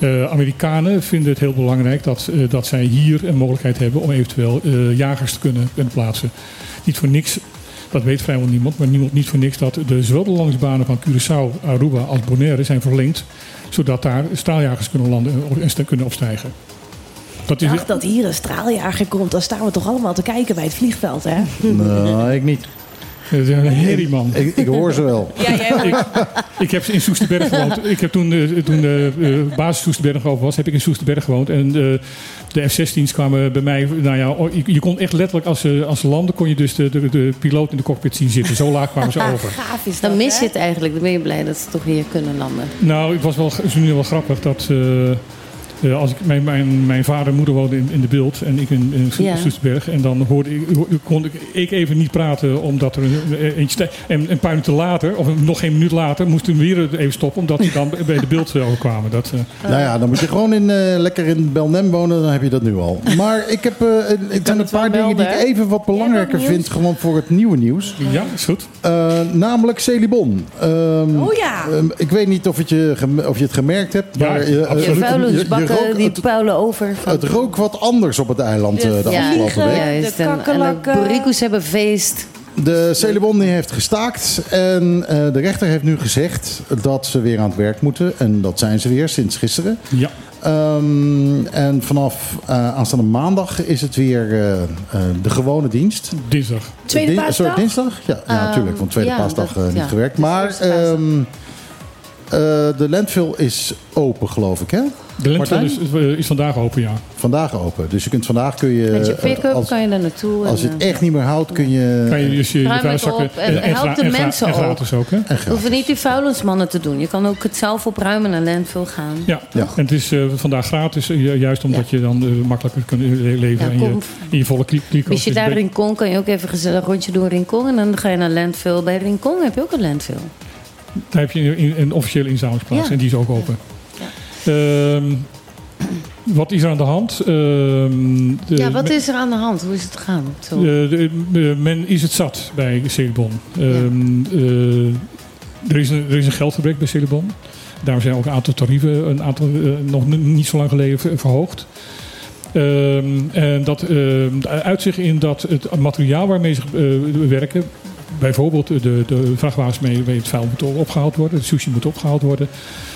Eh, Amerikanen vinden het heel belangrijk dat, eh, dat zij hier een mogelijkheid hebben om eventueel eh, jagers te kunnen, kunnen plaatsen. Niet voor niks, dat weet vrijwel niemand, maar niemand niet voor niks dat de, zowel de landingsbanen van Curaçao, Aruba als Bonaire zijn verlengd, zodat daar straaljagers kunnen landen en kunnen opstijgen. Dat is, dacht dat hier een straaljager komt, dan staan we toch allemaal te kijken bij het vliegveld, hè? Nou, ik niet. Dat is een herrie, man. Ik, ik hoor ze wel. Ja, jij ik, ik heb in Soesterberg gewoond. Ik heb toen, eh, toen de eh, basis Soesterberg over was, heb ik in Soesterberg gewoond. En eh, de F-16's kwamen bij mij. Nou ja, oh, je, je kon echt letterlijk als ze, als ze landen, kon je dus de, de, de piloot in de cockpit zien zitten. Zo laag kwamen ze over. Gaaf is Dan mis je het eigenlijk. Dan ben je blij dat ze toch hier kunnen landen. Nou, het was wel, het is nu wel grappig dat. eh, eh, als ik, mijn, mijn, mijn vader en moeder woonden in, in de beeld en ik in, in Soes- Ja. Soesterberg. En dan hoorde ik, ho- kon ik, ik even niet praten omdat er een, een- eentje... En een paar minuten later, of nog geen minuut later, moesten we weer even stoppen omdat ze dan bij de beeld eh, kwamen. Dat, eh, Nou ja, dan moet je gewoon in, eh, lekker in Belnem wonen, dan heb je dat nu al. Maar ik heb eh, zijn een paar dingen die ik even wat belangrijker vind, gewoon voor het nieuwe nieuws. Ja, is goed. Eh, namelijk Celibon. Ehm, Oh ja. ehm, ik weet niet of, het je, of je het gemerkt hebt. Ja, maar, eh, je- Je je rook- die het, puilen over. Van... het rook wat anders op het eiland eh, de ja, afgelopen week. juist. de En- en kakkelakken. de hebben feest. De Celibon die heeft gestaakt en eh, de rechter heeft nu gezegd dat ze weer aan het werk moeten. En dat zijn ze weer sinds gisteren. Ja. Ehm, en vanaf eh, aanstaande maandag is het weer eh, eh, de gewone dienst. Dinsdag. Tweede Din- paasdag? Sorry, dinsdag? Ja, ja Ehm, natuurlijk, want tweede ja, paasdag dat- niet ja, gewerkt. dus Maar ehm, eh, de landfill is open, geloof ik, hè? De Martijn? is, vandaag open, ja. Vandaag open. Dus je kunt vandaag kun je... Met je eh, pick-up als, kan je daar naartoe. als je en, het eh, echt niet meer houdt, kun je... Kan je dus je, je vuilniszakken... op en help de mensen en ook. gratis ook, hè? en hoeft niet die vuilnismannen te doen. Je kan ook het zelf opruimen en naar landfill gaan. Ja. Ja. en het is eh, vandaag gratis, eh, ju- juist omdat je dan eh, makkelijker kunt le- leven Ja, in, je, in je volle kli- kliko. Als je Dus daar Rincon kan je ook even gezellig rondje doen Rincon. En dan ga je naar landfill. Bij Rincon heb je ook een landfill. Daar heb je een, een officiële inzamelingsplaats Ja. en die is ook open. Ehm, wat is er aan de hand? Ehm, de- ja, wat is er aan de hand? Hoe is het gegaan? Zo. Eh, de- eh, men is het zat bij Celibon. Ehm, eh, er, is een, er is een geldgebrek bij Celibon. Daarom zijn ook een aantal tarieven een aantal, nog niet zo lang geleden ver- verhoogd. Ehm, en dat uit zich in dat het materiaal waarmee ze werken, bijvoorbeeld de, de vrachtwagens mee, mee het vuil moet opgehaald worden, de sushi moet opgehaald worden,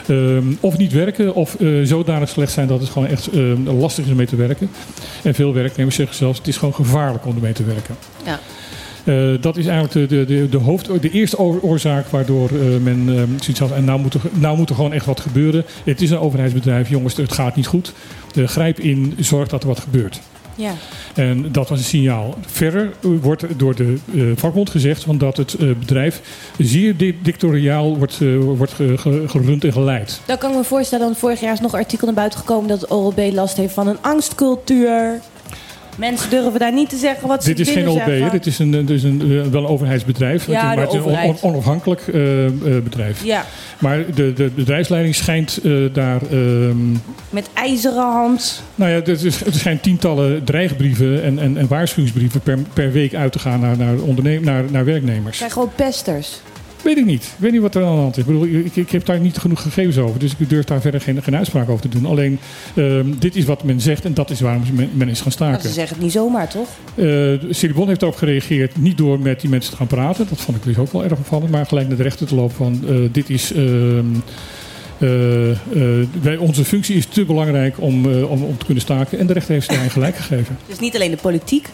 ehm, of niet werken of eh, zodanig slecht zijn dat het gewoon echt ehm, lastig is om mee te werken. En veel werknemers zeggen zelfs het is gewoon gevaarlijk om ermee te werken. Ja. Eh, dat is eigenlijk de, de, de, de, hoofd, de eerste oor- oorzaak waardoor eh, men eh, zoiets had. En nou moet, er, nou moet er gewoon echt wat gebeuren. Het is een overheidsbedrijf, jongens, het gaat niet goed. Grijp in, zorg dat er wat gebeurt. Ja. En dat was een signaal. Verder wordt door de eh, vakbond gezegd van dat het eh, bedrijf zeer di- dictatoriaal wordt, eh, wordt ge- ge- gerund en geleid. Dan kan ik me voorstellen, want vorig jaar is nog een artikel naar buiten gekomen dat het OLB last heeft van een angstcultuur. Mensen durven daar niet te zeggen wat ze Dit is geen willen zeggen. dit is, een, dit is een, eh, wel een overheidsbedrijf. Ja, maar het is een on- onafhankelijk eh, eh, bedrijf. Ja, Maar de, de bedrijfsleiding schijnt eh, daar... ehm, met ijzeren hand. Nou ja, er, is, er zijn tientallen dreigbrieven en, en, en waarschuwingsbrieven per, per week uit te gaan naar, naar, onderneem, naar, naar werknemers. zijn gewoon pesters. Weet ik niet. Ik weet niet wat er aan de hand is. Ik, bedoel, ik, ik heb daar niet genoeg gegevens over, dus ik durf daar verder geen, geen uitspraak over te doen. Alleen, ehm, dit is wat men zegt en dat is waarom men, men is gaan staken. ze zeggen het niet zomaar, toch? Silibon heeft daarop gereageerd, niet door met die mensen te gaan praten. Dat vond ik dus ook wel erg opvallend. Maar gelijk naar de rechter te lopen van, eh, dit is... eh, wij, onze functie is te belangrijk om, om, om te kunnen staken. En de rechter heeft daarin gelijk gegeven. Dus niet alleen de politiek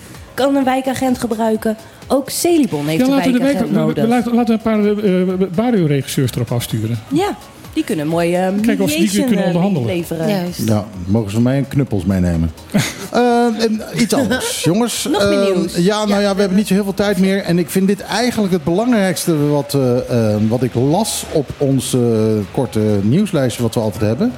kan een wijkagent gebruiken. Ook Celibon heeft Ja, een laten we, de wijkagent wijk, nodig. laten, laten we een paar uh, Bario-regisseurs erop afsturen. Ja, die kunnen een mooie uh, Kijken of ze die kunnen onderhandelen. leveren. Juist. Ja, mogen ze mij een knuppels meenemen. Eh, en iets anders, jongens. Nog meer Eh, nieuws. ja, nou ja, we hebben niet zo heel veel tijd meer. En ik vind dit eigenlijk het belangrijkste wat, eh, eh, wat ik las op ons eh, korte nieuwslijstje wat we altijd hebben.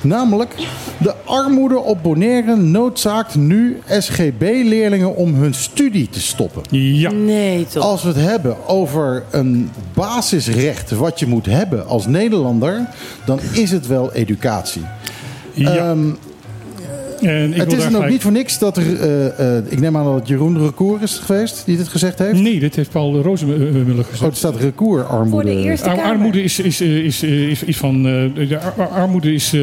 Namelijk, de armoede op Bonaire noodzaakt nu SGB-leerlingen om hun studie te stoppen. Ja. Nee, toch? Als we het hebben over een basisrecht wat je moet hebben als Nederlander, dan is het wel educatie. Ja. Ehm, En ik het wil is dan ook gelijk- niet voor niks dat er. eh, eh, ik neem aan dat het Jeroen Recour is geweest die dit gezegd heeft. Nee, dit heeft Paul Rozenmuller Oh, gezegd. er staat Recour armoede. Voor de Eerste Ar- armoede is, is, is, is, is van. eh, de ar- ar- armoede is. eh,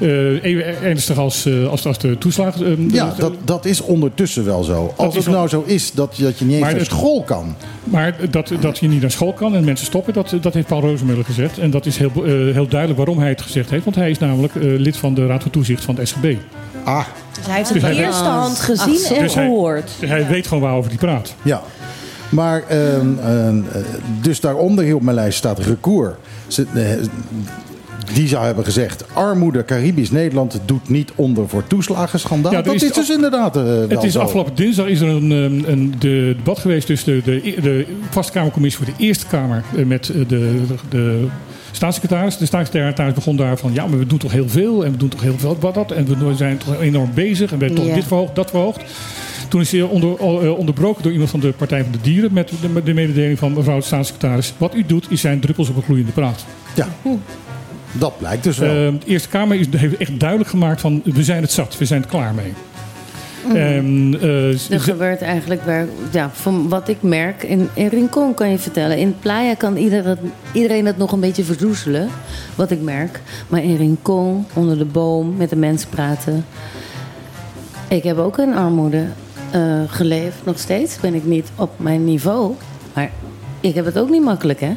Eh, even ernstig als, eh, als, als de toeslagen. eh, Ja, de- dat, dat is ondertussen wel zo. Als het nou zo is dat je, dat je niet eens naar het- school kan. Maar dat, dat je niet naar school kan en mensen stoppen, dat, dat heeft Paul Rozemuller gezegd. En dat is heel, eh, heel duidelijk waarom hij het gezegd heeft. Want hij is namelijk eh, lid van de Raad van Toezicht van het SGB. Ah. Dus hij heeft het Dus eerste weet- hand gezien en Dus hij- gehoord. Dus hij weet gewoon waarover hij praat. Ja. Maar ehm, ehm, eh, dus daaronder hier op mijn lijst staat recours. Die zou hebben gezegd: armoede Caribisch Nederland doet niet onder voor toeslagenschandaal. Ja, dat is dus inderdaad eh, wel Het is zo. afgelopen dinsdag is er een, een, een de debat geweest tussen de, de, de Vaste Kamercommissie voor de Eerste Kamer eh, met eh, de, de staatssecretaris. De staatssecretaris begon daar van ja, maar we doen toch heel veel en we doen toch heel veel wat dat en we zijn toch enorm bezig en we hebben toch dit verhoogd, dat verhoogd. Toen is hij onder, onderbroken door iemand van de Partij van de Dieren met de, met de mededeling van mevrouw de staatssecretaris. Wat u doet is zijn druppels op een gloeiende praat. Ja, dat blijkt dus wel. Eh, de Eerste Kamer is, heeft echt duidelijk gemaakt van we zijn het zat, we zijn het klaar mee. Mhm. En, eh, Er gebeurt eigenlijk waar, ja, van wat ik merk. In, in Rincon kan je vertellen. In Playa kan ieder het- iedereen het nog een beetje verdoezelen. Wat ik merk. Maar in Rincon, onder de boom, met de mensen praten. Ik heb ook in armoede eh, geleefd. Nog steeds ben ik niet op mijn niveau. Maar ik heb het ook niet makkelijk, hè?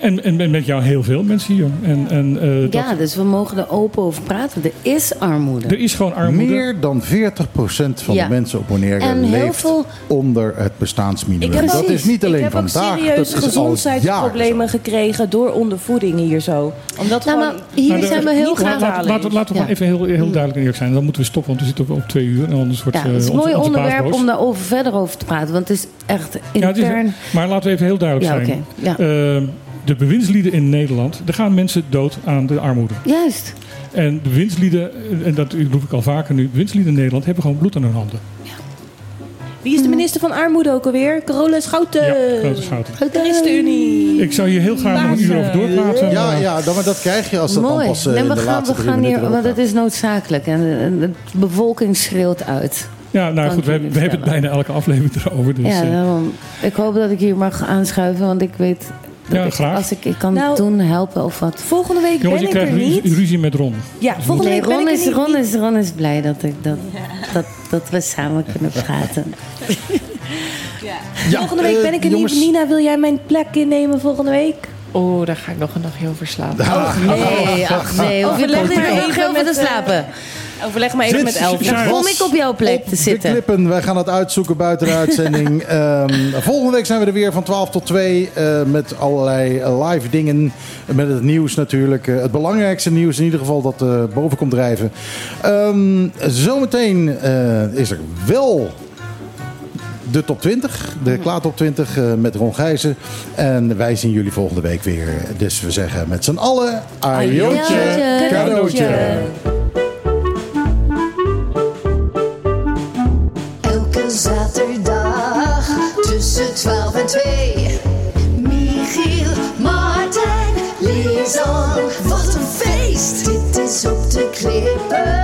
En, en met jou heel veel mensen hier. En, en, eh, dat, Ja, dus we mogen er open over praten. Er is armoede. Er is gewoon armoede. Meer dan 40% van Ja. de mensen op Bonaire En leeft veel- onder het bestaansminimum. Ik heb dat is niet alleen ik heb ook vandaag. serieus dat is al gezondheidsproblemen gekregen door ondervoeding hier zo. Omdat Nou, gewoon maar hier de- zijn we heel graag... Laten laten- laten we Ja. maar even heel, heel duidelijk en eerlijk zijn. Dan moeten we stoppen, want we zitten op, op twee uur. En anders wordt Ja, eh, het is een mooi onze onderwerp om daarover verder over te praten. Want het is echt Ja, het is- intern... maar laten we even heel duidelijk Ja, zijn. oké. Eh, de bewindslieden in Nederland, er gaan mensen dood aan de armoede. Juist. En de bewindslieden, en dat roep ik al vaker nu, bewindslieden in Nederland hebben gewoon bloed aan hun handen. Wie is de minister van Armoede ook alweer? Carola Schouten. Ja, Carola Schouten. De ChristenUnie. Ik zou hier heel graag nog een uur over doorpraten. Ja, maar- ja dan, maar dat krijg je als dat dan Mooi. pas eh, Nee, in we de gaan, laatste we gaan hier, want het is noodzakelijk. En, de bevolking schreeuwt uit. Ja, nou goed, we, hebben- we hebben het bijna elke aflevering erover. Dus, ja, eh, daarom. Ik hoop dat ik hier mag aanschuiven, want ik weet Ja, ik, graag. als ik, ik kan Nou, doen, helpen of wat. Volgende week jongens, ben ik er krijgt ruzie, niet. ruzie met Ron. Ja, volgende Nee, week ben Ron, ik er is, niet. Ron, is, Ron is blij dat, ik, dat, dat, dat we samen kunnen praten. Ja, volgende week eh, ben ik er niet. Nina, wil jij mijn plek innemen volgende week? Oh, daar ga ik nog een nachtje over slapen. Nee, ach nee. Je Overleg niet even over te met, eh, slapen. Overleg maar even Zit- met Elf. Dan kom ik op jouw plek te De zitten. klippen, wij gaan het uitzoeken buiten de uitzending. Ehm, volgende week zijn we er weer van 12 tot 2 eh, met allerlei eh, live dingen. Met het nieuws natuurlijk. Eh, het belangrijkste nieuws in ieder geval dat eh, boven komt drijven. Ehm, zometeen eh, is er wel de top 20, de klaartop 20 eh, met Ron Gijzen. En wij zien jullie volgende week weer. Dus we zeggen met z'n allen, ajootje, Ajootje. cadeautje. Feest!